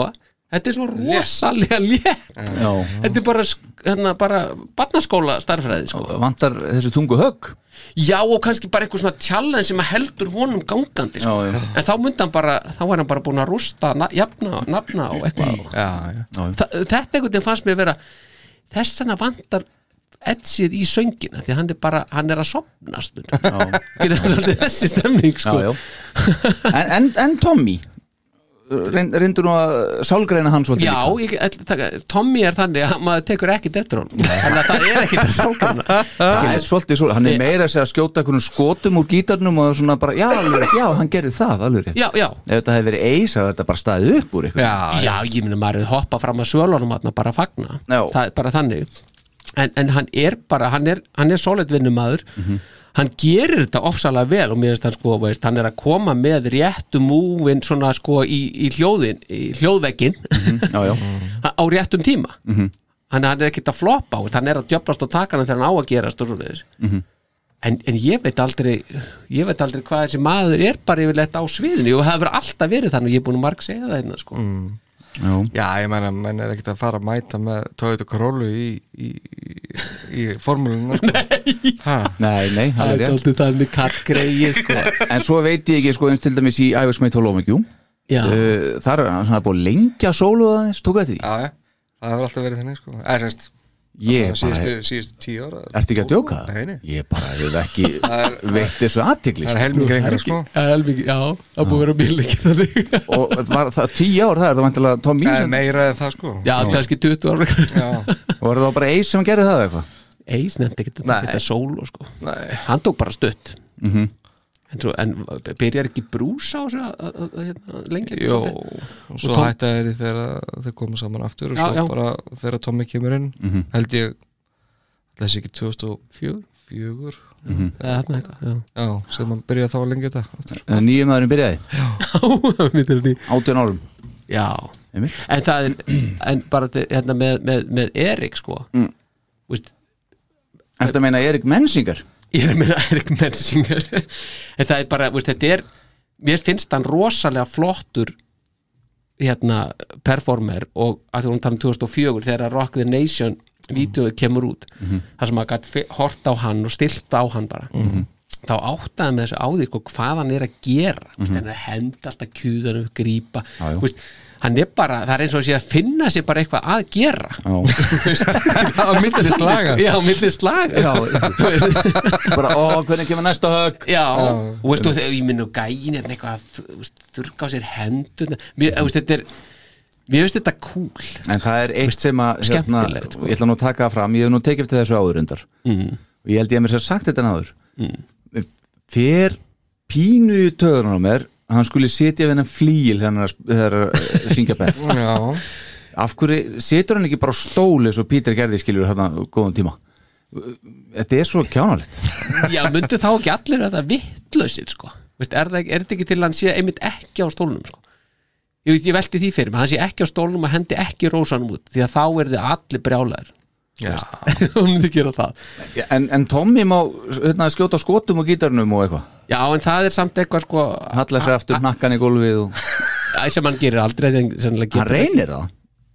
Speaker 9: þetta er svo rosalega létt
Speaker 8: Já.
Speaker 9: þetta er bara, hérna, bara barnaskóla starfræði sko.
Speaker 8: Vantar þessu tungu högg
Speaker 9: Já og kannski bara einhver svona challenge sem að heldur honum gangandi sko.
Speaker 8: Já, já.
Speaker 9: en þá myndi hann bara þá var hann bara búin að rústa na, jafna, nafna og eitthvað
Speaker 5: Já,
Speaker 9: þetta einhvern veginn fannst mér vera þess vegna vantar Edsið í söngina því að hann er bara, hann er að sopna stund getur það svolítið þessi stemning sko.
Speaker 8: já, já. En, en, en Tommy reyndur nú að sálgreina hann svolítið
Speaker 9: Já, ég, að Tommy er þannig að maður tekur ekkit eftir honum. Þannig að það er ekkit að sálgana
Speaker 8: Það er svolítið svo, hann er meira að segja að skjóta einhvern skotum úr gítarnum og svona bara, já, alveg já, hann gerði það, alveg rétt.
Speaker 9: Já, já,
Speaker 8: Ef þetta hefði verið eis, það hefði þetta bara staðið upp úr eitthvað
Speaker 5: Já,
Speaker 9: já, ég minna maður er hoppa fram að svölunum að bara að fagna.
Speaker 8: Já.
Speaker 9: það er bara þannig. En, en hann er bara, hann er, hann er solid vinnumæður hann gerir þetta ofsalega vel og mér finnst hann sko, veist, hann er að koma með réttu múvin svona sko í, í hljóðin, í hljóðveggin
Speaker 8: Já, já,
Speaker 9: á réttum tíma
Speaker 8: Mhm.
Speaker 9: hann hann er ekkert að floppa á hann er að djöflast á takana þegar hann á að gerast og svona
Speaker 8: Mhm.
Speaker 9: en, en ég veit aldrei ég veit aldrei hvað þessi maður er bara yfirleitt á sviðinu og það hefur alltaf verið þannig og ég er búin að marg segja það hérna sko.
Speaker 8: Já.
Speaker 5: Já, ég meina, menn er ekkert að fara að mæta með Toyota Corolla í, í, í, í formúlinu sko.
Speaker 8: Nei, nei, það er rétt
Speaker 9: aldrei þannig kargreið sko.
Speaker 8: En svo veit ég ekki, sko, eins til dæmis í Ivers Mate Hollow Mikjú
Speaker 9: Já.
Speaker 8: uh, Þar er hann svona búið að lengja sólu aðeins, tók eftir því
Speaker 5: Já, já, það hefur alltaf verið þannig sko. Eða semst,
Speaker 8: Ég
Speaker 5: síðustu,
Speaker 8: bara,
Speaker 5: síðustu tíu ára.
Speaker 8: Ertu ekki að djóka?
Speaker 5: Nei, nei.
Speaker 8: Ég bara hef ekki
Speaker 5: Það er-
Speaker 8: veitt þessu aðtikli
Speaker 5: Það er helmingur einhverja sko.
Speaker 9: Helmingi, já, það búið að vera lengi þannig.
Speaker 8: Og var það tíu ár, það er það vantilega Tom
Speaker 5: Það er
Speaker 8: Meesen
Speaker 5: meira eða það sko.
Speaker 9: Já, kannski 20 ára
Speaker 5: Já,
Speaker 8: Og var það bara Ace sem gerði það eitthvað?
Speaker 9: Eis nefndi ekkert
Speaker 5: Nei.
Speaker 9: þetta sólo sko.
Speaker 5: nei.
Speaker 9: Hann tók bara stutt.
Speaker 8: Mhm.
Speaker 9: En, byrjar ekki brús á þessu hérna, lengi
Speaker 5: Jó, og svo
Speaker 9: Tom-
Speaker 5: hætta þeir þegar þeir koma saman aftur og
Speaker 9: Já,
Speaker 5: svo
Speaker 9: já.
Speaker 5: bara þegar Tommy kemur inn
Speaker 8: Mhm.
Speaker 5: held ég þessi ekki 2004
Speaker 9: Fjögur
Speaker 8: Mhm.
Speaker 9: eða þarna eitthvað já.
Speaker 5: já, sem hann byrjaði þá að lengi þetta aftur.
Speaker 8: Nýjum maðurinn byrjaði,
Speaker 9: í-
Speaker 8: 18 árum
Speaker 9: já, en það er en bara hérna með, með, með Erik sko
Speaker 8: Mm.
Speaker 9: Vist,
Speaker 8: Ertu að meina Erik Mensinger?
Speaker 9: Ég er að meina Erik Mensinger en það er bara, veist, þetta er mér finnst hann rosalega flottur hérna performer og að því hún tala um 2004 þegar Rock the Nation vídeoið kemur út
Speaker 8: Mhm.
Speaker 9: þar sem maður gætt hort á hann og stilt á hann bara
Speaker 8: Mhm.
Speaker 9: þá áttaði með þessu á því sko, hvað hann er að gera mm
Speaker 8: Mhm.
Speaker 9: hann er að henda alltaf kjúðan
Speaker 8: já.
Speaker 9: Þú veist, hann er bara, það er eins og að sé að finna sér bara eitthvað að gera.
Speaker 5: Á milli slaga.
Speaker 9: já, á milli slaga.
Speaker 8: Já, bara, ó, hvernig kemur næsta högg?
Speaker 9: Já, og veistu, ég minn og gæin eitthvað að veist, þurrka á sér hendur mér, veist, þetta er mér finnst þetta cool.
Speaker 8: En það er eitt sem að hérna,
Speaker 9: sko.
Speaker 8: Ég ætla nú að taka fram, ég hef nú tekið eftir þessu áður undar
Speaker 9: mm.
Speaker 8: Og ég held ég að mér sér sagt þetta áður
Speaker 9: Mm.
Speaker 8: Fer pínu í töðunum á mér að Hann skuli sitja við hennan flíil þegar að syngja Beth. Af hverju setur hann ekki bara stóli og Pítur gerði skilur hérna góðum tíma? Þetta er svo kjánalegt.
Speaker 9: Já, myndu þá ekki allir að það vittlausir sko Veist, er, þetta ekki til hann sé einmitt ekki á stólnum sko? Ég, ég velti því fyrir mig, hann sé ekki á stólnum og hendi ekki rósanum út því að þá er þið allir brjálæður Já, hún myndi gera það.
Speaker 8: En, en Tommy má hérna, skjóta skotum og gítarnum og eitthvað.
Speaker 9: Já, en það er samt eitthvað sko
Speaker 8: Halla sér aftur nakkan í gólfið og...
Speaker 9: Æ, sem hann gerir aldrei
Speaker 8: Hann reynir það.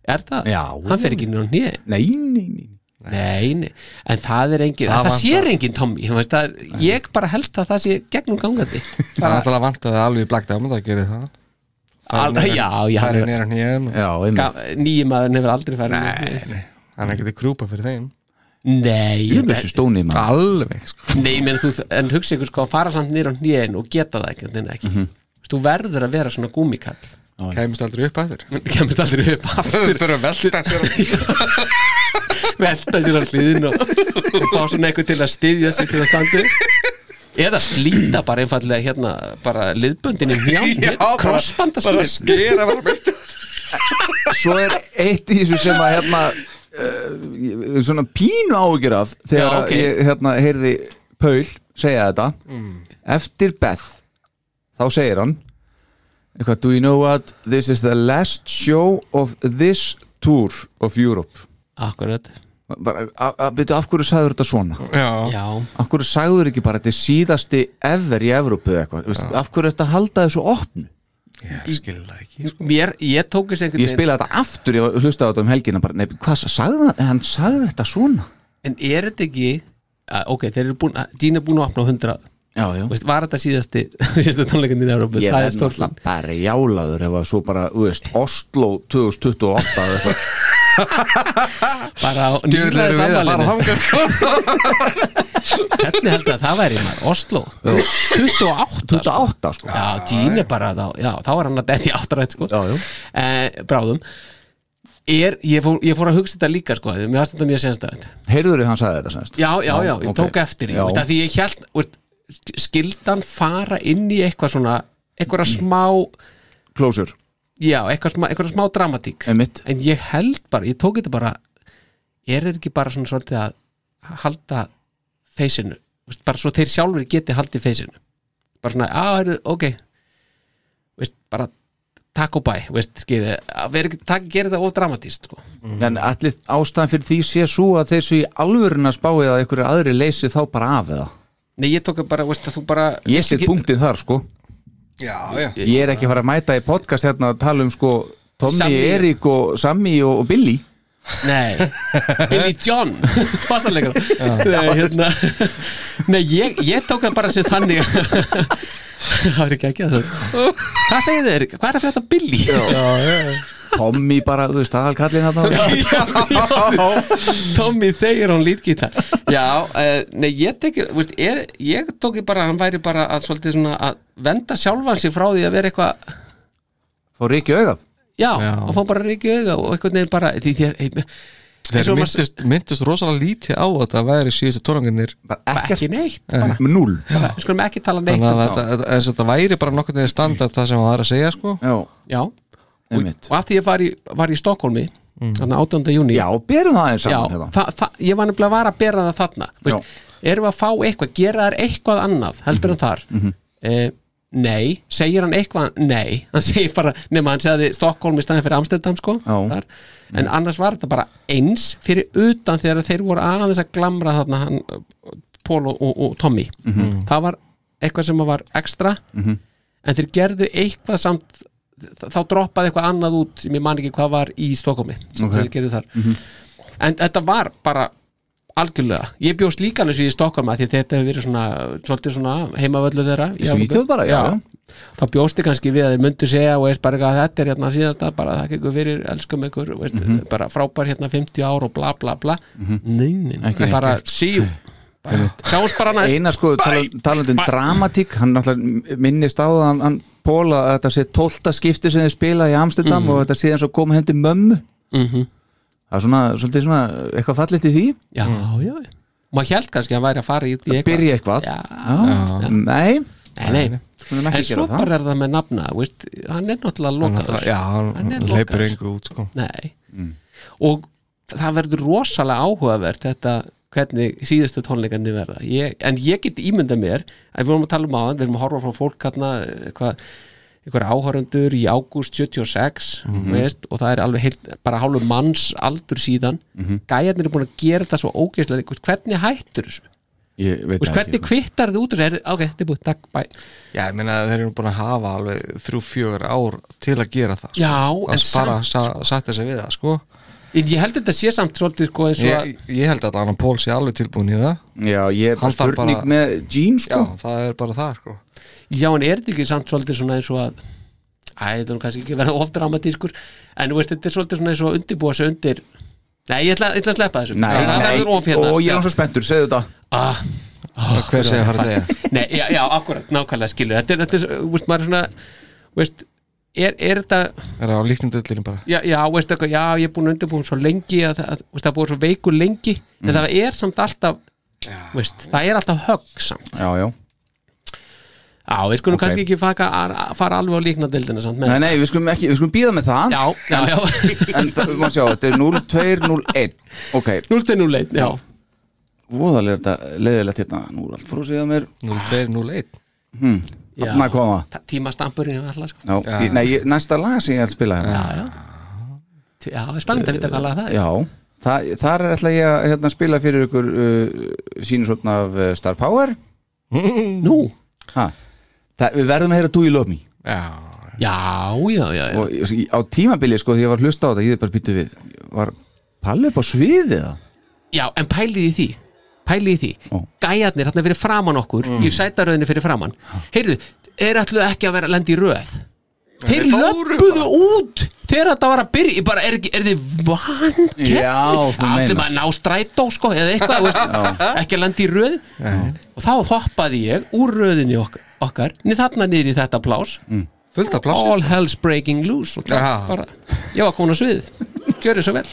Speaker 9: Er það?
Speaker 8: Já.
Speaker 9: Hann fer ekki nýjum nýja
Speaker 8: Nei, nei, nei
Speaker 9: Nei, nei, en það er engin
Speaker 5: Það
Speaker 9: það, það sér engin Tommy. Veist, það, er- ég bara held að það sé gegnum gangandi.
Speaker 5: Það er alltaf vantaði alveg í Black Diamond að gera það.
Speaker 9: Al, já, já,
Speaker 5: Það er
Speaker 9: nýjum maður hefur aldrei farið
Speaker 5: Nei, nei, hann er ekki til krúpa fyrir þeim.
Speaker 9: Nei,
Speaker 8: Ég þessu stóni maður.
Speaker 5: Alveg, sko.
Speaker 9: Nei, menn, þú, en hugsa ykkur sko að fara samt nýra nýjan og geta það ekki, en ekki. Þú veist, þú verður að vera svona gúmikall
Speaker 5: Kæmist aldrei upp aftur.
Speaker 9: Kæmist aldrei upp aftur.
Speaker 5: Fyrir að velta sér
Speaker 9: velta sér á hliðin og, og fá svona eitthvað til að styðja sig til að standi eða slíta bara einfallega hérna bara liðböndin í hjálm krossbanda
Speaker 5: bara skera
Speaker 8: Svo er eitt í þessu sem að hérna uh, svona pínu áhyggjur af þegar
Speaker 9: Já, ok.
Speaker 8: ég hérna heyrði Paul segja þetta. Eftir Beth þá segir hann eitthvað, do you know what? This is the last show of this tour of Europe.
Speaker 9: Akkurat.
Speaker 8: Bara, a- a- byrju, af hverju sagður þetta svona?
Speaker 5: Já,
Speaker 9: Já,
Speaker 8: af hverju sagður ekki bara þetta er síðasti ever í Evrópu eða eitthvað, Veistu, af hverju þetta halda þessu opnu
Speaker 5: Ég skil það ekki sko.
Speaker 9: mér, ég tók þessi einhvern
Speaker 8: ég spilaði þetta aftur, ég hlustaði á þetta um helgina bara, nei, hvað sagði hann, hann sagði þetta svona?
Speaker 9: En er þetta ekki að, ok, þeir eru búin, Dín er búin að opna á 100
Speaker 8: já, já
Speaker 9: Veist, var þetta síðasti síðasti tónleikin í Európu,
Speaker 8: ég
Speaker 9: það er
Speaker 8: náttúrulega bara jálaður ef að svo bara, þú veist, Oslo 2028 eða eitthvað.
Speaker 9: bara á
Speaker 5: fara
Speaker 9: samvalinu. hvernig heldur að það væri maður, Oslo? 28
Speaker 8: 28 sko.
Speaker 9: Já, Dín er bara þá, já, þá er hann að detti áttrætt sko.
Speaker 8: Já.
Speaker 9: Eh, bráðum. Er, ég, fór, ég fór að hugsa þetta líka sko, mér varst þetta mjög senstæðið
Speaker 8: heyrður þið hann sagði þetta semst?
Speaker 9: Já, já, já, ég tók eftir því. Veist, því ég held, veist, skildan fara inn í eitthvað svona eitthvað smá,
Speaker 8: closure,
Speaker 9: já, eitthvað smá, eitthvað smá dramatík.
Speaker 8: Emitt
Speaker 9: en ég held bara, ég tók þetta bara er þetta ekki bara svona svolítið að halda feysinu, veist, bara svo þeir sjálfur geti haldið feysinu bara svona, á, heyrðu, ok. Veist, bara takk og bæ, veist, að ekki, takk, gera þetta of dramatíst sko.
Speaker 8: en allir ástæðan fyrir því sé svo að þessu í alvöruna spáið að einhverju aðri leysi þá bara af eða?
Speaker 9: Nei, ég tók bara, veist, að þú bara
Speaker 8: ég set punktið þar sko
Speaker 5: Já, já.
Speaker 8: ég er ekki að fara að mæta í podcast hérna að tala um sko Tommy,
Speaker 9: Sammy.
Speaker 8: Erik og Sammy og, og Billy.
Speaker 9: Nei, Billy John. Bassarleikar Nei, hérna. Nei, ég, ég tók það bara sér þannig. Það var ekki ekki það Hvað segir þið, Erik? Hvað er að frétta Billy? Já,
Speaker 8: Tommy bara, þú veist, aðalkallin
Speaker 9: Tommy þegar hún lítgítar Já, uh, nei, ég teki veist, er, Ég tók ég bara, hann væri bara að svolítið svona að venda sjálfan sig frá því að vera eitthvað
Speaker 8: fór Ríkki augað.
Speaker 9: Já, og fá bara ríki auga og eitthvað nefn bara því, því, því,
Speaker 5: Þeir myndist, myndist rosalega lítið á að þetta væri síðustu tónanginir
Speaker 9: ekki neitt bara, bara, við skulum ekki tala neitt
Speaker 5: Þannig að
Speaker 9: um
Speaker 5: þetta, þetta, væri bara nokkur neður standard það sem hann var að segja sko.
Speaker 8: Já,
Speaker 9: Já, og, og af því ég var í, var í Stokkólmi
Speaker 5: Mm.
Speaker 9: þannig 18. júni
Speaker 8: Já, berum það eins
Speaker 9: Já,
Speaker 8: saman hérna.
Speaker 9: það, það, ég var nefnilega að vara að bera það þarna. Veist, erum við að fá eitthvað, gera þær eitthvað annað heldur en þar?
Speaker 8: Mhm.
Speaker 9: eh, nei, segir hann eitthvað? Nei, hann segir bara, nema hann segði Stockholm í staðin fyrir Amsterdam sko þar, en annars var þetta bara eins fyrir utan þegar þeir voru aðeins að glamra þarna hann, Pól og, og, og Tommy.
Speaker 8: Mhm.
Speaker 9: það var eitthvað sem var ekstra.
Speaker 8: Mhm.
Speaker 9: en þeir gerðu eitthvað samt þá droppaði eitthvað annað út sem ég man ekki hvað var í Stockholmi sem
Speaker 8: Ok.
Speaker 9: þeir gerðu þar
Speaker 8: Mhm.
Speaker 9: en þetta var bara algjörlega, ég bjóst líka alveg svo í Stockholm að því þetta hefur verið svona, svona heimavöldu þeirra
Speaker 8: bara, já, já.
Speaker 9: þá bjósti kannski við að þeir myndu segja og veist bara eitthvað að þetta er hérna síðasta bara þakka ykkur fyrir, elskum ykkur veist,
Speaker 8: Mhm.
Speaker 9: bara frábær hérna 50 ár og bla bla bla
Speaker 8: Mhm.
Speaker 9: nei, nei, nei,
Speaker 8: Ekki
Speaker 9: bara síu sjáumst bara næst.
Speaker 8: Eina sko, tala- talandi um dramatík hann náttúrulega minnist á það hann, hann Póla að þetta sé tólta skipti sem þið spila í Amsterdam
Speaker 9: Mhm.
Speaker 8: og þetta sé eins og koma hendi mömmu.
Speaker 9: Mhm.
Speaker 8: það er svona, svona eitthvað fallit í því.
Speaker 9: Já, já, maður held kannski að hann væri að fara í, í eitthvað.
Speaker 8: byrja eitthvað.
Speaker 9: Já,
Speaker 8: Já. nei,
Speaker 9: Nei, nei.
Speaker 8: Ekki
Speaker 9: En svo bara er það með nafna veist, hann er náttúrulega
Speaker 5: náttúrulega- já, hann
Speaker 9: lokaður.
Speaker 5: engu út, sko.
Speaker 9: Nei. Og það verður rosalega áhugavert þetta hvernig síðustu tónleikandi verða ég, en ég get ímynda mér að við vorum að tala um aðan, við erum að horfa frá fólk hérna, eitthvað einhver áhörundur í ágúst 76
Speaker 8: Mhm.
Speaker 9: veist, og það er alveg heilt, bara hálfur manns aldur síðan
Speaker 8: Mhm.
Speaker 9: gæjarnir er búin að gera þetta svo ógeðslega hvernig hættur þessu Veist,
Speaker 8: það
Speaker 9: hvernig kvittar þið út úr þessu? ok, þetta er búið, takk, bæ
Speaker 5: Já, ég meina þeir eru búin að hafa alveg þrjú, fjögur ár til að gera það sko.
Speaker 9: Já, en
Speaker 5: að bara
Speaker 9: samt,
Speaker 5: sa, sagt þessi við það, sko
Speaker 9: En ég held þetta sé samt svolítið sko eins og að
Speaker 5: ég, ég held að Anna Pól sé alveg tilbúin í það.
Speaker 8: Já, ég er bara spurning með Gene sko.
Speaker 5: Já, það er bara það, sko.
Speaker 9: Já, en er þetta ekki samt svolítið svona eins og að Æ, þetta er kannski ekki að vera of dramatískur En þú veist, þetta er svolítið svona eins og að undirbúa sig undir Nei, ég ætla, ég ætla að sleppa þessu.
Speaker 8: Nei,
Speaker 9: Það
Speaker 8: nei,
Speaker 9: verður of hérna.
Speaker 8: Og ég er svo spenntur, segðu þetta.
Speaker 9: Ah,
Speaker 5: Hver segir að fara að segja?
Speaker 9: Nei, já, já, akkurat, nákvæmlega skilur. Þetta er, þetta er, þú veist, maður er svona þú veist, er, er þetta
Speaker 5: Er það á líknindöldinu bara?
Speaker 9: Já, já, veist eitthvað, já, ég er búin að undirbúin svo lengi að, að, veist, það er búin svo veikur lengi en
Speaker 8: Mm.
Speaker 9: það er samt alltaf veist, það er alltaf högg samt.
Speaker 8: Já, já.
Speaker 9: Já, við skulum
Speaker 8: Ok.
Speaker 9: kannski ekki faka, fara alveg á líknadeildina samt með
Speaker 8: Nei, nei, við skulum ekki, við skulum býða með það.
Speaker 9: Já, já, já.
Speaker 8: En það, við má sjá, þetta er 0201 Ok.
Speaker 9: 0201, já.
Speaker 8: Voðalega er þetta leiðilegt hérna. Nú er allt frósið að mér.
Speaker 5: 0201
Speaker 8: hmm.
Speaker 9: Já.
Speaker 8: Næ, koma
Speaker 9: Tímastampurinn er sko.
Speaker 8: Já, Í, nei, ég- næsta lag sem ég ætla að spila hérna.
Speaker 9: Já, já. Já, það er spennandi að vita hvað lag það er.
Speaker 8: Já, það, þar er ætla ég að hérna, spila fyrir ykkur uh, sínusotn af uh, Star Power.
Speaker 9: Nú?
Speaker 8: Ha. það, Við verðum að heyra Do You Love Me.
Speaker 5: Já.
Speaker 9: Já, já, já, já.
Speaker 8: Og á tímabili, sko, því ég var að hlusta á þetta Ég er bara býttu við. Var Palli upp á sviðið það?
Speaker 9: Já, en pælið í því Pælið í því. Gæjarnir, hérna fyrir framann okkur
Speaker 8: Mm.
Speaker 9: Í sætaröðinu fyrir framann Heyrðu, er ætlu ekki að vera að lenda í röð. Þeir löpuðu út Þegar þetta var að byrja. Bara, er, er þið
Speaker 8: meinar.
Speaker 9: Áttum að ná strætó, sko Eða eitthvað, veist, ekki að lenda í röð. Og þá hoppaði ég úr röðinni okkar, okkar Niður þarna niður í þetta plás
Speaker 8: Mm.
Speaker 9: All hell's breaking loose og það bara, Ég var komin á svið Gjörðu svo vel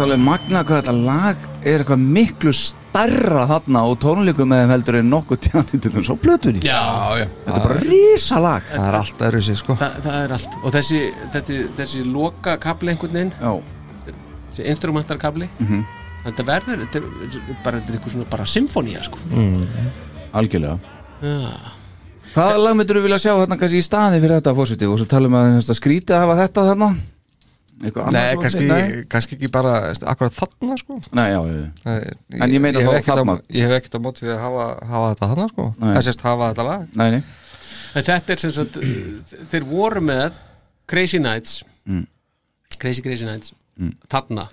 Speaker 8: finnst alveg magna hvað þetta lag er eitthvað miklu starra þarna og tónleikum með þeim heldur en nokkuð tjándi til þess á plötunni
Speaker 9: Já,
Speaker 5: já.
Speaker 8: Þetta er bara rísa lag
Speaker 5: Það er allt öðru sér sko.
Speaker 9: Þa, það er allt. Og þessi, þessi, þessi loka kabli einhvern veginn
Speaker 8: Já.
Speaker 9: þessi instrumental kabli
Speaker 8: Mhm.
Speaker 9: þetta verður þetta er, bara, þetta er eitthvað svona bara symfónía sko.
Speaker 8: Algjörlega.
Speaker 9: Já.
Speaker 8: Hvaða lag myndur þú vilja sjá þarna kannski í staði fyrir þetta fórseti og svo talum við að þetta skrítið að hafa þetta þarna
Speaker 5: Nei, kannski,
Speaker 8: Nei?
Speaker 5: kannski ekki bara akkurat þarna sko
Speaker 8: Nei, já.
Speaker 5: Nei,
Speaker 8: En ég meina þá þarna.
Speaker 5: Ég hef ekkert á móti við að hafa, hafa þetta þarna sko. Það sést hafa þetta lag
Speaker 8: Nei, nei
Speaker 9: en þetta er sem sagt þeir voru með Crazy Nights
Speaker 8: Mm.
Speaker 9: Crazy Crazy Nights
Speaker 8: Mm.
Speaker 9: þarna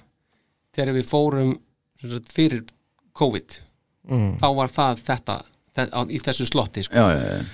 Speaker 9: þegar við fórum sagt, fyrir COVID
Speaker 5: Mm.
Speaker 9: þá var það þetta í þessu slotti sko.
Speaker 8: Já, já, já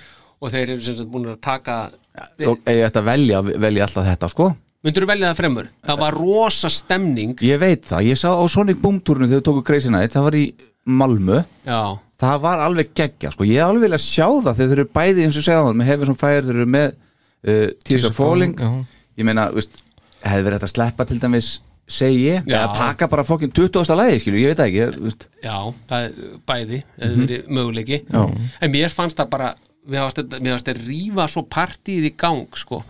Speaker 9: og þeir eru sem sagt búin að taka
Speaker 8: ég ætti að velja, velja alltaf þetta sko
Speaker 9: myndur þú velja það fremur? það var rosa stemning
Speaker 8: Ég veit það, ég sá á Sonic Boom túrinu þegar við tókum Crazy Night, það var í Malmö
Speaker 9: Já.
Speaker 8: Það var alveg geggja sko, ég hef alveg vilja sjá það þegar þeir eru bæði eins og segja það með hefur sem færi, þeir eru með uh, Tears of Falling
Speaker 5: já.
Speaker 8: Ég meina, veist, hefði verið hægt að sleppa til dæmis segi ég,
Speaker 9: Já.
Speaker 8: eða taka bara fokkin 20. lagi, skilju, ég veit það ekki ég, veist.
Speaker 9: Já, það er bæði eða
Speaker 8: Mhm.
Speaker 9: verið möguleiki
Speaker 8: Já.
Speaker 9: en mér fannst það bara mér fannst þetta- mér fannst þetta rífa svo partíð í gang sko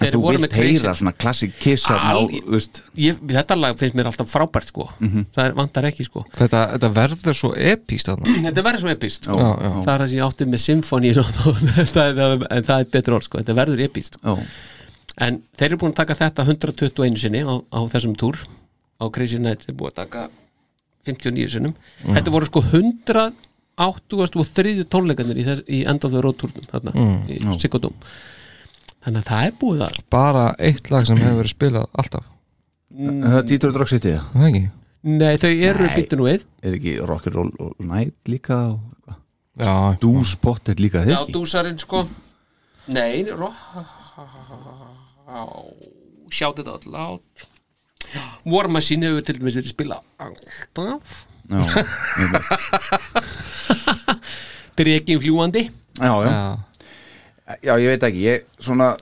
Speaker 8: En
Speaker 9: Þeir
Speaker 8: þú
Speaker 9: voru
Speaker 8: vilt heyra svona classic kiss þarna
Speaker 9: Al-
Speaker 8: á, veist.
Speaker 9: ég, þetta lag finnst mér alltaf frábært sko
Speaker 8: Mhm.
Speaker 9: það er, vantar ekki sko
Speaker 5: Þetta, þetta verður svo epíst þarna
Speaker 9: þetta verður svo epist sko.
Speaker 5: Já, já.
Speaker 9: það er það sem ég átti með symfóni er, en það er betur orð sko þetta verður epist
Speaker 8: sko.
Speaker 9: en þeir eru búin að taka þetta 121 sinni á, á þessum túr á Crazy Night er búin að taka 59 sinnum
Speaker 5: Mm.
Speaker 9: þetta voru sko 183 tónleikarnir í, þess, í End of the Road túrnum þarna,
Speaker 5: Mm.
Speaker 9: í
Speaker 5: Já.
Speaker 9: Sigurdóm þannig að það er búið að
Speaker 5: Bara eitt lag sem hefur verið spilað alltaf.
Speaker 8: Það er Detroit Rock City
Speaker 5: Það ekki?
Speaker 9: Nei, þau eru nú við.
Speaker 8: Er ekki Rock'n'Roll og Night líka og?
Speaker 5: Já.
Speaker 8: Dús Pottet líka,
Speaker 9: Já,
Speaker 8: þeir ekki?
Speaker 9: dúsarinn sko. Nei, Sjátt þetta all át War Machine hefur til dæmis verið spila alltaf.
Speaker 8: Já, veit.
Speaker 9: Drekin fljúandi
Speaker 8: já, já. Já, ég veit ekki, ég svona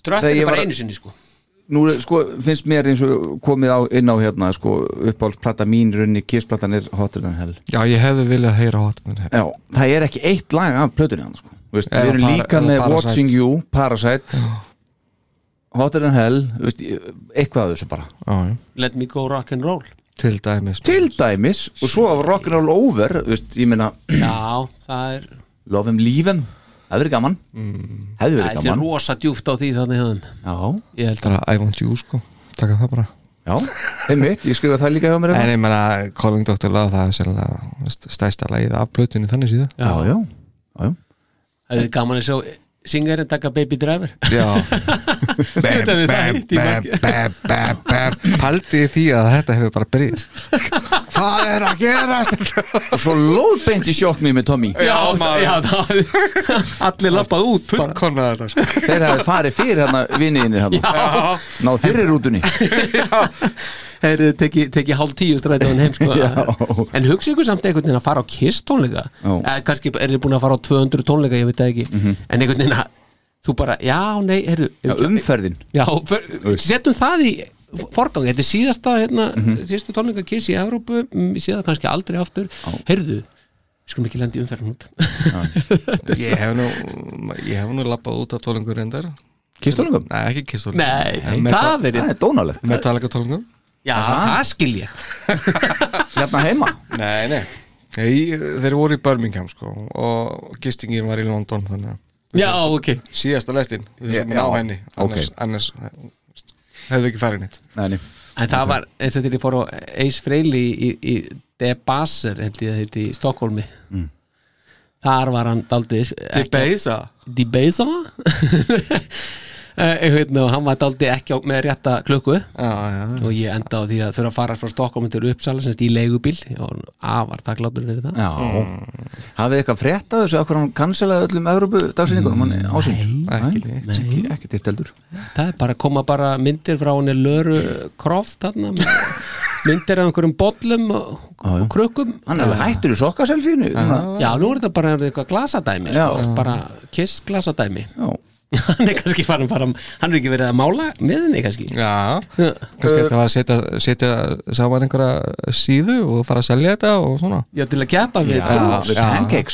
Speaker 8: Þegar
Speaker 9: er bara
Speaker 8: var-
Speaker 9: einu sinni sko.
Speaker 8: Nú sko, finnst mér eins og komið á, inn á hérna sko, uppáhaldsplata mín runni, kissplatan er Hotter Than Hell.
Speaker 5: Já, ég hefði viljað heyra Hotter Than Hell.
Speaker 8: Já, það er ekki eitt lag af plötunni hann sko. Veist,
Speaker 5: Eða
Speaker 8: Við erum
Speaker 5: para-
Speaker 8: líka
Speaker 5: eða
Speaker 8: með
Speaker 5: Parasite.
Speaker 8: Watching You, Parasite. Hotter Than Hell veist, eitthvað þessu bara.
Speaker 5: Já,
Speaker 9: Let me go rock and roll.
Speaker 5: Til dæmis.
Speaker 8: Til dæmis, og svo af Rock'n'Roll Over veist, ég meina
Speaker 9: Já, það er
Speaker 8: Love Him, Leave Him, það verður gaman
Speaker 5: Mm.
Speaker 8: hefði
Speaker 9: Það
Speaker 8: verið
Speaker 9: er rosa djúft á því þannig
Speaker 8: Já,
Speaker 9: Ég held
Speaker 5: Bara I want you sko Taka það bara
Speaker 8: já, einmitt, ég skrifa það líka hjá mér
Speaker 5: En
Speaker 8: hérna.
Speaker 5: ég menna Calling Dr. Love það er sérlega stæsta lagið af plötunni þannig síðan
Speaker 8: Já, já, já, já.
Speaker 9: Það er gaman að sjá Singarinn taka Baby Driver.
Speaker 5: Já.
Speaker 9: Er
Speaker 5: Paldi því að þetta hefur bara byrjir Hvað er að gerast?
Speaker 8: Og svo lóðbeint í mér með Tommy.
Speaker 9: Já, já, það Allir lappað út.
Speaker 5: sko.
Speaker 8: Þeir hafi farið fyrir hérna vinniðinni hérna
Speaker 9: Já.
Speaker 8: Náð fyrir rútunni
Speaker 9: Þeir eru tekið teki hálf tíu strætóðan heim sko. En hugsa ykkur samt einhvern veginn að fara á Kiss tónleika eða kannski er þið búin að fara á 200 tónleika ég veit það ekki, en einhvern veginn að þú bara, já, nei, heyrðu
Speaker 8: Já, umferðin.
Speaker 9: Já, fyr, setjum það í forgang, þetta er síðasta hérna,
Speaker 8: Mhm.
Speaker 9: síðasta tónleika Kiss í mm, sé það kannski aldrei aftur. Heyrðu, við skulum ekki lendi umferðin út.
Speaker 5: Ég hef nú Ég hef nú lappað út af tólingur reyndar.
Speaker 8: Kistólingum?
Speaker 5: Nei, ekki kistólingum
Speaker 9: Nei, það er-
Speaker 8: Það er dónalegt.
Speaker 5: Metallica tólingum
Speaker 9: Já, það skil ég.
Speaker 8: Hérna heima?
Speaker 5: Nei, nei. Nei, þeir voru í Birmingham sko og gistingin var í London þannig að
Speaker 9: Já, ok.
Speaker 5: Síðasta lestin. Við
Speaker 8: Já,
Speaker 5: ná
Speaker 8: já,
Speaker 5: henni. Annars, annars hefðu ekki farið neitt.
Speaker 8: Nei, nei.
Speaker 9: En það var eins og þegar ég fór á Ace Frehley í, í De Baser held ég að heiti í Stokkólmi
Speaker 8: Mm.
Speaker 9: Þar var hann daldið
Speaker 5: De Beza
Speaker 9: De Beza Einhvern og hann var daldið ekki á, með rétta klukku.
Speaker 5: Já, já.
Speaker 9: og ég enda á því að þurfa að fara frá Stokkólmi til Uppsala semst í leigubíl. Og afar það glátur fyrir það.
Speaker 8: Já. Hafið eitthvað frétt af þessu? Akkur hann cancelaði öllum Evrópu dagsynningunum hann
Speaker 5: Ekki
Speaker 8: Nei, ekki, ekki til heldur.
Speaker 9: Það er bara að koma bara myndir frá henni Löru Croft þarna myndir af einhverjum bollum og,
Speaker 8: Já, já.
Speaker 9: og krökkum
Speaker 8: Hann er alveg hættur í sokkaselfínu
Speaker 9: Já, nú er þetta bara eitthvað glasadæmi
Speaker 8: Já.
Speaker 9: sko, bara kiss glasadæmi
Speaker 8: Já
Speaker 9: hann er kannski farin bara hann er ekki verið að mála með henni kannski.
Speaker 5: Já, kannski þetta var að setja, setja saman einhverja síðu og fara að selja þetta og svona.
Speaker 9: Já, til að keppa við
Speaker 5: Já,
Speaker 9: Krús.
Speaker 5: já,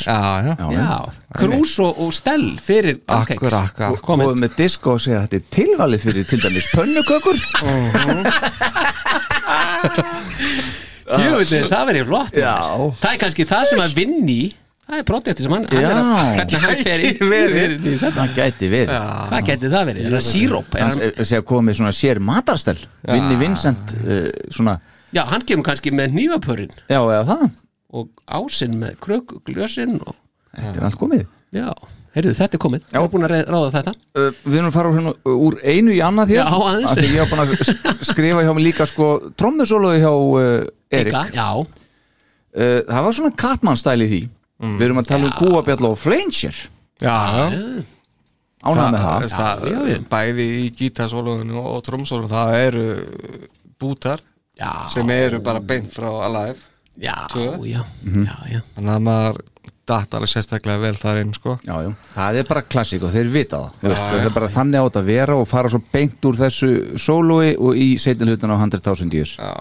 Speaker 5: Já, já,
Speaker 9: Já, Krús og, og Stell fyrir pancakes.
Speaker 5: Akkur, akkur
Speaker 8: og komið með disko og segja að þetta er tilvalið fyrir til dæmis pönnukökur.
Speaker 9: Jöfnir, það verið flott. Það er kannski það sem að vinni Það er projekti sem hann, hann er að hvernig hann fer í, verið. í þetta.
Speaker 8: Það gæti verið.
Speaker 9: Hvað gæti það verið? Er það síróp?
Speaker 8: Hann
Speaker 9: hann-
Speaker 8: segja komið svona sér matarstel Vinni Vincent uh, svona
Speaker 9: Já, hann kemur kannski með nývapörinn
Speaker 8: já eða það.
Speaker 9: Og ásinn með krök, glösinn og...
Speaker 8: þetta er allt komið.
Speaker 9: Já, heyrðu, þetta er komið. Já. Ég er búin að ráða þetta.
Speaker 8: Uh, við erum að fara hérna, úr einu í annað
Speaker 9: aðeins.
Speaker 8: Af því ég var búin að sk- skrifa hjá mig líka sko trommusóluði hjá uh, Erik. það var svona Katman-stæli í því við erum að tala um kúabjall og fleinsjör
Speaker 5: Já,
Speaker 8: ánægð með það.
Speaker 5: það,
Speaker 9: já, já.
Speaker 5: Bæði í gítarsólunum og tromsólunum það eru bútar
Speaker 9: já.
Speaker 5: sem eru bara beint frá Alive
Speaker 8: Mhm.
Speaker 9: já, já.
Speaker 5: Þannig að maður datt alveg sérstaklega vel þar inn sko.
Speaker 8: Já, já, það er bara klassík og þeir vita það Þú veist, það er bara þannig átt að vera og fara svo beint úr þessu sólói og í seitin hlutan á 100.000 years.
Speaker 5: Já,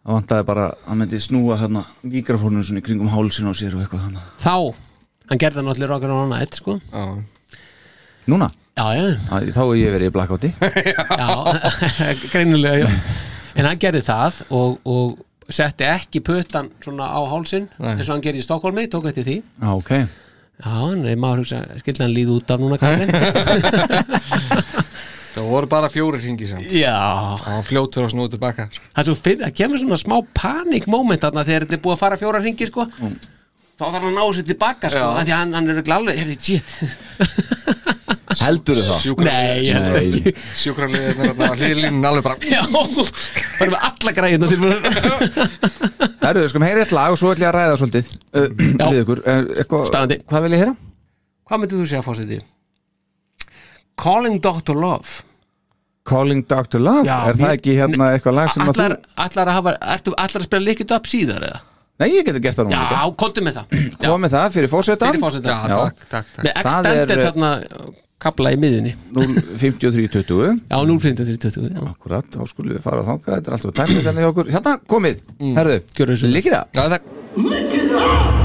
Speaker 8: Það vantaði bara, hann myndi snúa hérna mikrofónun svona í kringum hálsin á sér og eitthvað þannig
Speaker 9: Þá, hann gerði það náttúrulega rockar og annað sko.
Speaker 5: Já,
Speaker 8: Núna,
Speaker 9: Já, já,
Speaker 8: Æ, þá er ég verið í blackouti
Speaker 9: já greinilega, já. En hann gerði það og, og setti ekki puttan svona á hálsin eins og hann gerði í Stokkólmi, tók eftir því.
Speaker 8: Já, ok.
Speaker 9: Já, en maður hugsa, skildi hann líð út af núna kallinn
Speaker 5: það voru bara fjóri ringi samt.
Speaker 9: Já.
Speaker 5: Það var fljótur að snúið tilbaka
Speaker 9: Það er kemur svona smá panikmoment þarna þegar þetta er búið að fara fjóra ringi sko. Þá þarf hann að ná sér tilbaka sko því að hann, hann er glálega, er þetta shit.
Speaker 8: Heldur það?
Speaker 9: Nei, ég held ekki.
Speaker 5: Sjúkraliðin er að hlýðlínin alveg bara
Speaker 9: Já, það er með alla græðina til
Speaker 8: Það eru, við skulum heyra eitt lag og svo ætlum ég að ræða svolítið. Uh, við ykkur. Uh. Hvað vil ég heyra?
Speaker 9: Hvað myndir þú segja fórseti? Calling Dr. Love
Speaker 8: Calling Dr. Love,
Speaker 9: Já,
Speaker 8: er það ekki hérna eitthvað lag sem að
Speaker 9: Ætlar,
Speaker 8: þú
Speaker 9: ætlar að hafa, ertu, ætlar að spila líkit upp síðar eða?
Speaker 8: Nei, ég geti gert það núna
Speaker 9: Já, komdu með það.
Speaker 8: Líka Komið með það fyrir fórsetan
Speaker 9: Fyrir fórseta
Speaker 5: Já, takk, takk, takk.
Speaker 9: Með extended
Speaker 8: uh,
Speaker 9: þarna kabla í miðunni
Speaker 8: 05320
Speaker 9: Já, 0.5320 já.
Speaker 8: Akkurat, þá skulum við fara að þanga Þetta er alltaf tæmið þannig hjá okkur. Hérna, komið, herðu,
Speaker 9: Gjörðu svo.
Speaker 8: líkir það.
Speaker 5: Já, það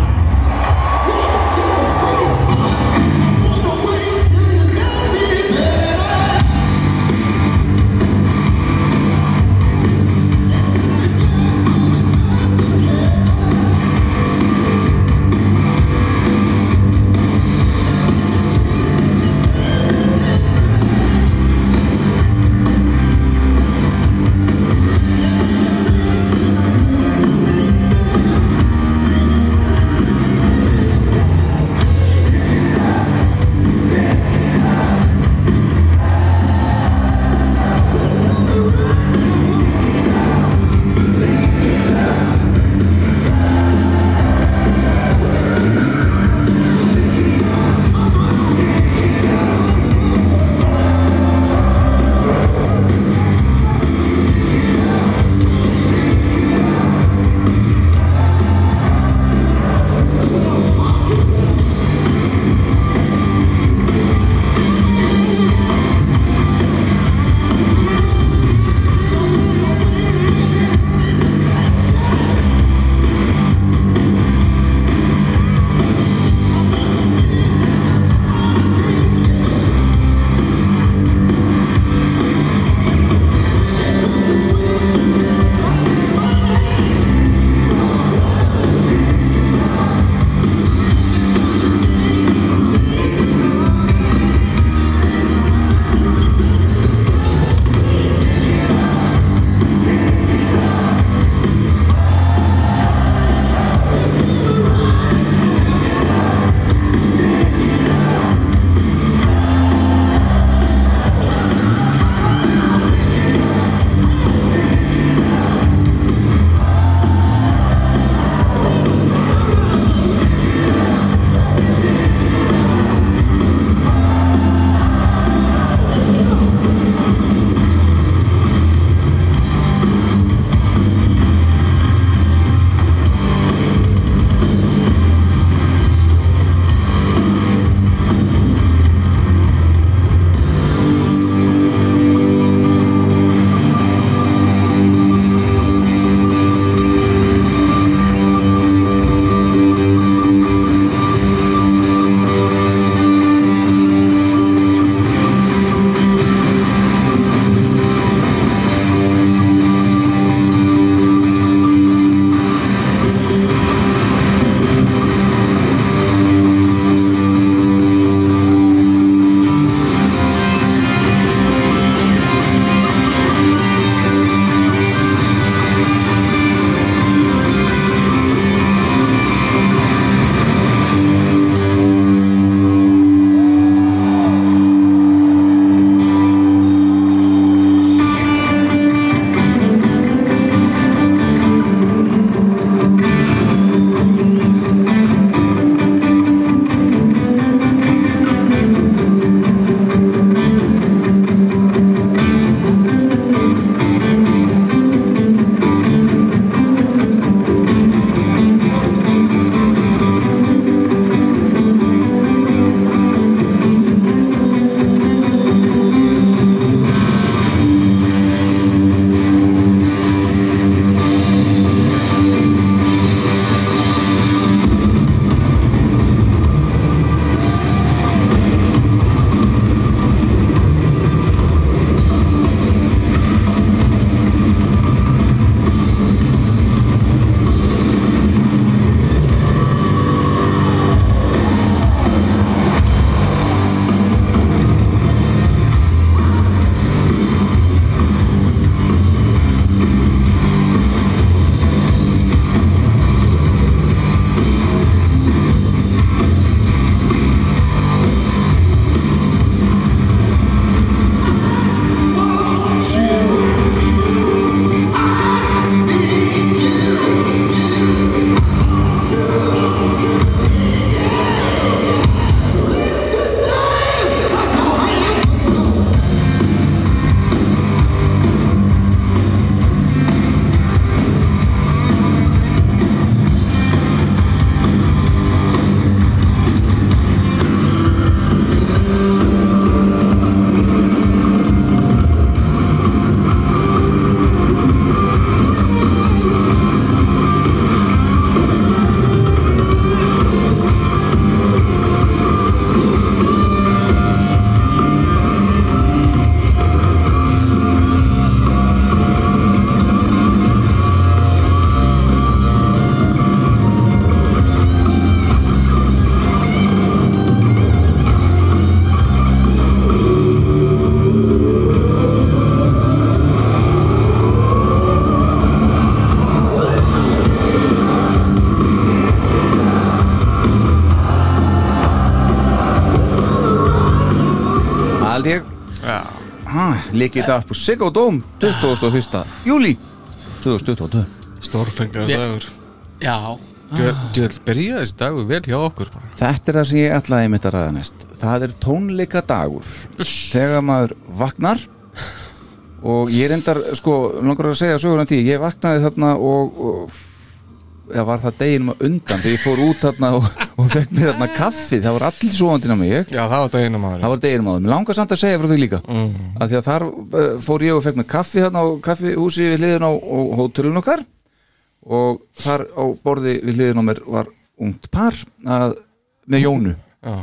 Speaker 8: Likið þetta på Siggo Dóm 21. júli 2022
Speaker 5: Stórfenglega
Speaker 9: Við-
Speaker 5: dagur.
Speaker 9: Já.
Speaker 5: Djöld byrja þessi dagur vel hjá okkur bara.
Speaker 8: Þetta er það sem ég ætlaði mitt að ræða næst. Það er tónleika dagur Þegar maður vaknar Og ég reyndar, sko, langar að segja sögur um því. Ég vaknaði þarna og, og Já, var það deginum að undan Þegar ég fór út þarna og, og fekk mér þarna kaffi Það var allir svoandinn á mig.
Speaker 5: Já, það var deginum aður
Speaker 8: Það var deginum áður, mér langar samt að segja frá því líka. Mm. Að því að þar uh, fór ég og fekk mér kaffi þarna á kaffihúsi við hliðin á, á hótelun okkar. Og þar á borði við hliðin á mér var ungt par að, með Jónu.
Speaker 5: Já.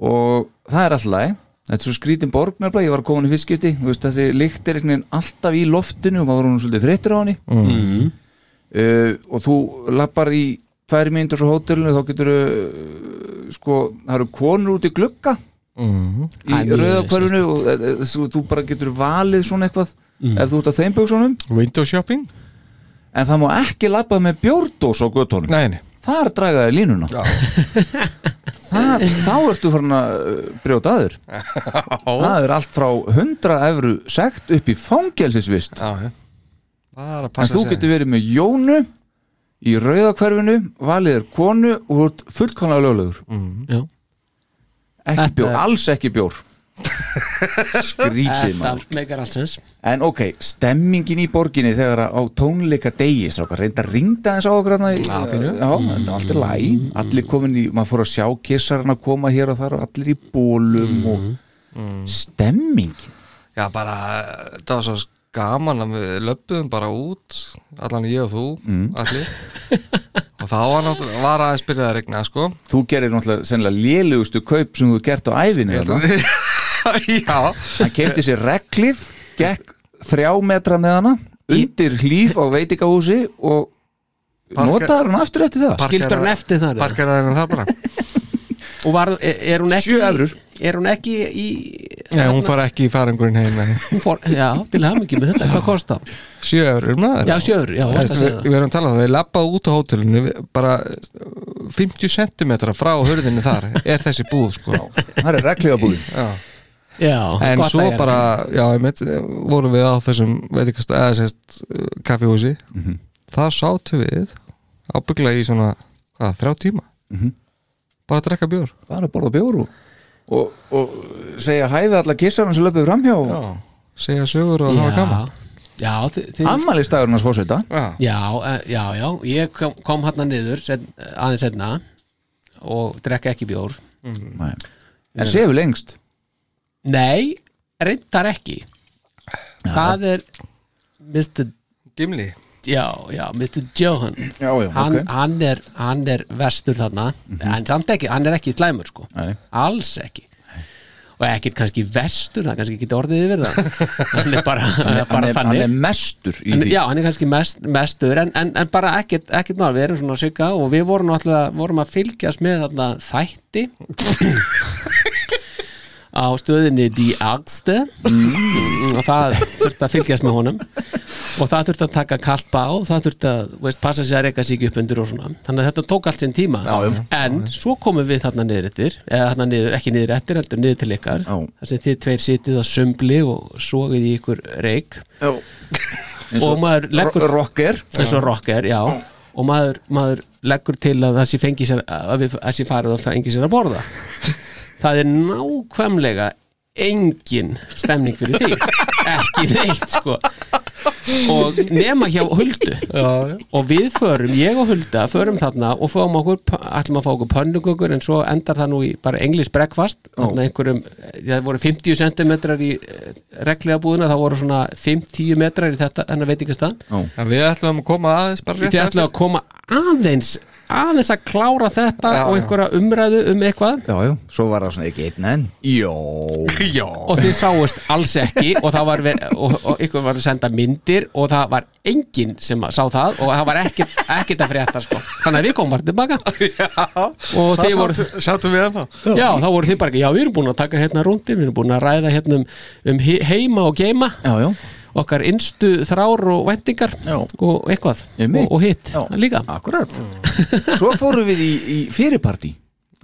Speaker 8: og það er alltaf læg þetta er svo skrítin borg nefnilega, ég var komin í fiskipti þessi lykt er einhvern veginn alltaf í loftinu og maður var hún svolítið þreyttur á henni.
Speaker 5: Mm.
Speaker 8: uh, og þú lappar í tvær mínútur frá hótelinu þá getur sko, það eru konur út í glugga
Speaker 5: Mhm.
Speaker 8: í
Speaker 5: Það
Speaker 8: rauðakvarfinu og e, e, svo, þú bara getur valið svona eitthvað.
Speaker 5: Mm.
Speaker 8: ef þú ert að þeim buksunum
Speaker 5: Window shopping?
Speaker 8: En það má ekki lappa með bjórdós á göttunum
Speaker 5: Nei, nei.
Speaker 8: þar dragaði línuna. Þar, þá ertu farin að uh, brjóta aður. Það er allt frá 100 evru sekt upp í fangelsisvist.
Speaker 5: Já, Bara að
Speaker 8: en þú getur verið með Jónu í rauðakvarfinu valið er konu og þú ert fullkonlega löglegur.
Speaker 9: Já.
Speaker 8: Ekki
Speaker 9: Þetta
Speaker 8: bjór,
Speaker 9: er-
Speaker 8: alls ekki bjór. Skrítið
Speaker 9: Þetta
Speaker 8: maður.
Speaker 9: meikar allsins
Speaker 8: En ok, stemmingin í borginni þegar að á tónleika degi strákar, reynda að ringda þess á okkur í-
Speaker 5: Já, pínu.
Speaker 8: Já, þetta er allt í læg Allir komin í, maður fór að sjá kissarinn að koma hér og þar og allir í bólum og stemmingin.
Speaker 5: Já, bara, það var svo gaman að við löpum bara út allan ég og þú,
Speaker 8: Mm.
Speaker 5: allir og þá var, var aðeins byrjað að regna, sko
Speaker 8: Þú gerir náttúrulega sennilega lélugustu kaup sem þú gert á hérna.
Speaker 5: Já
Speaker 8: Hann keipti sér reglif, gekk þrjá metra með hana undir hlýf á veitingahúsi og notaður hann aftur eftir það
Speaker 9: Skildur hann eftir það?
Speaker 5: Parkeraði hann það bara
Speaker 9: Og var, er, er hún ekki. Er hún ekki í
Speaker 5: Já, hún far ekki í farangurinn heim nei.
Speaker 9: Fór, já, til hafa ekki með þetta, hvað kostar?
Speaker 5: Sjö eurur maður
Speaker 9: Já, sjö evrur, já,
Speaker 5: Þú
Speaker 9: varst
Speaker 5: veist,
Speaker 9: að segja
Speaker 5: við,
Speaker 9: það.
Speaker 5: við erum að tala um það, við lappað út á hótelinu bara 50 cm frá hurðinu þar er þessi búð sko
Speaker 8: Það er reglifa búðin
Speaker 5: Já
Speaker 9: Já,
Speaker 5: En svo bara, já, einmitt, vorum við á þessum, veit ekki hvað, eða sérst, kaffihúsi
Speaker 8: Mhm.
Speaker 5: Þar sátum við ábygglega í svona, hvað, þrjá tíma
Speaker 8: Mhm.
Speaker 5: Bara að drekka bjór
Speaker 8: Bara að borða bjór og, og, og segja hæfi alla kissarinn sem löpuð framhjá
Speaker 5: Já, segja sögur og hafa gaman.
Speaker 9: Þið
Speaker 8: Ammælistagurinn hans fórseta
Speaker 5: Já,
Speaker 9: Já, eh, já, já, ég kom, kom hérna niður set, aðeins setna og drekka ekki bjór.
Speaker 8: Nei. En sefur lengst?
Speaker 9: Nei, reyndar ekki. Það er Mr.
Speaker 5: Gimli
Speaker 9: Já, já, Mr. Johan.
Speaker 8: Já, já,
Speaker 9: hann,
Speaker 8: ok.
Speaker 9: hann, er, hann er vestur þarna en samt ekki, hann er ekki slæmur sko.
Speaker 8: Nei.
Speaker 9: alls ekki. Og ekkert kannski vestur, það kannski ekki orðið yfir það. Hann er bara, hann er bara
Speaker 8: hann, er, hann er mestur í því.
Speaker 9: já, hann er kannski mest, mestur en, en, en bara ekkert, ekkert mál, við erum svona svika og við vorum náttúrulega, vorum að fylgjast með þarna þætti á stöðinni Die Argste mm. og það þurfti að fylgjast með honum. Og það þurfti að taka kallt bá það þurfti að veist, passa sér að reyka sig upp undir og svona. Þannig að þetta tók allt sinn tíma.
Speaker 8: Já, já.
Speaker 9: en svo komum við þarna niður eftir eða þarna niður, ekki niður eftir, heldur niður til ykkar.
Speaker 8: Já.
Speaker 9: þar sem þið tveir sitið á sumbli og sogið í ykkur reik
Speaker 8: Eins
Speaker 9: og maður leggur
Speaker 8: ro- rocker.
Speaker 9: Eins og rocker, já. Og maður, maður leggur til að það sé að við- að sé farið og fengi sér að borða það er nákvæmlega engin stemning fyrir því. Ekki neitt sko. Og nema hjá Huldu.
Speaker 5: Já.
Speaker 9: og við förum, ég og Hulda förum þarna og fáum okkur ætlum að fá okkur pönnugugur en svo endar það nú í bara englis breakfast. Þarna einhverjum, það voru 50 cm í reglega búðuna, það voru svona 5-10 metrar í þetta en að veitingastað
Speaker 5: En við ætlum að koma aðeins bara rétt
Speaker 9: Þið ætlum að koma aðeins aðeins að klára þetta
Speaker 5: Já,
Speaker 9: og
Speaker 5: já.
Speaker 9: einhverja umræðu um eitthvað.
Speaker 8: Já, já, svo var það svona ekki einn enn. Jó.
Speaker 5: Já
Speaker 9: og þið sáust alls ekki og það var og, og ykkur var að senda myndir og það var enginn sem sá það og það var ekkert, ekkert að frétta sko. þannig að við komum bara tilbaka. Og
Speaker 5: Það
Speaker 9: þið voru
Speaker 5: sátum við ennþá
Speaker 9: Já, þá voru þið bara ekki, já við erum búin að taka hérna rúndin, við erum búin að ræða hérna um, um he- heima og geima.
Speaker 8: Já, já
Speaker 9: okkar innstu þrár og vendingar
Speaker 8: Já.
Speaker 9: og eitthvað og, og hitt
Speaker 8: Já.
Speaker 9: líka
Speaker 8: Akkurat Svo fórum við í, í fyrirparti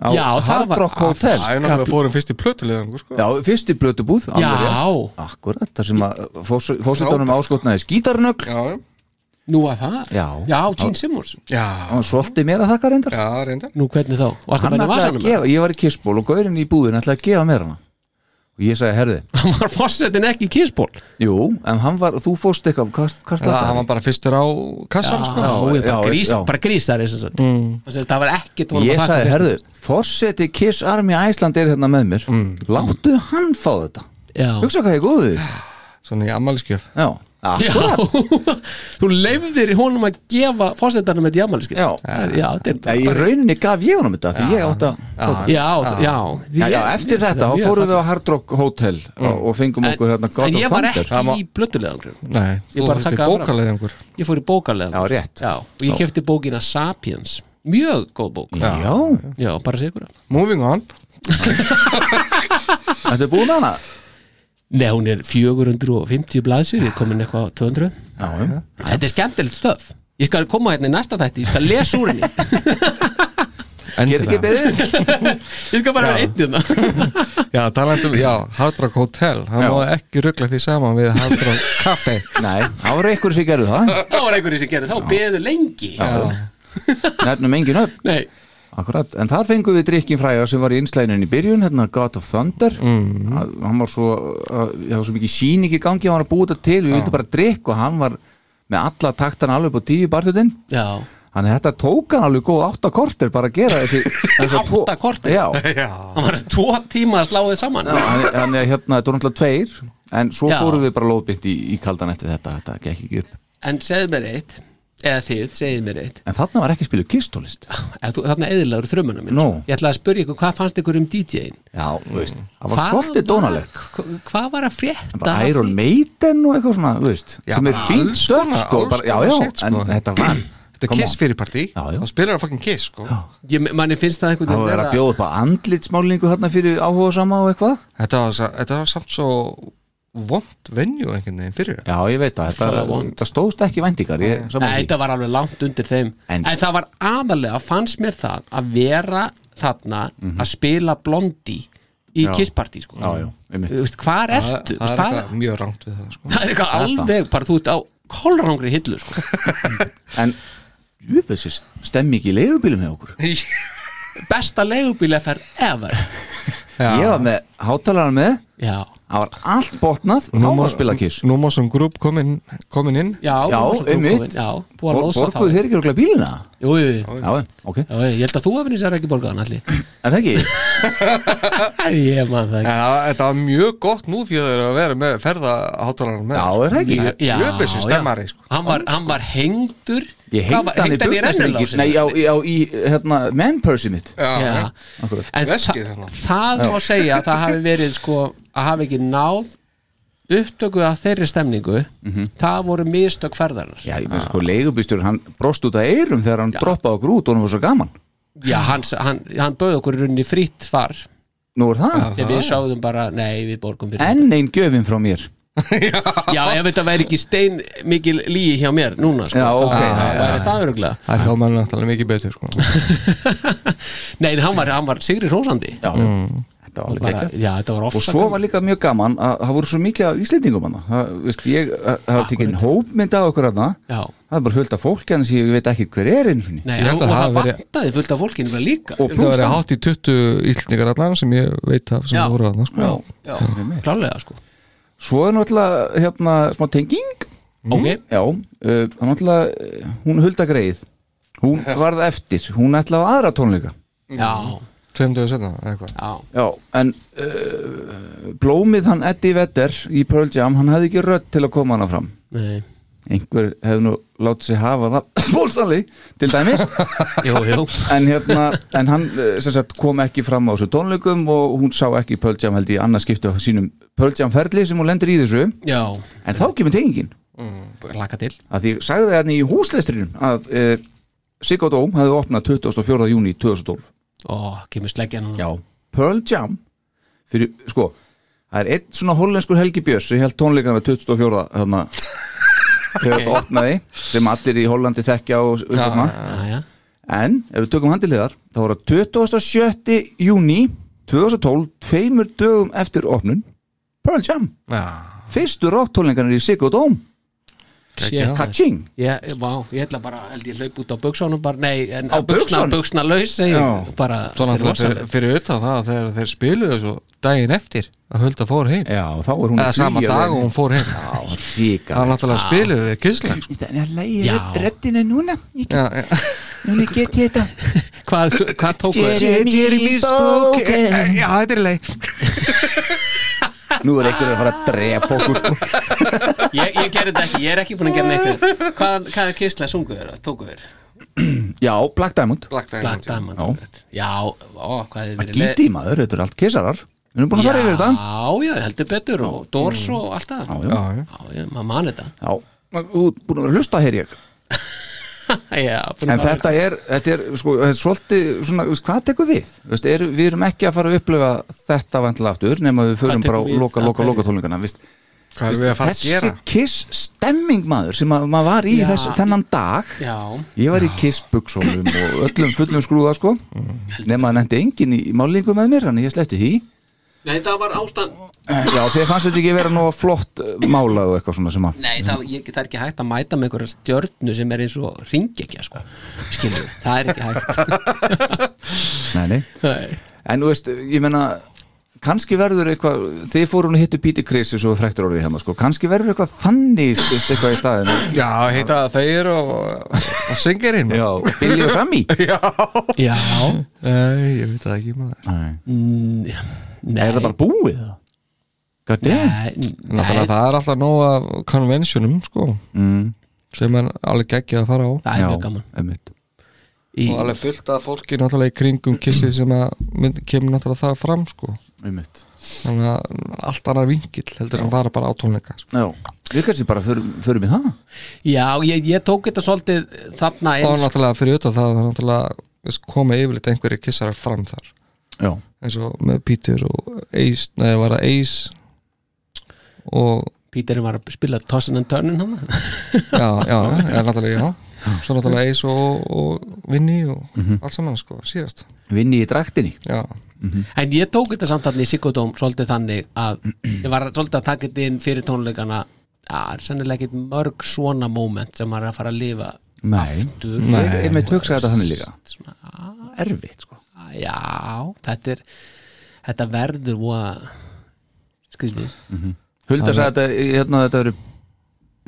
Speaker 8: á Hard Rock Hotel
Speaker 5: Það er náttúrulega fórum fyrst í plötuleðan sko.
Speaker 8: Já, fyrst í blötubúð alveg
Speaker 9: Já.
Speaker 8: rétt. Akkurat, það sem að fórsetunum áskotnaði skítarnögl
Speaker 5: Já,
Speaker 9: Nú að það?
Speaker 8: Já,
Speaker 9: Já, Gene Simmons
Speaker 5: Já
Speaker 8: og svolítið mér að þakka reyndar
Speaker 5: Já, reyndar
Speaker 9: Nú hvernig þá? Varstu
Speaker 8: Hann
Speaker 9: bara í
Speaker 8: ætlaði að
Speaker 9: vasanum?
Speaker 8: gefa, ég var í kissból og gaurinn í búðin ætlaði að gefa mér hana og ég sagði, herði
Speaker 9: Hann var fórsetin ekki í kissból
Speaker 8: Jú, en hann var, þú fórst eitthvað hvað, hvað
Speaker 5: Það hann var bara fyrstur á kassan sko.
Speaker 9: Já, já, bara, grís,
Speaker 8: já.
Speaker 9: bara grísari sem sagt. Það var honum
Speaker 8: Ég sagði, herðu, fórseti Kiss Army Æsland er hérna með mér. Láttu hann fá þetta.
Speaker 9: Já.
Speaker 8: Hugsa hvað ég góður
Speaker 5: Svona í ammæliskjöf
Speaker 8: Já, akkurat.
Speaker 9: Þú leifðir honum að gefa fórsetanum þetta í afmæliskip
Speaker 8: Já,
Speaker 9: já þetta er
Speaker 8: í rauninni gaf ég honum þetta því ég átti að
Speaker 9: Já, já, já,
Speaker 8: Já, já, eftir þetta, þá fórum við á Hard Rock Hotel og, og fengum okkur hérna God
Speaker 9: En
Speaker 8: of
Speaker 9: ég var
Speaker 8: Thunder.
Speaker 9: ekki í blötulegangur
Speaker 5: Nei,
Speaker 9: Ég
Speaker 5: þú
Speaker 9: bara
Speaker 5: fyrst í bókaleiðangur
Speaker 9: Ég fór í bókalegan
Speaker 8: Já, rétt.
Speaker 9: Já, og ég kefti bókina Sapiens. Mjög góð bók.
Speaker 8: Já,
Speaker 9: Já, bara sigur
Speaker 5: Moving on.
Speaker 8: Þetta er búin hana
Speaker 9: Nei, hún er 450 blaðsir Ég komin eitthvað á 200
Speaker 8: Já, já.
Speaker 9: Þetta er skemmtilegt stöf. Ég skal koma hérna í næsta þætti, ég skal lesa úr henni.
Speaker 8: Get ekki beðið
Speaker 9: Ég skal bara vera einn hérna.
Speaker 5: Já, talandum, já, Hard Rock Hotel. Hann
Speaker 8: Já.
Speaker 5: má ekki ruggla því saman við Hard Rock Café
Speaker 8: Nei, það voru einhverju sem gerðu það.
Speaker 9: Það var einhverju sem gerði, þá beðu lengi.
Speaker 8: Nefnum engin upp
Speaker 9: Nei
Speaker 8: Akkurat, en þar fengum við drikkin fræga sem var í innslæðinu í byrjun, hérna God of Thunder. Mm. hann var svo uh, það var svo mikið síning í gangi, hann var að búa þetta til. Við vildum bara drikk og hann var með alla taktana alveg på tíu
Speaker 9: Já.
Speaker 8: Þannig að þetta tók hann alveg góð átta korter bara að gera þessi þessa tvo-
Speaker 9: Átta korter?
Speaker 8: Já,
Speaker 9: Hann var tvo tíma að slá þið saman.
Speaker 8: Já, hann er hérna, þetta voru náttúrulega tveir en svo
Speaker 9: Já.
Speaker 8: fórum við bara lóðbytt í, í kaldan eftir þetta, þetta gekk ekki upp.
Speaker 9: En segðu mér eitt Eða þið, segðu mér eitt
Speaker 8: En þarna var ekki spiluð kistólist
Speaker 9: þú- Þarna eðilegur þrömmunum minn
Speaker 8: Nú.
Speaker 9: Ég ætlaði að spyrja ykkur, hvað fannst ykkur um DJ-in?
Speaker 8: Já, þú veist, það var svolítið dónalegt
Speaker 9: Hvað var að frétta?
Speaker 8: Iron? Maiden og eitthvað svona, þú veist
Speaker 5: Já,
Speaker 8: sem er
Speaker 5: alls
Speaker 8: stöf sko, bara, já, já, en
Speaker 5: sko.
Speaker 8: þetta var
Speaker 5: Þetta er Kiss
Speaker 8: on.
Speaker 5: fyrir partí
Speaker 8: Já, já.
Speaker 5: Þá spilar það fucking Kiss sko
Speaker 9: Ég, manni finnst það einhvern
Speaker 8: það var að bjóða upp á andlitsmálingu þarna fyrir áhuga sama og eitthvað
Speaker 5: Þetta var, sa- þetta var samt svo vond venju einhvern veginn fyrir
Speaker 8: já, ég veit það,
Speaker 9: Svo
Speaker 8: þetta,
Speaker 9: vont.
Speaker 8: þetta stóðst ekki væntingar ég,
Speaker 9: Nei, þetta var alveg langt undir þeim
Speaker 8: En-
Speaker 9: En, það var aðalega, fannst mér það að vera þarna að spila blondi í
Speaker 8: Já.
Speaker 9: kisspartí sko.
Speaker 8: já, já,
Speaker 9: veist, Hvar
Speaker 5: Það,
Speaker 9: ertu?
Speaker 5: það er
Speaker 9: Hvað-
Speaker 5: eitthvað mjög rangt við það sko
Speaker 9: það er eitthvað
Speaker 8: Það það.
Speaker 9: alveg bara, þú ert á kolrangri hillu sko.
Speaker 8: en júfessis, stemmi ekki í leigubílum með okkur
Speaker 9: Besta leigubíleferð ever
Speaker 8: ég var með hátalaran með
Speaker 9: Já,
Speaker 8: það var allt botnað, þá að spila kiss
Speaker 5: Nú má sem grúp komin, komin inn.
Speaker 9: Já,
Speaker 8: Já, einmitt. borguðu þeir ekki okkur bílina?
Speaker 9: Jú, jú, jú.
Speaker 8: já, ok,
Speaker 9: Já, ég held að þú hefði sér ekki borgaðan allir
Speaker 8: en það ekki?
Speaker 9: Ég man það ekki.
Speaker 5: Það- þetta var mjög gott nú fyrir þeir að vera með ferðaháttalarinn með
Speaker 8: já, er það ekki?
Speaker 5: Jöfessi
Speaker 9: já.
Speaker 5: stemmari sko.
Speaker 9: Hann var, hann var hengdur
Speaker 8: ég hengdi hann í
Speaker 9: rennilásinn?
Speaker 8: nei, já, já, í hérna, man-pursi mitt.
Speaker 9: Já.
Speaker 8: akkurat
Speaker 9: En
Speaker 5: Veskið
Speaker 9: þa
Speaker 5: þarna.
Speaker 9: það má segja að það hafi verið sko að hafi ekki náð upptöku af þeirri stemningu. Það voru mistök ferðarnar
Speaker 8: já, ég veist sko, leigubílstjórn, hann brost út af eyrum þegar hann droppaði okkur út og hann var svo gaman.
Speaker 9: Já, hann, hann, hann bauð okkur í rauninni frýtt far.
Speaker 8: Nú er það,
Speaker 9: þegar við sáðum bara, nei, við borgum fyrir
Speaker 8: enn einn gjöfin frá mér
Speaker 9: Já, ef þetta væri ekki stein mikil líi hjá mér núna sko,
Speaker 8: Já, ok, já, já,
Speaker 9: væri það öruglega
Speaker 5: Það er hljómaður náttúrulega mikið betur sko.
Speaker 9: Nei, en hann var, hann var sigri rósandi
Speaker 8: já, þetta var alveg ekki
Speaker 9: Já, þetta var
Speaker 8: og
Speaker 9: ofsa
Speaker 8: svo var líka mjög gaman að það voru svo mikið af Íslendingum hann það, ég, að- það var tekinn hópmynd af okkur hann það er bara fullt af fólki en ég veit ekki hver er eins og ný
Speaker 9: nei, og,
Speaker 5: að
Speaker 9: og það
Speaker 5: hafi verið-
Speaker 9: vantaði fullt af fólkinu bara líka.
Speaker 8: Og
Speaker 5: Það var
Speaker 8: það
Speaker 5: hátt í 20 íslendingar allan sem ég veit af
Speaker 8: svo er náttúrulega hérna smá tenging.
Speaker 9: Ok,
Speaker 8: já, uh, náttúrulega uh, hún hulda greið hún varð eftir, hún ætlaði á aðra tónleika.
Speaker 9: Já,
Speaker 5: Tveim dögur setna, eða eitthvað.
Speaker 9: Já.
Speaker 8: Já, en uh, blómið hann Eddie Vedder í Pearl Jam, hann hefði ekki rödd til að koma hana fram.
Speaker 9: Nei,
Speaker 8: einhver hefði nú látið sig hafa það fólksanli, til dæmis.
Speaker 9: Jú, jú.
Speaker 8: En hérna, en hann eh, sagt, kom ekki fram á þessu tónleikum og hún sá ekki Pearl Jam held í annað skipti á sínum Pearl Jam ferli sem hún lendur í þessu.
Speaker 9: Já,
Speaker 8: en þá kemur tengingin.
Speaker 9: Laka til.
Speaker 8: Að því sagði það hérna í húsleistrinum að e, Sigurd Óm hefði opnað 24. júni 2012
Speaker 9: Ó, kemur sleggja núna.
Speaker 8: Já, Pearl Jam fyrir, sko, það er einn svona hollenskur Helgi Björns sem held tónleikana 24. þarna þegar þetta opnaði sem allir í Hollandi þekkja og
Speaker 9: já
Speaker 8: En ef við tökum handiliðar þá það 27. júni 2012, tveimur dögum eftir opnun Pearl Jam
Speaker 5: Já.
Speaker 8: Fyrstu rocktólingarnir í Siggo Dóm
Speaker 9: Shit.
Speaker 8: Kaching.
Speaker 9: Ég, vá, ég ætla bara, held ég hlaup út á buksónum bara, nei, en
Speaker 8: Á
Speaker 9: buksna, buksna laus bara,
Speaker 5: Svo náttúrulega fyrir, fyrir utan það að þegar þeir spiluðu svo daginn eftir að Hulda fór heim.
Speaker 8: Já, þá er hún
Speaker 5: Eða sama dag og hún fór heim.
Speaker 8: Já, ríka
Speaker 5: Það er náttúrulega spiluðu við kisslega
Speaker 8: Þannig að lægi
Speaker 9: Já.
Speaker 8: reddina núna. Núna get ég þetta.
Speaker 9: Hvað, hvað tóku þau?
Speaker 8: Jeremy Spoken.
Speaker 5: Já, þetta er leið
Speaker 8: Nú er einhverjur að fara að drepa okkur sko.
Speaker 9: Ég, ég gerði þetta ekki, ég er ekki búin að gera neitt. Hvað, hvað kistlega sungu þér, tóku þér?
Speaker 8: Já, Black Diamond
Speaker 5: Black
Speaker 9: Black Diamond
Speaker 8: Já.
Speaker 9: Já, ó, hvað hefur verið
Speaker 8: Gíti maður, þetta er allt kissarar Við erum búin að fara yfir þetta
Speaker 9: Já, já, heldur betur og Dors og allt það
Speaker 8: Já, já.
Speaker 9: Já, já, maður man þetta
Speaker 8: Já, þú ert búin að vera hlusta hér ég
Speaker 9: Já,
Speaker 8: En
Speaker 9: að
Speaker 8: þetta er, þetta er, sko, þetta er svolítið svona, hvað tekur við? Þú Veist, er, við erum ekki að fara að upplifa þetta vantilega aftur nema við förum bara
Speaker 9: við?
Speaker 8: loka, loka, loka
Speaker 5: að að
Speaker 8: Þessi
Speaker 5: gera?
Speaker 8: kiss stemming maður sem að, maður var í
Speaker 9: Já.
Speaker 8: þess, þennan dag.
Speaker 9: Já,
Speaker 8: Ég var í kiss buksólum og öllum fullum skrúða sko. Nema að nefndi engin í málingu með mér þannig ég sleppti því
Speaker 9: nei, það var ástand.
Speaker 8: Já, þið fannst þetta ekki vera nú flott uh, málað og eitthvað svona sem að
Speaker 9: Nei, það, ég, það er ekki hægt að mæta með einhverja stjörnu sem er eins og ringekja, sko. Skilju, það er ekki hægt.
Speaker 8: Nei, nei.
Speaker 9: Nei.
Speaker 8: En þú veist, ég menna kannski verður eitthvað, þið fórum að hittu Píti Krissi svo frektur orðið hefna sko, kannski verður eitthvað þannig veist, eitthvað í staðinu
Speaker 5: Já, heita þeir og, og syngirinn
Speaker 8: Já, Billy og Sammy.
Speaker 5: Já.
Speaker 9: Já.
Speaker 5: Nei, ég veit það ekki maður.
Speaker 8: Nei.
Speaker 9: Mm, Nei.
Speaker 8: Er það bara búið það? God damn.
Speaker 9: Nei,
Speaker 5: Náttúrulega það er alltaf nóg af konvensjunum sko
Speaker 8: mm.
Speaker 5: sem er alveg geggið að fara á.
Speaker 9: Það er mjög gaman.
Speaker 8: einmitt.
Speaker 9: Í,
Speaker 5: og alveg fullt af fólki náttúrulega í kringum kissið sem að mynd, kemur náttúrulega það fram sko.
Speaker 8: Einmitt.
Speaker 5: þannig að allt annar vingill heldur en bara bara á tónleika sko.
Speaker 8: Já, við kannski bara förum, förum í það.
Speaker 9: Já, ég, ég tók þetta svolítið þarna
Speaker 5: og
Speaker 9: eins.
Speaker 5: náttúrulega fyrir utan það var náttúrulega koma yfirleitt einhverjir kissarar fram þar.
Speaker 8: Já,
Speaker 5: eins og með Peter og Ace neða var það Ace og
Speaker 9: Píturinn var að spila Tossin and Turnin hann
Speaker 5: já, já, já, náttúrulega já. Svo náttúrulega Ace og, og Vinny og
Speaker 8: Mhm.
Speaker 5: allt saman sko, síðast.
Speaker 8: Vinni í draktinni.
Speaker 5: Já,
Speaker 9: En ég tók þetta samt hann í Sigurdóm svolítið þannig að ég var svolítið að taka þetta inn fyrir tónleikana. Það er sennilega ekkit mörg svona moment sem maður er að fara að lifa
Speaker 8: Nei,
Speaker 9: aftur.
Speaker 8: Ég, með töksa þetta þannig líka. Erfitt sko
Speaker 9: Já, þetta er þetta verður voða skrýðið
Speaker 8: Hulda sagði þetta, hérna, þetta eru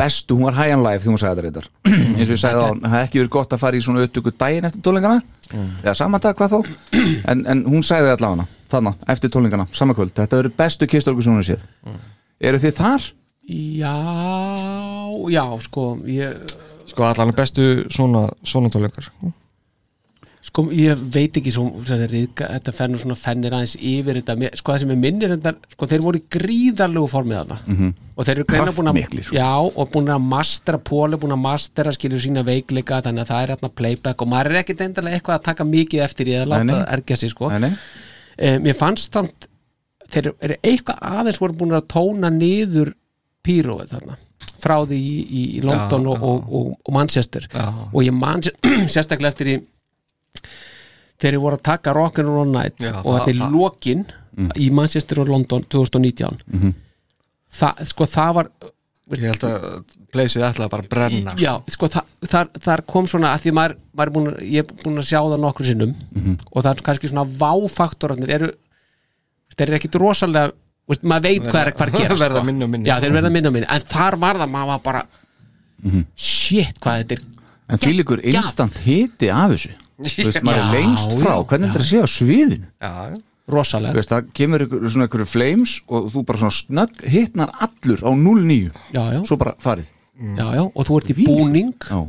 Speaker 8: bestu, hún var high on life þegar hún sagði þetta reyndar. Eins og ég sagði á, það hefði ekki verið gott að fara í svona upptöku daginn eftir tólingana eða saman dag hvað þó en, en hún sagði þetta allavega þannig, eftir tólingana, sama kvöld. Þetta eru bestu kistolgu sem hún er séð. Eru þið þar?
Speaker 9: Já, já, sko ég,
Speaker 5: sko allan bestu svona, svona tónleikar
Speaker 9: sko, ég veit ekki svo, riðga, þetta fennur svona fennir aðeins yfir þetta, sko það sem er minnir þetta, sko þeir voru í gríðarlegu formið þarna
Speaker 8: Mhm.
Speaker 9: og þeir eru greina búin að
Speaker 8: sko.
Speaker 9: já, og búin að mastera póli, búin að mastera skilur sína veikleika, þannig að það er hérna playback og maður er ekkit endalega eitthvað að taka mikið eftir í að láta ergja sig sko. Eh, mér fannst samt þeir eru eitthvað aðeins voru búin að tóna niður píróið þarna frá því í, í, London
Speaker 5: Já,
Speaker 9: og, og, og, og Manchester
Speaker 5: Já.
Speaker 9: og ég man sérstaklega eftir í þegar ég voru að taka Rock'n'Roll Night
Speaker 5: Já,
Speaker 9: og þetta
Speaker 5: það-
Speaker 9: er
Speaker 5: það-
Speaker 9: lokin í Manchester og London 2019
Speaker 8: Mhm.
Speaker 9: það, sko það var
Speaker 5: ég held að pleysið ætlaði bara að brenna.
Speaker 9: Já, sko það, þar, þar kom svona að því maður, maður er búin, ég er búin að sjá það nokkru sinnum
Speaker 5: Mhm.
Speaker 9: og það er kannski svona váfaktorarnir eru þeir eru ekkit rosalega veist, maður veit hvað er hvað er að gera
Speaker 5: Verða minni og minni.
Speaker 9: já, þeir verða minni og minni en þar var það maður var bara shit hvað þetta er
Speaker 8: En því líkur instant hiti af þessu Þú veist, maður er lengst frá.
Speaker 9: Já,
Speaker 8: Hvernig þetta er að sé á sviðinu?
Speaker 5: Já,
Speaker 9: rosalega.
Speaker 8: Þú veist, það kemur ykkur, svona ykkur flames og þú bara svona snögg hitnar allur á 0-9
Speaker 9: já, já,
Speaker 8: Svo bara farið.
Speaker 9: Já, já, og þú ert í búning.
Speaker 8: Já,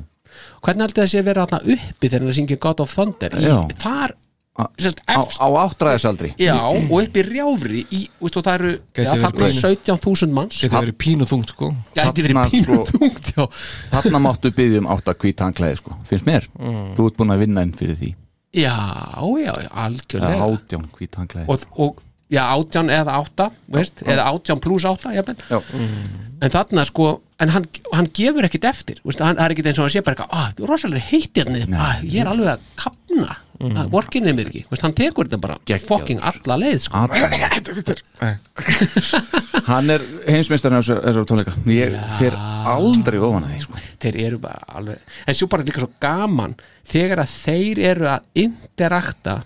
Speaker 9: hvernig heldur það sé að vera þarna uppi þegar það syngja God of Thunder? Í,
Speaker 8: Já.
Speaker 9: þar, sérst,
Speaker 8: á,
Speaker 9: efst
Speaker 8: á áttræðisaldri.
Speaker 9: Já, og upp í rjáfri í, veist, og það eru,
Speaker 5: pínu.
Speaker 9: 17.000 manns.
Speaker 5: Getur verið pínu þungt sko.
Speaker 9: Gæti verið pínu
Speaker 8: sko-
Speaker 9: þungt, já.
Speaker 8: Þarna máttu byggja um átt að hvít hanklæði sko. Finnst mér, þú ert búin að vinna inn fyrir því.
Speaker 9: Já, já, já,
Speaker 8: Eða
Speaker 9: algjörlega
Speaker 8: átján hvít hanklæði
Speaker 9: og, og já, átján eða átta veist, eða átján pluss átta jafnvel.
Speaker 8: Já.
Speaker 9: en þarna sko en hann, hann gefur ekkit eftir veist, hann, er ekkit eins og hann sé bara eitthvað ah, rosalega heitt hérna, ah, ég er alveg að kapna mm. ah, vorkinni mér ekki veist, hann tekur þetta bara fucking alla leið sko.
Speaker 8: Hann er heimsmeistarinn af þessu- þessar tónleika Ég fer aldrei ofan að því sko.
Speaker 9: þeir eru bara alveg en svo bara líka svo gaman þegar að þeir eru að interakta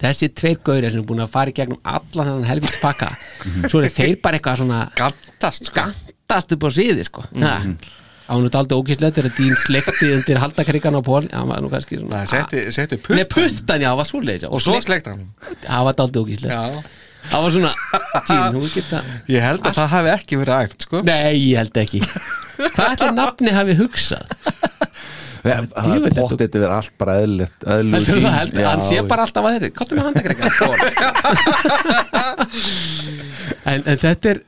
Speaker 9: þessi tveir gaurir sem er búin að fara í gegnum allan þennan helvits pakka svo eru þeir bara eitthvað svona
Speaker 5: gantast,
Speaker 9: sko. gantast upp á síði sko. mm
Speaker 5: Mhm.
Speaker 9: Hann út aldrei ógislegt er að dýn slekti undir haldakrikan á pól það var nú kannski svona
Speaker 5: setti, setti
Speaker 9: Nei,
Speaker 5: puttan
Speaker 9: puttan, já, það var svoleiðis já.
Speaker 5: og svo
Speaker 9: slek-
Speaker 5: slekta hann
Speaker 9: það var aldrei ógislegt
Speaker 5: Já.
Speaker 9: það var svona dýn, hún geta
Speaker 5: Ég held að það hafi ekki verið æft sko.
Speaker 9: Nei, ég held ekki Hvað ætli nafni hafi hugsað?
Speaker 8: Það er pottið að vera allt bara
Speaker 9: Heldur
Speaker 8: tími.
Speaker 9: það heldur, hann sé bara alltaf að þeirri Kottum við handakreika en, en þetta er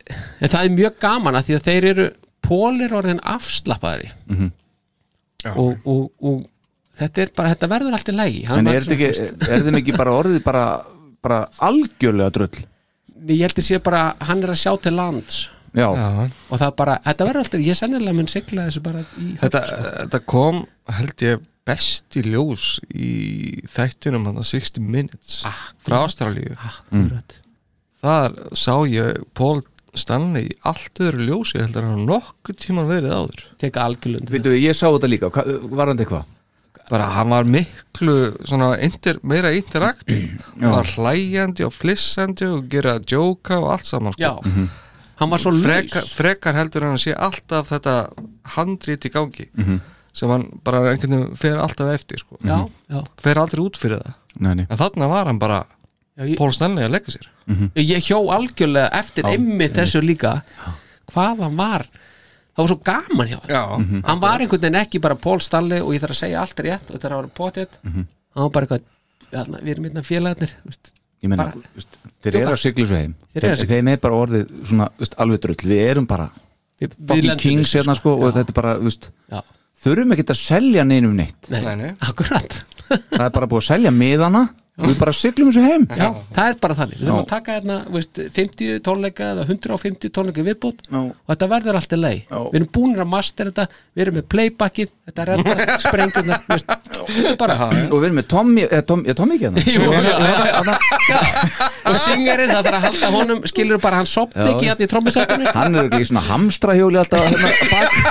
Speaker 9: en það er mjög gaman að því að þeir eru Pól er orðin afslappaðari
Speaker 8: Mhm.
Speaker 9: og, og, og þetta er bara, þetta verður allt í lægi
Speaker 8: En er þetta ekki, er þeim ekki bara orðið bara, bara algjörlega drull?
Speaker 9: Ég held að sé bara, hann er að sjá til lands.
Speaker 8: Já,
Speaker 9: og það bara, þetta verður alltaf, ég sennilega mun sigla þessu bara í
Speaker 5: þetta, þetta kom held ég best í ljós í þættinum hann 60 Minutes frá Ástralíu.
Speaker 9: Akkurat.
Speaker 5: Þar sá ég Paul Stanley í allt öðru ljósi heldur en hann nokkuð tíman verið áður
Speaker 9: Tek algjörlund
Speaker 8: Veitu, ég sá þetta líka, Hva, var hann eitthvað?
Speaker 5: bara hann var miklu svona inter, meira interaktiv hann var hlæjandi og flissandi og gera djóka og allt saman sko.
Speaker 9: Já, hann var svo laus
Speaker 5: frekar, frekar heldur en að sé alltaf þetta handrít í gangi
Speaker 8: Mhm.
Speaker 5: sem hann bara einhvern veginn fer alltaf eftir sko.
Speaker 9: Já, já.
Speaker 5: fer aldrei út fyrir það
Speaker 8: Nei, nei.
Speaker 5: en þarna var hann bara Pól Stanley að leggja sér?
Speaker 9: Ég hjó algjörlega eftir
Speaker 5: Já,
Speaker 9: einmitt þessu líka. Hvað hann var það var svo gaman hjá
Speaker 5: Já.
Speaker 9: hann hann var einhvern veginn ekki bara Pól Stalli og ég þarf að segja allt rétt og þetta var potið
Speaker 8: Mhm.
Speaker 9: hann var bara eitthvað þarna, við erum hérna félagarnir veist.
Speaker 8: Ég veist, þeir eru að sigla svo heim
Speaker 9: að
Speaker 8: þeim er bara orðið svona, veist, alveg drull. Við erum bara
Speaker 9: Við- við
Speaker 8: fucking
Speaker 9: lendum
Speaker 8: kings hérna sko. og þetta er bara, veist
Speaker 9: Já.
Speaker 8: Þurfum ekkert að selja neinum neitt.
Speaker 9: Nei,
Speaker 5: Nei, nei.
Speaker 9: akkurat.
Speaker 8: Það er bara búið að selja miðana við bara siglum þessu heim.
Speaker 9: Já, það er bara þannig, við þurfum að taka hérna veist, 50 tónleika eða 150 tónleika
Speaker 8: Já.
Speaker 9: og þetta verður alltaf leið við erum búinir að master þetta, við erum með playbackin þetta er er bara
Speaker 8: Og við erum með Tommy, eða Tommy, er Tommy ekki hérna?
Speaker 9: Jú, og syngarinn, það þarf að halda honum skilur bara hann sopni ekki hérna í trommusættunni
Speaker 8: Hann er ekki í svona hamstrahjóli alltaf hérna bak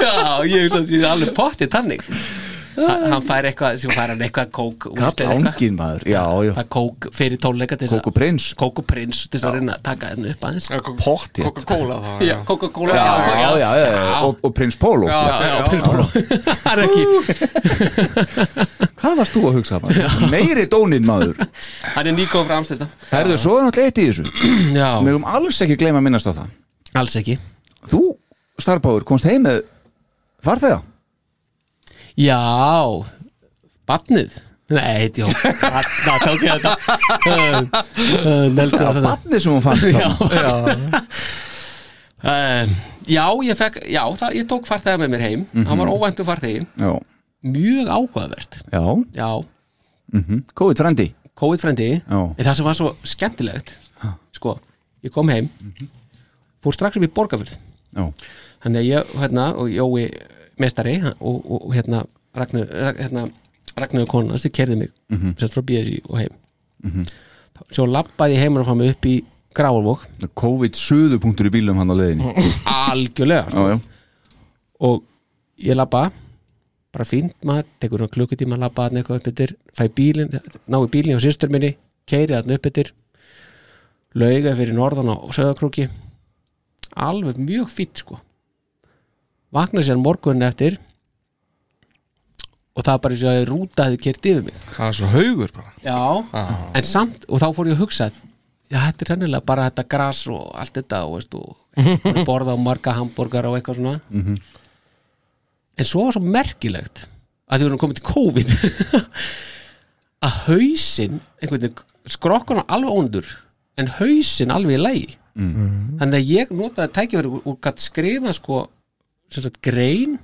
Speaker 9: Já, ég hugsa að það er alveg pottið tannig hann fær eitthvað, sem fær hann eitthvað kók úst,
Speaker 8: Kall
Speaker 9: eða eitthvað.
Speaker 8: ángin maður, já, já.
Speaker 9: Það kók fyrir tónleika til þess
Speaker 8: Kók og prins
Speaker 9: Kók og prins til þess að reyna að taka hérna upp aðeins.
Speaker 8: Pottið
Speaker 5: Coca-Cola þá
Speaker 9: Já, Coca-Cola
Speaker 8: Já, já, já, já, já. Og, og prins Pólo
Speaker 9: Já, já, prins Pólo Það er ekki
Speaker 8: Hvað varst þú að hugsa maður? Meiri dónin maður.
Speaker 9: Hann er nýgóð frá Amsterdam
Speaker 8: Herðu, svo er náttúrulega eitt í þessu.
Speaker 9: Já,
Speaker 8: Við höfum alls ekki gleyma að minnast á það.
Speaker 9: Alls ekki.
Speaker 8: Þú, Starbáður, komst heim með farþega
Speaker 9: Já, batnið Nei, heit, já, þarna tók ég þetta.
Speaker 8: Já, barnið sem hún fannst
Speaker 9: Já, uh, já. Ég fekk Já, það, ég tók farþega með mér heim. Hann var óvæntu farþegi.
Speaker 8: Já,
Speaker 9: Mjög áhugavert.
Speaker 8: Já.
Speaker 9: Já,
Speaker 8: mm Kóið frendi
Speaker 9: COVID frendi
Speaker 8: Já.
Speaker 9: En það sem var svo skemmtilegt Sko, ég kom heim Fór strax upp í Borgafjörð
Speaker 8: Já,
Speaker 9: Þannig að ég, hérna, og Jói mestari og, og, og hérna Ragnar, hérna, Ragnar kona sem kerði mig
Speaker 8: Mhm.
Speaker 9: sett frá BSI og heim
Speaker 8: Mhm.
Speaker 9: Svo labbaði ég heimann frá mig upp í Gráarvók
Speaker 8: COVID suðupunktur í bílum hann á leiðinni
Speaker 9: algjörlega sko.
Speaker 8: já,
Speaker 9: og ég labba bara fínt maður, tekur hann klukkutíma að labba hann eitthvað upp yfir, ná í bílinn á sýstur minni, keiri hann upp yfir lauga fyrir norðan á söðakrúki alveg mjög fínt sko vakna sér morgunin eftir og það er bara eins og að rúta hefði kert yfir mig.
Speaker 5: Það er svo haugur bara.
Speaker 9: Já, en samt og þá fór ég að hugsa já, þetta er hennilega bara þetta gras og allt þetta og, veist, og borða á marga hambúrgar og eitthvað svona.
Speaker 8: Mhm.
Speaker 9: en svo var svo merkilegt að því við erum komið til COVID. Að skrokkurinn var alveg óndur en hausinn alveg í lægi
Speaker 8: Mm.
Speaker 9: þannig að ég notaði tækifæri og, og gætt skrifa sko grein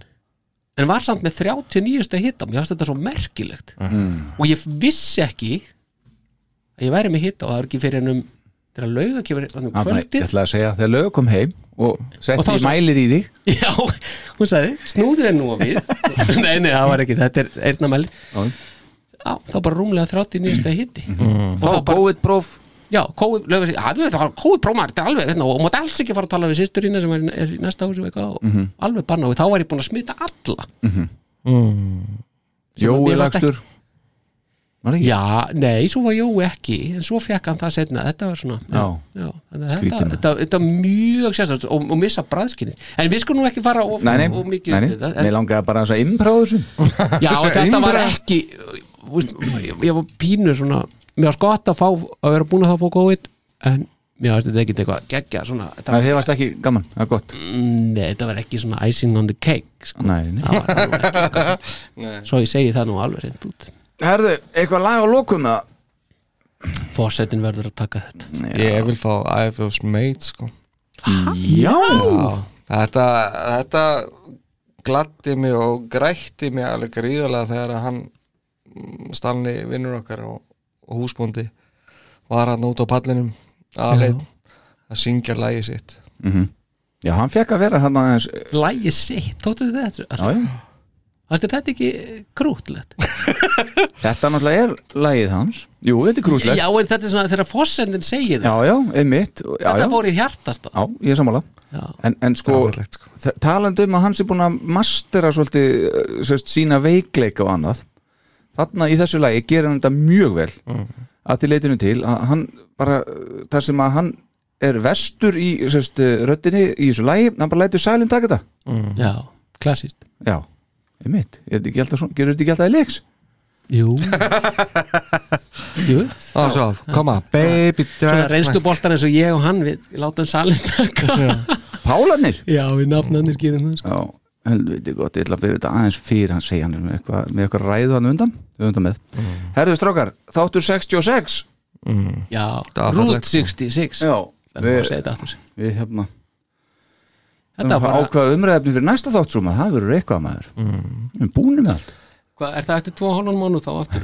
Speaker 9: en var samt með 39 steg hitta mér fannst þetta svo merkilegt.
Speaker 8: Mm.
Speaker 9: og ég vissi ekki að ég væri með hitta og það var ekki fyrir en um þegar lauga kemur um
Speaker 8: Þarna, Ég
Speaker 9: kvöldið.
Speaker 8: ætla að segja, þegar lög kom heim og
Speaker 9: Og
Speaker 8: setti
Speaker 9: þá
Speaker 8: í
Speaker 9: svo-
Speaker 8: mælir í þig.
Speaker 9: Já, hún sagði, snúðu þér nú á við. Nei, nei, það var ekki, þetta er eyrnamæli Já, þá bara rúmlega 30 nýjasta hitti
Speaker 8: Mm. Þá COVID-próf
Speaker 9: Já, lögum við, að var COVID-próf maður, þetta er alveg, hérna, og mátt alls ekki fara að tala við sýsturina sem er, er í næsta húsi og eitthvað, og
Speaker 8: Mhm.
Speaker 9: alveg banna og þá var ég búin að smita alla.
Speaker 8: Mhm.
Speaker 9: Sem að
Speaker 8: Jói
Speaker 9: mér fannst
Speaker 8: lagstur
Speaker 9: Já, nei, svo var Jói ekki en svo fekk hann það setna, þetta var svona
Speaker 8: Já.
Speaker 9: já. þetta, þetta, þetta mjög sérstætt og, og missa bræðskinni en við skulum nú ekki fara of,
Speaker 8: Nei, nei,
Speaker 9: of mikið
Speaker 8: nei, nei.
Speaker 9: við
Speaker 8: langaði bara að þessu.
Speaker 9: Já, þetta var ekki ég var pínu svona mér var skott að fá, að vera búin að það fá COVID en mér varst þetta ekki eitthvað geggja svona,
Speaker 8: Nei, þið varst ekki gaman, það er gott
Speaker 9: Nei, þetta var ekki svona icing on the cake sko.
Speaker 8: Nei, nei.
Speaker 9: Það var alveg ekki, sko.
Speaker 5: Nei.
Speaker 9: Svo ég segi það nú alveg reynd út
Speaker 8: Herðu, eitthvað lag á lokum það
Speaker 9: Fossetin verður að taka þetta
Speaker 5: Ég vil fá IFO's Mate sko
Speaker 8: Já.
Speaker 5: Þetta, þetta gladdi mig og grætti mig alveg gríðarlega þegar að hann mm, Stanley vinnur okkar og, og húsbóndi var hann út á pallinum aðleit að syngja lægi sitt
Speaker 8: Mhm. Já, hann fekk að vera hann aðeins
Speaker 9: Lægi sitt, tóttu þið þetta?
Speaker 8: Já, já
Speaker 9: Þetta er þetta ekki krútlegt
Speaker 8: Þetta náttúrulega er lagið hans Jú, þetta er krútlegt
Speaker 9: Já, þetta er svona þegar fossetin segir það
Speaker 8: Já, já, einmitt já,
Speaker 9: Þetta
Speaker 8: já.
Speaker 9: fór í hjartast
Speaker 8: Já, ég er sammála
Speaker 9: Já.
Speaker 8: En, en sko, sko. talandi um að hans er búin að mastera svolítið eh, sína veikleika og annað þarna í þessu lagi gerir hann þetta mjög vel að til leitinu til að hann bara, þar sem að hann er vestur í sérst, röddinni í þessu lagi, hann bara lætur sælinn taka þetta.
Speaker 9: Já, klassíst
Speaker 8: Já, alltaf svona, gerur þetta ekki alltaf í leiks?
Speaker 9: Jú. Jú.
Speaker 5: Á, svo, koma, baby
Speaker 9: Svona reynstu boltar eins og ég og hann við látum salin taka.
Speaker 8: Pálanir?
Speaker 9: Já, við nafnanir gerum það sko.
Speaker 8: Já, helviti gott, ég ætla að byrja þetta aðeins fyrir hann segja hann er með eitthvað, með eitthvað ræðu hann undan, undan með. Mm. Herðu strákar, þáttur 66
Speaker 9: Já,
Speaker 8: Það var
Speaker 9: Route
Speaker 8: fallegt, sko.
Speaker 9: 66
Speaker 8: Já,
Speaker 9: Það að segja þetta aftur
Speaker 8: Við hérna
Speaker 9: Þetta var
Speaker 8: ákvað umræðefni fyrir næsta þátt svo maður, það verður eitthvað maður mm. Við búin með allt
Speaker 9: Hvað, er það eftir tvo hálfan mánu þá aftur?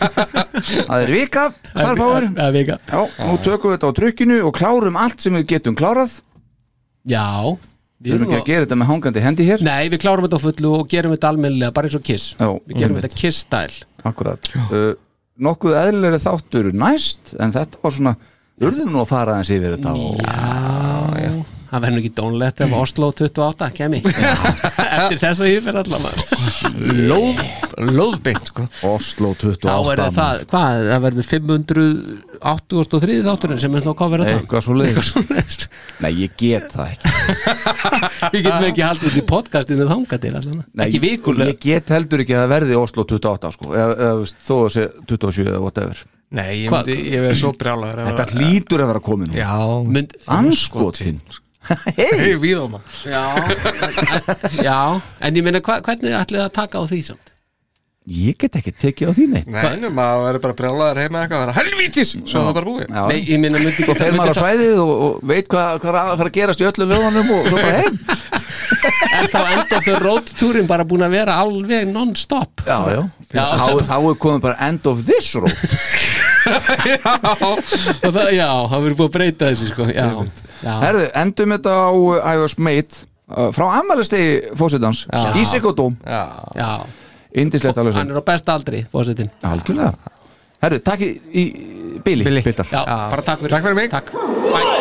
Speaker 8: Það er vika, starfbáður
Speaker 9: er
Speaker 8: Já, nú tökum við þetta á trykkinu og klárum allt sem við getum klárað
Speaker 9: Já
Speaker 8: Við erum ekki að gera þetta með hangandi hendi hér?
Speaker 9: Nei, við klárum þetta á fullu og gerum þetta almennilega bara eins og kiss.
Speaker 8: Já,
Speaker 9: Við gerum
Speaker 8: einmitt.
Speaker 9: þetta kiss-style.
Speaker 8: Akkurat. Uh, Nokkuð eðlilegri þáttur næst En þetta var svona, urðum nú að fara aðeins yfir þetta og...
Speaker 9: Já, það verður ekki dónlegt ef Oslo 28 kemi Eftir þess að ég fyrir allan
Speaker 5: Lóð, lóðbeint sko.
Speaker 8: Oslo 28
Speaker 9: Þá verður það, hvað, það verður 583 þátturinn sem er þá hvað verður það?
Speaker 8: Eitthvað svo leiðis Nei, ég get það ekki.
Speaker 9: Við getum ekki haldið þetta í podcastinu þanga til
Speaker 8: Nei,
Speaker 9: Ekki vikulega.
Speaker 8: Ég get heldur ekki að það verði Oslo 28 sko. Þó að sé 27 eða whatever.
Speaker 5: Nei, ég myndi, ég verði svo brjálaður ef
Speaker 8: Þetta hlýtur að vera komin
Speaker 5: Já,
Speaker 9: Mynd,
Speaker 8: Anskotin
Speaker 5: hei, víðum
Speaker 9: Já, já, en ég meina hva, hvernig ætlið að taka á því samt?
Speaker 8: Ég get ekki tekið á því neitt.
Speaker 5: Nei, maður verður bara brjálaður heima eitthvað að vera helvítis, svo það bara búið.
Speaker 8: Já.
Speaker 9: Nei, ég meina myndi
Speaker 8: Svo fer maður á svæðið og, og veit hvað, hvað er að fara að gerast í öllum lögunum og svo bara heim.
Speaker 9: Er þá enda fyrir roadtúrin bara búin að vera alveg non-stop?
Speaker 8: Já, já,
Speaker 9: Já,
Speaker 8: þá, þá er komið bara end of this road
Speaker 9: og það, já, það verður búin að breyta þessu sko. Já, já.
Speaker 8: Herðu, endum þetta á uh, iOS Mate uh, frá ammælistegi fósitans í Sigurdóm
Speaker 9: já. já.
Speaker 8: Indislegt alveg
Speaker 9: Hann er á besta aldri, fósitin
Speaker 8: Algjörlega. Herðu, takk í, í Billy. Piltar
Speaker 9: Já, bara takk fyrir.
Speaker 5: Takk fyrir mig.
Speaker 9: Takk. Bye.